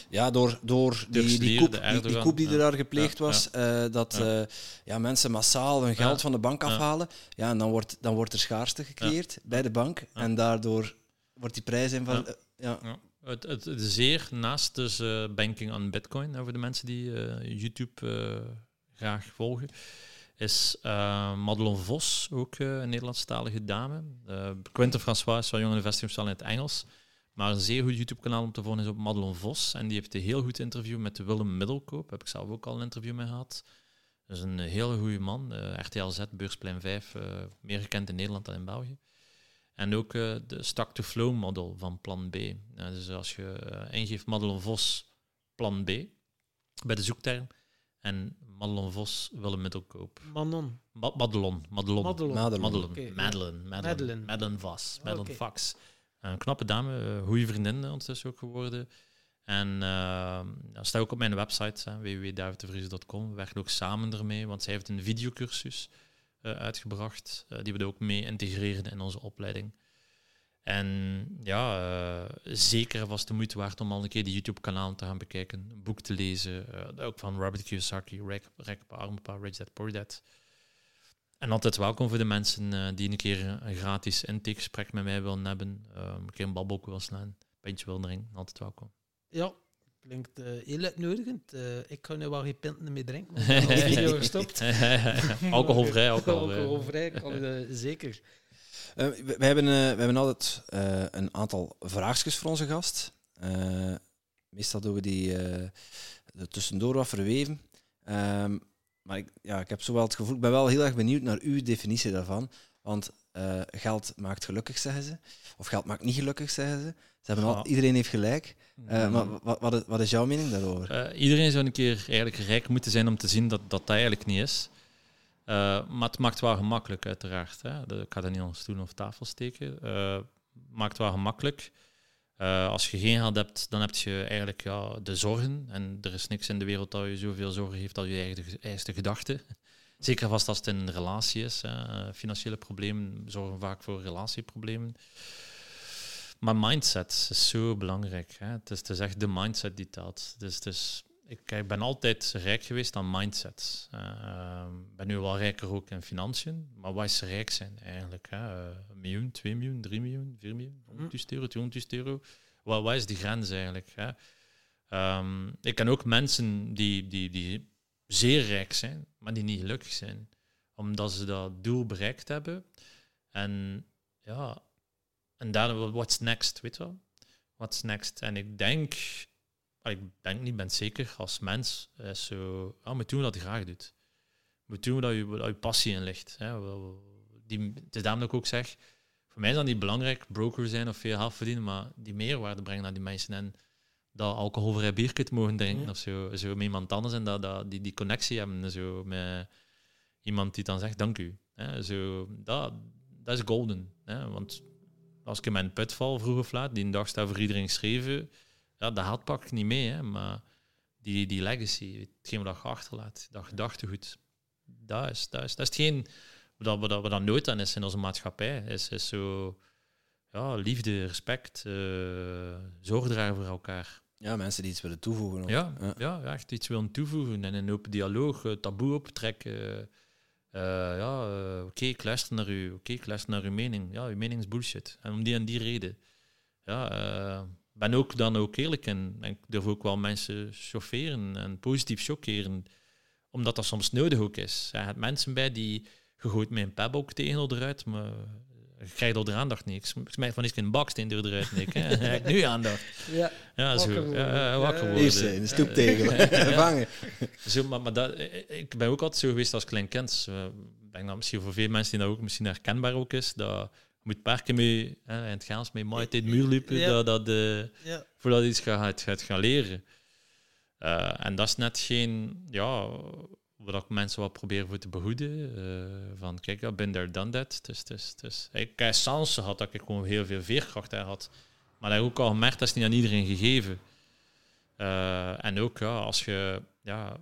ja, door, door die, die, koep, die, die, koep die er daar gepleegd was, uh, dat uh, ja, mensen massaal hun geld van de bank afhalen. Ja, en dan wordt, dan wordt er schaarste gecreëerd bij de bank. En daardoor wordt die prijs in van. ja. Het, het, het, zeer naast dus banking aan bitcoin, voor de mensen die YouTube graag volgen is uh, Madelon Vos, ook uh, een Nederlandstalige dame. Uh, Quentin François is van Jonge Investing in het Engels. Maar een zeer goed YouTube-kanaal om te volgen is op Madelon Vos. En die heeft een heel goed interview met Willem Middelkoop. Heb ik zelf ook al een interview mee gehad. Dat is een hele goede man. RTL Z, Beursplein 5, meer gekend in Nederland dan in België. En ook de Stack-to-Flow model van Plan B. dus als je ingeeft Madelon Vos Plan B bij de zoekterm en Madelon Vos wil een middelkoop. Manon. Ma Madelon. Madelon. Madelon. Madelon. Madelon. Okay. Madeline. Madeline. Madeline Vos. Madeline okay. Fox. Een knappe dame, uh, goede vriendin ondertussen ook geworden. En uh, dat staat ook op mijn website, www.davidtevries.com. We werken ook samen ermee, want zij heeft een videocursus uh, uitgebracht, uh, die we ook mee integreren in onze opleiding. En ja, uh, zeker was de moeite waard om al een keer die YouTube-kanaal te gaan bekijken, een boek te lezen, uh, ook van Robert Kiyosaki, Rek, Rek Armpa, Rich Dad, Poor Dad. En altijd welkom voor de mensen uh, die een keer een gratis intakegesprek met mij willen hebben, een keer een babbel willen slaan, een pintje willen drinken, altijd welkom. Ja, klinkt heel uitnodigend. ik ga nu wel geen pinten meer drinken, want ik heb video gestopt. alcoholvrij, alcoholvrij. alcoholvrij, kan, zeker. Uh, we, we, hebben, uh, we hebben altijd uh, een aantal vraagjes voor onze gast. meestal doen we die er tussendoor wat verweven. Um, maar ik, ja, ik heb zo wel het gevoel, ik ben wel heel erg benieuwd naar uw definitie daarvan. Want geld maakt gelukkig, zeggen ze. Of geld maakt niet gelukkig, zeggen ze. ze hebben iedereen heeft gelijk. Maar wat, wat, wat, is jouw mening daarover? iedereen zou een keer eigenlijk rijk moeten zijn om te zien dat dat, dat eigenlijk niet is. Uh, maar het maakt wel gemakkelijk, uiteraard. Hè. ik ga dat niet onder stoel of tafel steken. Uh, maakt wel gemakkelijk. Uh, als je geen geld hebt, dan heb je eigenlijk ja, de zorgen. En er is niks in de wereld dat je zoveel zorgen heeft als je eigen, eigen gedachten. Zeker vast als het in een relatie is. Hè. Financiële problemen zorgen vaak voor relatieproblemen. Maar mindset is zo belangrijk. Hè. Het, is, het echt de mindset die telt. Dus is ik, ben altijd rijk geweest aan mindset. Ik uh, ben nu wel rijker ook in financiën, maar wat is rijk zijn eigenlijk? Hè? Uh, een miljoen, 2 miljoen, 3 miljoen, 4 miljoen, 100 euro, 200 euro. Wat, wat is die grens eigenlijk? Hè? Um, ik ken ook mensen die, die, die zeer rijk zijn, maar die niet gelukkig zijn, omdat ze dat doel bereikt hebben. En ja, en daar, what's next, weet je wel? What's next? En ik denk ik denk niet, ben zeker als mens, is zo, ja, moet doen wat je graag doet. Moet doen wat je, wat je passie in ligt. Hè. Die, het is daarom dat ik ook zeg, voor mij is dat niet belangrijk, broker zijn of veel geld verdienen, maar die meerwaarde brengen naar die mensen en dat alcoholvrij bier kunt mogen drinken of zo, zo met iemand anders en dat, dat, die, die connectie hebben zo, met iemand die dan zegt dank u. Hè. Zo, dat, dat is golden. Hè. Want als ik in mijn put val vroeg of laat, die een dag staat voor iedereen geschreven, ja, dat had pak ik niet mee, hè, maar die, die legacy, hetgeen wat je achterlaat, dat gedachtegoed, dat is, dat is, dat is hetgeen wat, wat, wat dan nooit aan is in onze maatschappij. Is, is zo ja, liefde, respect, uh, zorg dragen voor elkaar. Ja, mensen die iets willen toevoegen. Ja, ja, ja. echt iets willen toevoegen en een open dialoog, uh, taboe optrekken. Uh, ja, oké, okay, ik luister naar u. Oké, okay, ik luister naar uw mening. Ja, uw mening is bullshit. En om die en die reden. Ja, ben ook dan ook eerlijk en, en ik durf ook wel mensen chaufferen en positief chockeren, omdat dat soms nodig ook is. Je hebt mensen bij die je gooit met een peb ook tegen eruit, maar je krijgt er de aandacht niet. Ik smijt van eens een baksteen door eruit, Nick. Heb ik nu aandacht. Ja, ja zo. Wakker Ja, wakker worden. Liefst in de stoep tegen, vangen. Zo, maar, maar dat, ik ben ook altijd zo geweest als klein kind. Ik denk dat misschien voor veel mensen die dat ook misschien herkenbaar ook is, dat moet parken mee, hè, in het Gaans mee, maar het muur liepen, dat, dat, uh, ja. voordat iets gaat, gaat gaan leren. Uh, en dat is net geen, ja, wat ik mensen wat proberen voor te behoeden. Uh, van, kijk, ik ben there, done that. Dus, dus, dus, ik heb chance gehad dat ik gewoon heel veel veerkracht daar had. Maar dat heb ik ook al gemerkt, dat is niet aan iedereen gegeven. en ook, ja, als je ja,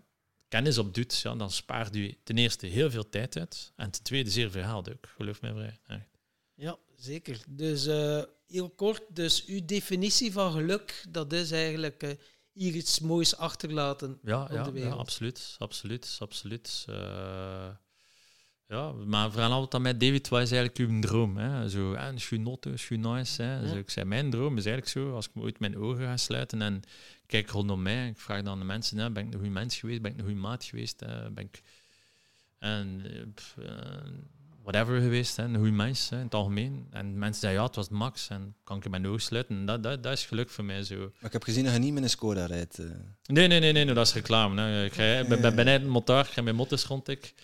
kennis op doet, dan spaart je ten eerste heel veel tijd uit. En ten tweede zeer veel ook, geloof mij vrij. Echt. Ja, zeker. Dus uh, heel kort, dus uw definitie van geluk, dat is eigenlijk uh, hier iets moois achterlaten ja, ja, de wereld. Ja, absoluut, absoluut, absoluut. Uh, ja, maar vooral altijd met David, wat is eigenlijk uw droom? Hè? Zo, en schunotto, nice. Hè? Dus ik zei, mijn droom is eigenlijk zo, als ik ooit mijn ogen ga sluiten en kijk rondom mij, ik vraag dan aan de mensen, hè, ben ik een goede mens geweest, ben ik een goede maat geweest, hè? ben ik... En, whatever geweest, hè, een goede mens hè, in het algemeen. En mensen zeggen, ja, het was Max. En kan ik mijn ogen sluiten. Dat, dat, dat is geluk voor mij zo. Maar ik heb gezien dat je niet met een Skoda rijdt. Uh. Nee, nee, nee, nee, dat is reclame. Hè. Ik rij, ben, ben, een motor, ik ga mijn motters rond ik.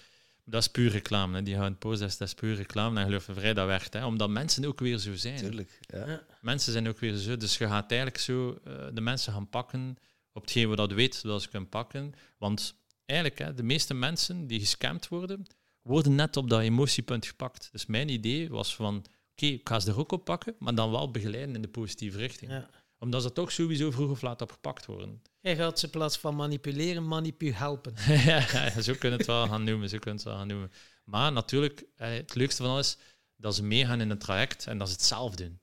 Dat is puur reclame. Hè. Die gaan posten, dat is puur reclame. En geloof me vrij, dat werkt. Hè. Omdat mensen ook weer zo zijn. Tuurlijk, ja. Mensen zijn ook weer zo. Dus je gaat eigenlijk zo uh, de mensen gaan pakken op hetgeen we dat weten, dat ze kunnen pakken. Want eigenlijk, hè, de meeste mensen die gescamd worden, worden net op dat emotiepunt gepakt. Dus mijn idee was van, oké, ik ga ze er ook op pakken, maar dan wel begeleiden in de positieve richting. Ja. Omdat ze toch sowieso vroeg of laat opgepakt worden. Jij gaat ze in plaats van manipuleren, manipu helpen. ja, zo kunnen het wel gaan noemen, zo kunnen het wel gaan noemen. Maar natuurlijk, eh, het leukste van alles dat ze meegaan in een traject en dat ze het zelf doen.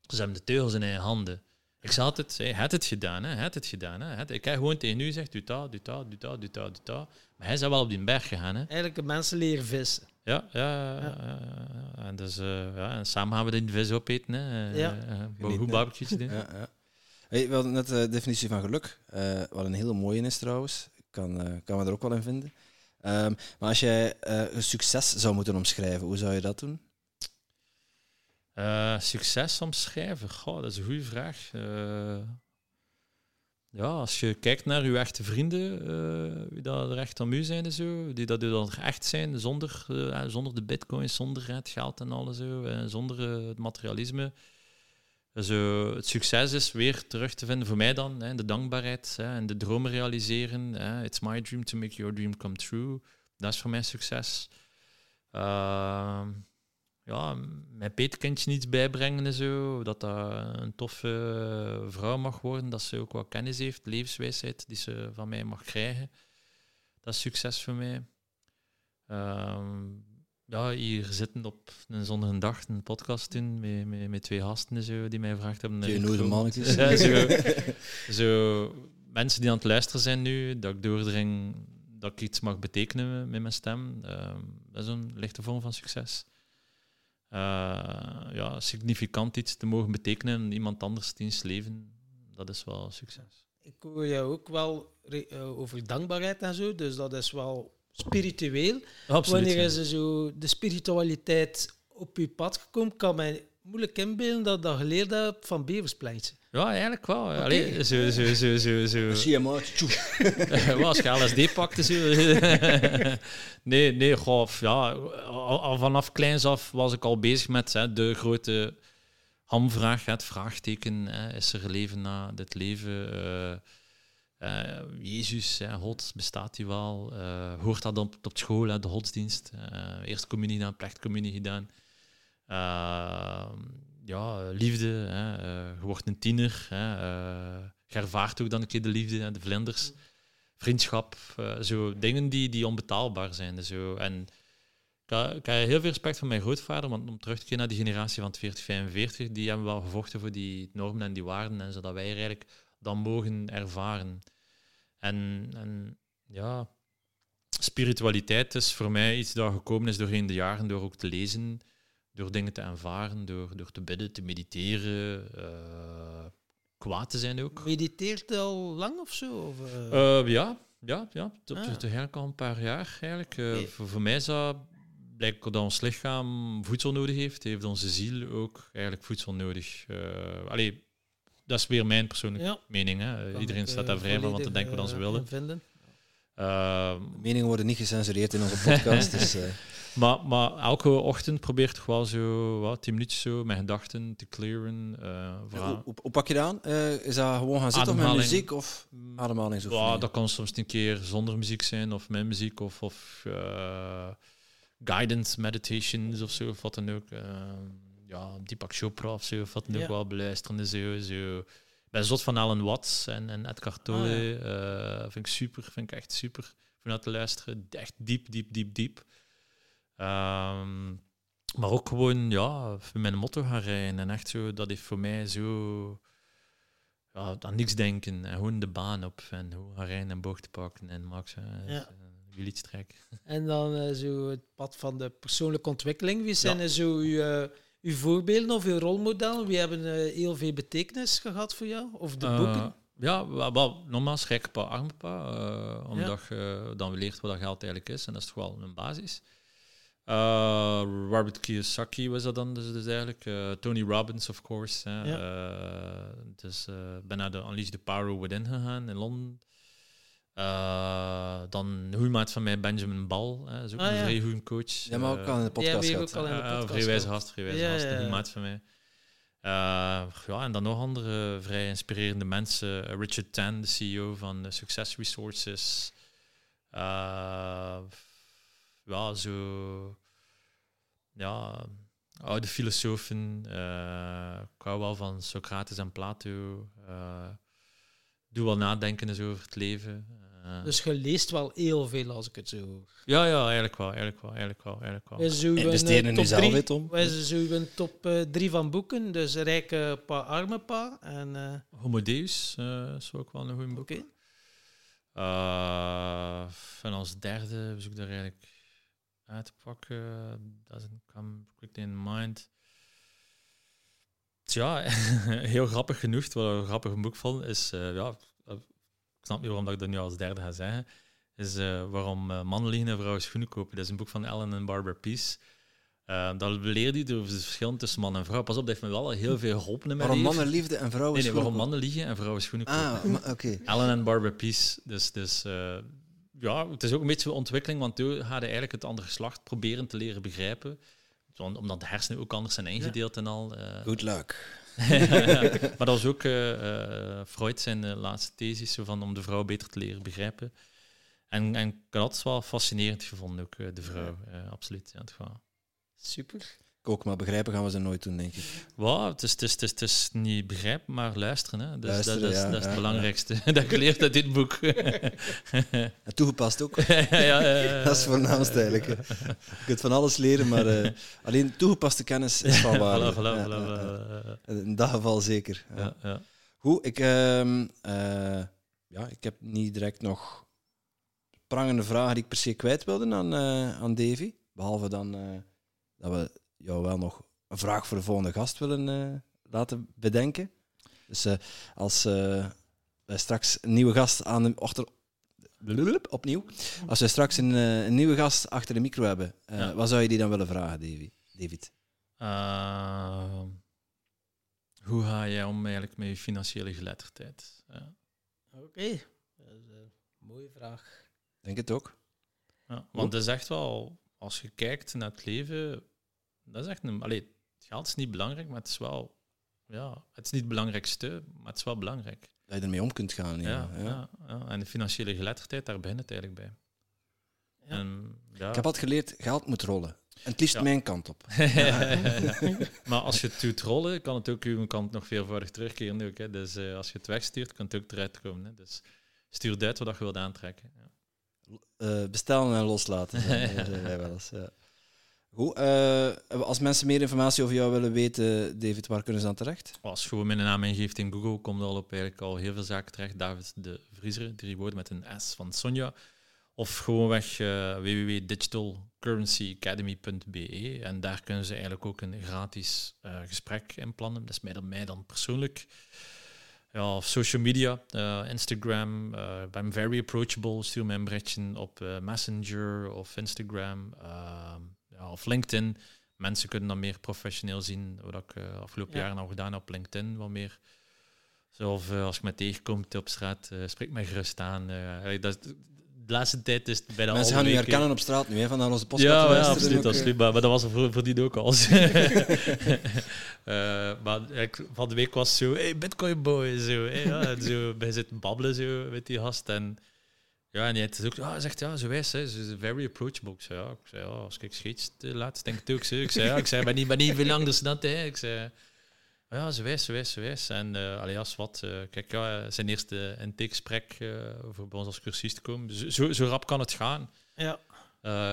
Ze hebben de teugels in hun handen. Ik zei altijd, hij had het gedaan, hè, het gedaan. Hè. Ik heb gewoon tegen u gezegd, doe dat, doe dat, doe dat, doe dat, doe dat. Maar hij is wel op die berg gegaan. Hè. Eigenlijk de mensen leren vissen. Ja, ja, ja. En, dus, uh, ja, en samen gaan we die vis opeten. Hè. Ja. Uh, goed barbecues doen. Ja, ja. Hey, we hadden net de definitie van geluk, uh, wat een hele mooie is trouwens. Kan, uh, kan we er ook wel in vinden. Um, maar als jij uh, succes zou moeten omschrijven, hoe zou je dat doen? Uh, succes omschrijven? Goh, dat is een goede vraag. Uh, ja, als je kijkt naar uw echte vrienden, uh, die dat er echt aan u zijn en zo, die dat er echt zijn, zonder, zonder de bitcoins, zonder het geld en alles, zo, zonder het materialisme. Dus, het succes is weer terug te vinden voor mij dan, hè, de dankbaarheid hè, en de dromen realiseren. Hè. It's my dream to make your dream come true. Dat is voor mij succes. Uh, ja, mijn peetkindje iets bijbrengen en zo. Dat dat een toffe vrouw mag worden. Dat ze ook wat kennis heeft, levenswijsheid die ze van mij mag krijgen. Dat is succes voor mij. Ehm, ja, hier zitten op een zonnige dag een podcast doen met, met, met twee gasten zo, die mij gevraagd hebben. Nooit mannetjes. Ja, zo, zo, mensen die aan het luisteren zijn nu, dat ik doordring dat ik iets mag betekenen met mijn stem. Ehm, dat is een lichte vorm van succes. Eh, ja, significant iets te mogen betekenen in iemand anders diens leven, dat is wel succes. Ik hoor jou ook wel uh, over dankbaarheid en zo, dus dat is wel spiritueel. Absoluut, Wanneer is er zo de spiritualiteit op je pad gekomen, kan mij moeilijk inbeelden dat dat geleerd hebt van Beverspleintje. Ja, eigenlijk wel. Okay. Allee, zo, zo, zo, zo, zo. Zie je maar, Als je LSD pakte, zo. nee, nee, goh, ja, al, vanaf kleins af was ik al bezig met hè, de grote hamvraag, het vraagteken, hè, is er leven na dit leven? Uh, uh, Jezus, hè, God, bestaat hij wel? Uh, hoort dat op, op school, hè, de godsdienst? eerst communie gedaan, plechtcommunie gedaan ja, liefde. Hè, uh, je wordt een tiener. Hè, uh, je ervaart ook dan een keer de liefde en de vlinders. Vriendschap. Uh, zo dingen die, die onbetaalbaar zijn. Zo. En ik, heb heel veel respect voor mijn grootvader, want om terug te keren naar die generatie van 40, 45, die hebben wel gevochten voor die normen en die waarden, en zodat wij eigenlijk dan mogen ervaren. En, en ja, spiritualiteit is voor mij iets dat gekomen is doorheen de jaren, door ook te lezen, door dingen te ervaren, door, door te bidden, te mediteren, uh, kwaad te zijn ook. Mediteert al lang of zo? Of, uh? ja, ja, ja. Tot, ah. al een paar jaar eigenlijk. voor, voor mij is dat blijkbaar dat ons lichaam voedsel nodig heeft, heeft onze ziel ook eigenlijk voedsel nodig. allee, dat is weer mijn persoonlijke mening. Hè. Iedereen staat daar vrij van wat te denken wat ze willen. Vinden. Meningen worden niet gecensureerd in onze podcast. dus, maar, maar elke ochtend probeer toch wel zo wat, tien minuutjes zo mijn gedachten te clearen. Uh, hoe, hoe, pak je dat aan? Uh, is dat gewoon gaan zitten of met muziek of ademhaling? Ja, dat kan soms een keer zonder muziek zijn of met muziek of, of uh, guidance meditations of zo, of wat dan ook. ja, Deepak Chopra of zo, of wat dan ook wel beluisteren. Zo, zo. Ben zot van Alan Watts en, en Edgar Tolle. Ah, vind ik super, vind ik echt super. Vanuit te luisteren, echt diep, diep, diep, diep. Um, maar ook gewoon, ja, met een motto gaan rijden. En echt zo, dat heeft voor mij zo... Ja, aan niks denken. En gewoon de baan op. En hoe gaan rijden en bocht pakken. En max, ja. En dan uh, zo het pad van de persoonlijke ontwikkeling. Wie zijn ja. zo uw, uw voorbeelden of uw rolmodellen? Wie hebben uh, heel veel betekenis gehad voor jou? Of de boeken? Ja, wel, nogmaals, rijke arme pa. omdat je dan leert wat dat geld eigenlijk is. En dat is toch wel een basis. Uh, Robert Kiyosaki was dat dan dus, dus eigenlijk. Uh, Tony Robbins, of course. Hè. Ja. Dus ben naar de Unleash the Power Within gegaan in Londen. Dan een goede van mij, Benjamin Ball. Hè, is ook ah, een ja. vrij goede coach. Ja, maar ook al in de podcast ja, ook al in de podcast Vrij wijze gast, vrij wijze gast. Een goede maat van mij. ja, en dan nog andere vrij inspirerende mensen. Richard Tan, de CEO van Success Resources ja, zo. Ja, oude filosofen. Uh, ik hou wel van Socrates en Plato. Uh, doe wel nadenken eens over het leven. Uh, dus je leest wel heel veel als ik het zo Ja, ja, eigenlijk wel. Eigenlijk wel, eigenlijk wel, eigenlijk wel. Investeer in jezelf, Tom. Wij zijn een top uh, drie van boeken. Dus Rijke Pa, Arme Pa. En, uh, Homo Deus is ook wel een goed boek. Okay. en als derde zoek ik daar eigenlijk uit te pakken. Doesn't come quickly in mind. Ja, heel grappig genoeg, wat een grappig boek vond, is, uh, ja, ik snap niet waarom dat ik dat nu als derde ga zeggen, is uh, waarom uh, mannen liggen en vrouwen schoenen kopen. Dat is een boek van Ellen en Barbara Peace. Uh, dat leert hij over het verschil tussen man en vrouw. Pas op, dat heeft me wel heel veel geholpen in Waarom mannen liefde en vrouwen nee, nee, waarom mannen liegen en vrouwen schoenen ah, kopen. Ah, oké. Ellen en Barbara Peace. Dus, dus ja, het is ook een beetje een ontwikkeling, want toen hadden eigenlijk het andere geslacht proberen te leren begrijpen. Omdat de hersenen ook anders zijn ingedeeld en al. Uh. Good luck. Maar dat was ook uh, Freud zijn laatste thesis, van om de vrouw beter te leren begrijpen. En, en ik had het wel fascinerend gevonden, ook de vrouw. absoluut. Ja, het Super ook, maar begrijpen gaan we ze nooit doen, denk ik. Wow, het, is, het, is, het, is, het is niet begrijpen, maar luisteren. Hè. Dus luisteren, dat, is, dat is het belangrijkste dat ik leer uit dit boek. en toegepast ook. dat is voornaamste eigenlijk. Je kunt van alles leren, maar uh, alleen toegepaste kennis is van waarde. voilà, voilà, In dat geval zeker. Goed, ik, uh, uh, ja, ik heb niet direct nog prangende vragen die ik per se kwijt wilde aan, uh, aan Davy. Behalve dan dat we jou wel nog een vraag voor de volgende gast willen uh, laten bedenken. Dus uh, als uh, wij straks een nieuwe gast aan de achter opnieuw. Als wij straks een, een, nieuwe gast achter de micro hebben, ja. wat zou je die dan willen vragen, Davy? David? Ehm, hoe ga jij om eigenlijk met je financiële geletterdheid? Ja. Oké, dat is een mooie vraag. Denk het ook. Ja, want het is echt wel, als je kijkt naar het leven, dat is echt een. Allee, het geld is niet belangrijk, maar het is wel. Ja, het is niet het belangrijkste, maar het is wel belangrijk. Dat je ermee om kunt gaan. Ja, ja. ja, En de financiële geletterdheid, daar begint het eigenlijk bij. En, ja. Ik heb altijd geleerd, geld moet rollen. En het liefst mijn kant op. maar als je het doet rollen, kan het ook uw kant nog veelvoudig terugkeren. Ook, hè. Dus uh, als je het wegstuurt, kan het ook eruit komen. Hè. Dus stuur uit wat je wilt aantrekken. Ja. Uh, bestellen en loslaten. wij wel eens, ja. Goed, uh, als mensen meer informatie over jou willen weten, David, waar kunnen ze dan terecht? Als je gewoon mijn naam ingeeft in Google, komt er al op eigenlijk al heel veel zaken terecht. David de Vriezer, drie woorden met een S van Sonja. Of gewoonweg uh, www.digitalcurrencyacademy.be. En daar kunnen ze eigenlijk ook een gratis uh, gesprek in plannen. Dat is mij dan, mij dan persoonlijk. Ja, of social media, uh, Instagram. Ik ben very approachable. Stuur mij een berichtje op Messenger of Instagram. Of LinkedIn. Mensen kunnen dan meer professioneel zien, wat ik uh, afgelopen jaren al gedaan op LinkedIn, wat meer. Zoals uh, als je me tegenkomt op straat, uh, spreek mij gerust aan. dat, de laatste tijd is het bijna Mensen gaan nu herkennen op straat nu, hè, van onze podcast. Ja, ja absoluut, absoluut maar, maar, dat was er voor, voor die ook al. maar ik, van de week was zo, hey, bitcoin boy, zo. Hey, ja, zo bij zitten babbelen zo, met die gast. En ja, en hij ook, ah, zegt ja, zo wijs, hè, ze is very approachable. Ik zei, ja, ik zei, ja als ik scheets laat, denk ik ook zo. Ik zei, ja, ik zei, ben niet, ben niet veel anders dan hè. Ik zei, ja, zo wijs, zo wijs, zo wijs. En uh, alias wat, uh, kijk, ja, zijn eerste intakegesprek uh, voor bij ons als cursist te komen. Zo, zo rap kan het gaan. Ja.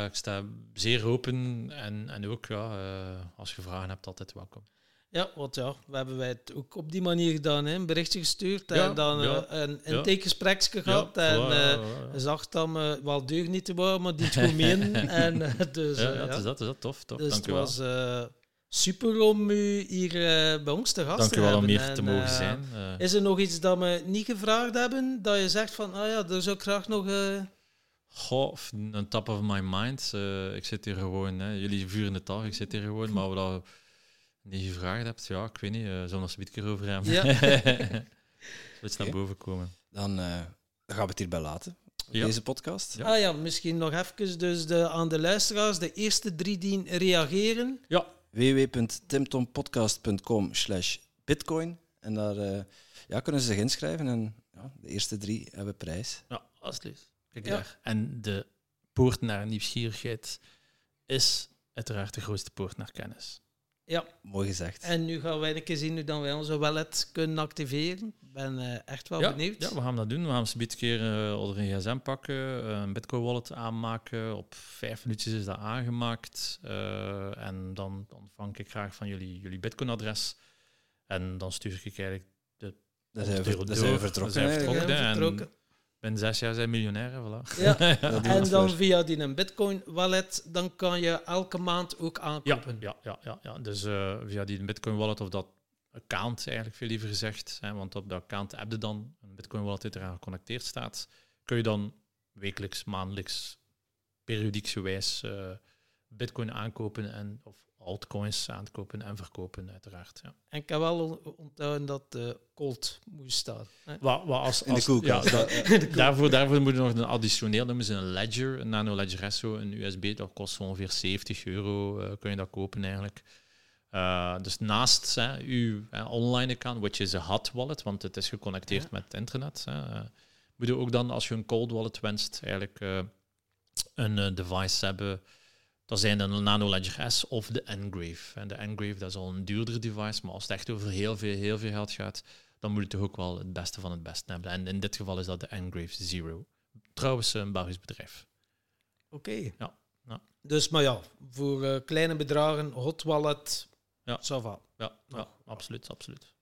ik sta zeer open en, en ook, ja, als je vragen hebt, altijd welkom. Ja, want ja, we hebben wij het ook op die manier gedaan. Hè? Een berichtje gestuurd en dan ja, een, teekgespreksje gehad. en uh, zag dan uh, wel deugd niet te worden, maar die goed meen. en, uh, dus, ja, dat is dat, is dat tof. tof. Dus Dank het was super om u hier bij ons te gast Dank te hebben. Dank u wel om hier te mogen zijn. Is er nog iets dat we niet gevraagd hebben, dat je zegt van, ah ja, daar zou ik graag nog... Goh, een top of my mind. ik zit hier gewoon, hè. jullie vuren het af, ik zit hier gewoon, maar we dat die je gevraagd hebt, ja, ik weet niet, uh, zullen we het erover hebben? Ja. Iets naar boven komen. Dan, uh, dan, gaan we het hierbij laten, deze podcast. Ja. Ah ja, misschien nog even dus de, aan de luisteraars, de eerste drie die reageren. Ja. www.timtompodcast.com slash bitcoin. En daar uh, ja, kunnen ze zich inschrijven en ja, de eerste drie hebben prijs. Ja, alsjeblieft. Kijk ja. daar. En de poort naar nieuwsgierigheid is uiteraard de grootste poort naar kennis. Ja. Mooi gezegd. En nu gaan wij een keer zien hoe dan wij onze wallet kunnen activeren. Ik ben uh, echt wel ja, benieuwd. Ja, we gaan dat doen. We gaan ze een keer uh, een gsm pakken, uh, een bitcoin wallet aanmaken. Op vijf minuutjes is dat aangemaakt. en dan ontvang ik graag van jullie jullie bitcoin adres. En dan stuur ik eigenlijk de... Dat zijn we vertrokken. zijn vertrokken ben zes jaar zijn miljonair, voilà. Ja. en dan via die Bitcoin wallet, dan kan je elke maand ook aankopen. Ja, ja, ja, ja. dus uh, via die Bitcoin wallet of dat account eigenlijk veel liever gezegd, hè, want op dat account heb je dan een Bitcoin wallet die eraan geconnecteerd staat, kun je dan wekelijks, maandelijks, periodiek wijs uh, Bitcoin aankopen en of altcoins aankopen en verkopen, uiteraard. Ja. En ik heb wel onthouden dat de cold moest staan. Wat, wat als, als, in de Ja, dat, daarvoor, daarvoor moet je nog een additioneel, noemen ze een ledger, een nano ledger Esso, een USB, dat kost ongeveer 70 euro, uh, kun je dat kopen eigenlijk. Uh, dus naast hè, uw online account, which is een hot wallet, want het is geconnecteerd met het internet, hè, uh, moet je ook dan, als je een cold wallet wenst, eigenlijk een device hebben dat zijn de Nano Ledger S of de Engrave. En de Engrave dat is al een duurder device, maar als het echt over heel veel, heel veel geld gaat, dan moet je toch ook wel het beste van het beste hebben. En in dit geval is dat de Engrave Zero. Trouwens, een Belgisch bedrijf. Oké. Ja, ja, Dus, maar ja, voor uh, kleine bedragen, hot wallet, ja. Sava. Ja, ja, absoluut, absoluut.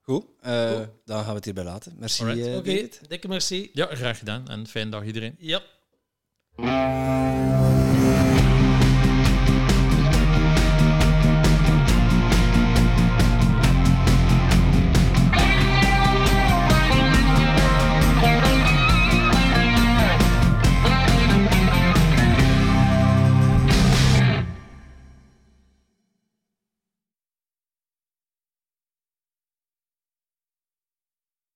Goed, uh, Goed, dan gaan we het hierbij laten. Merci. Uh, Oké, okay. dikke merci. Ja, graag gedaan en fijne dag iedereen. Ja.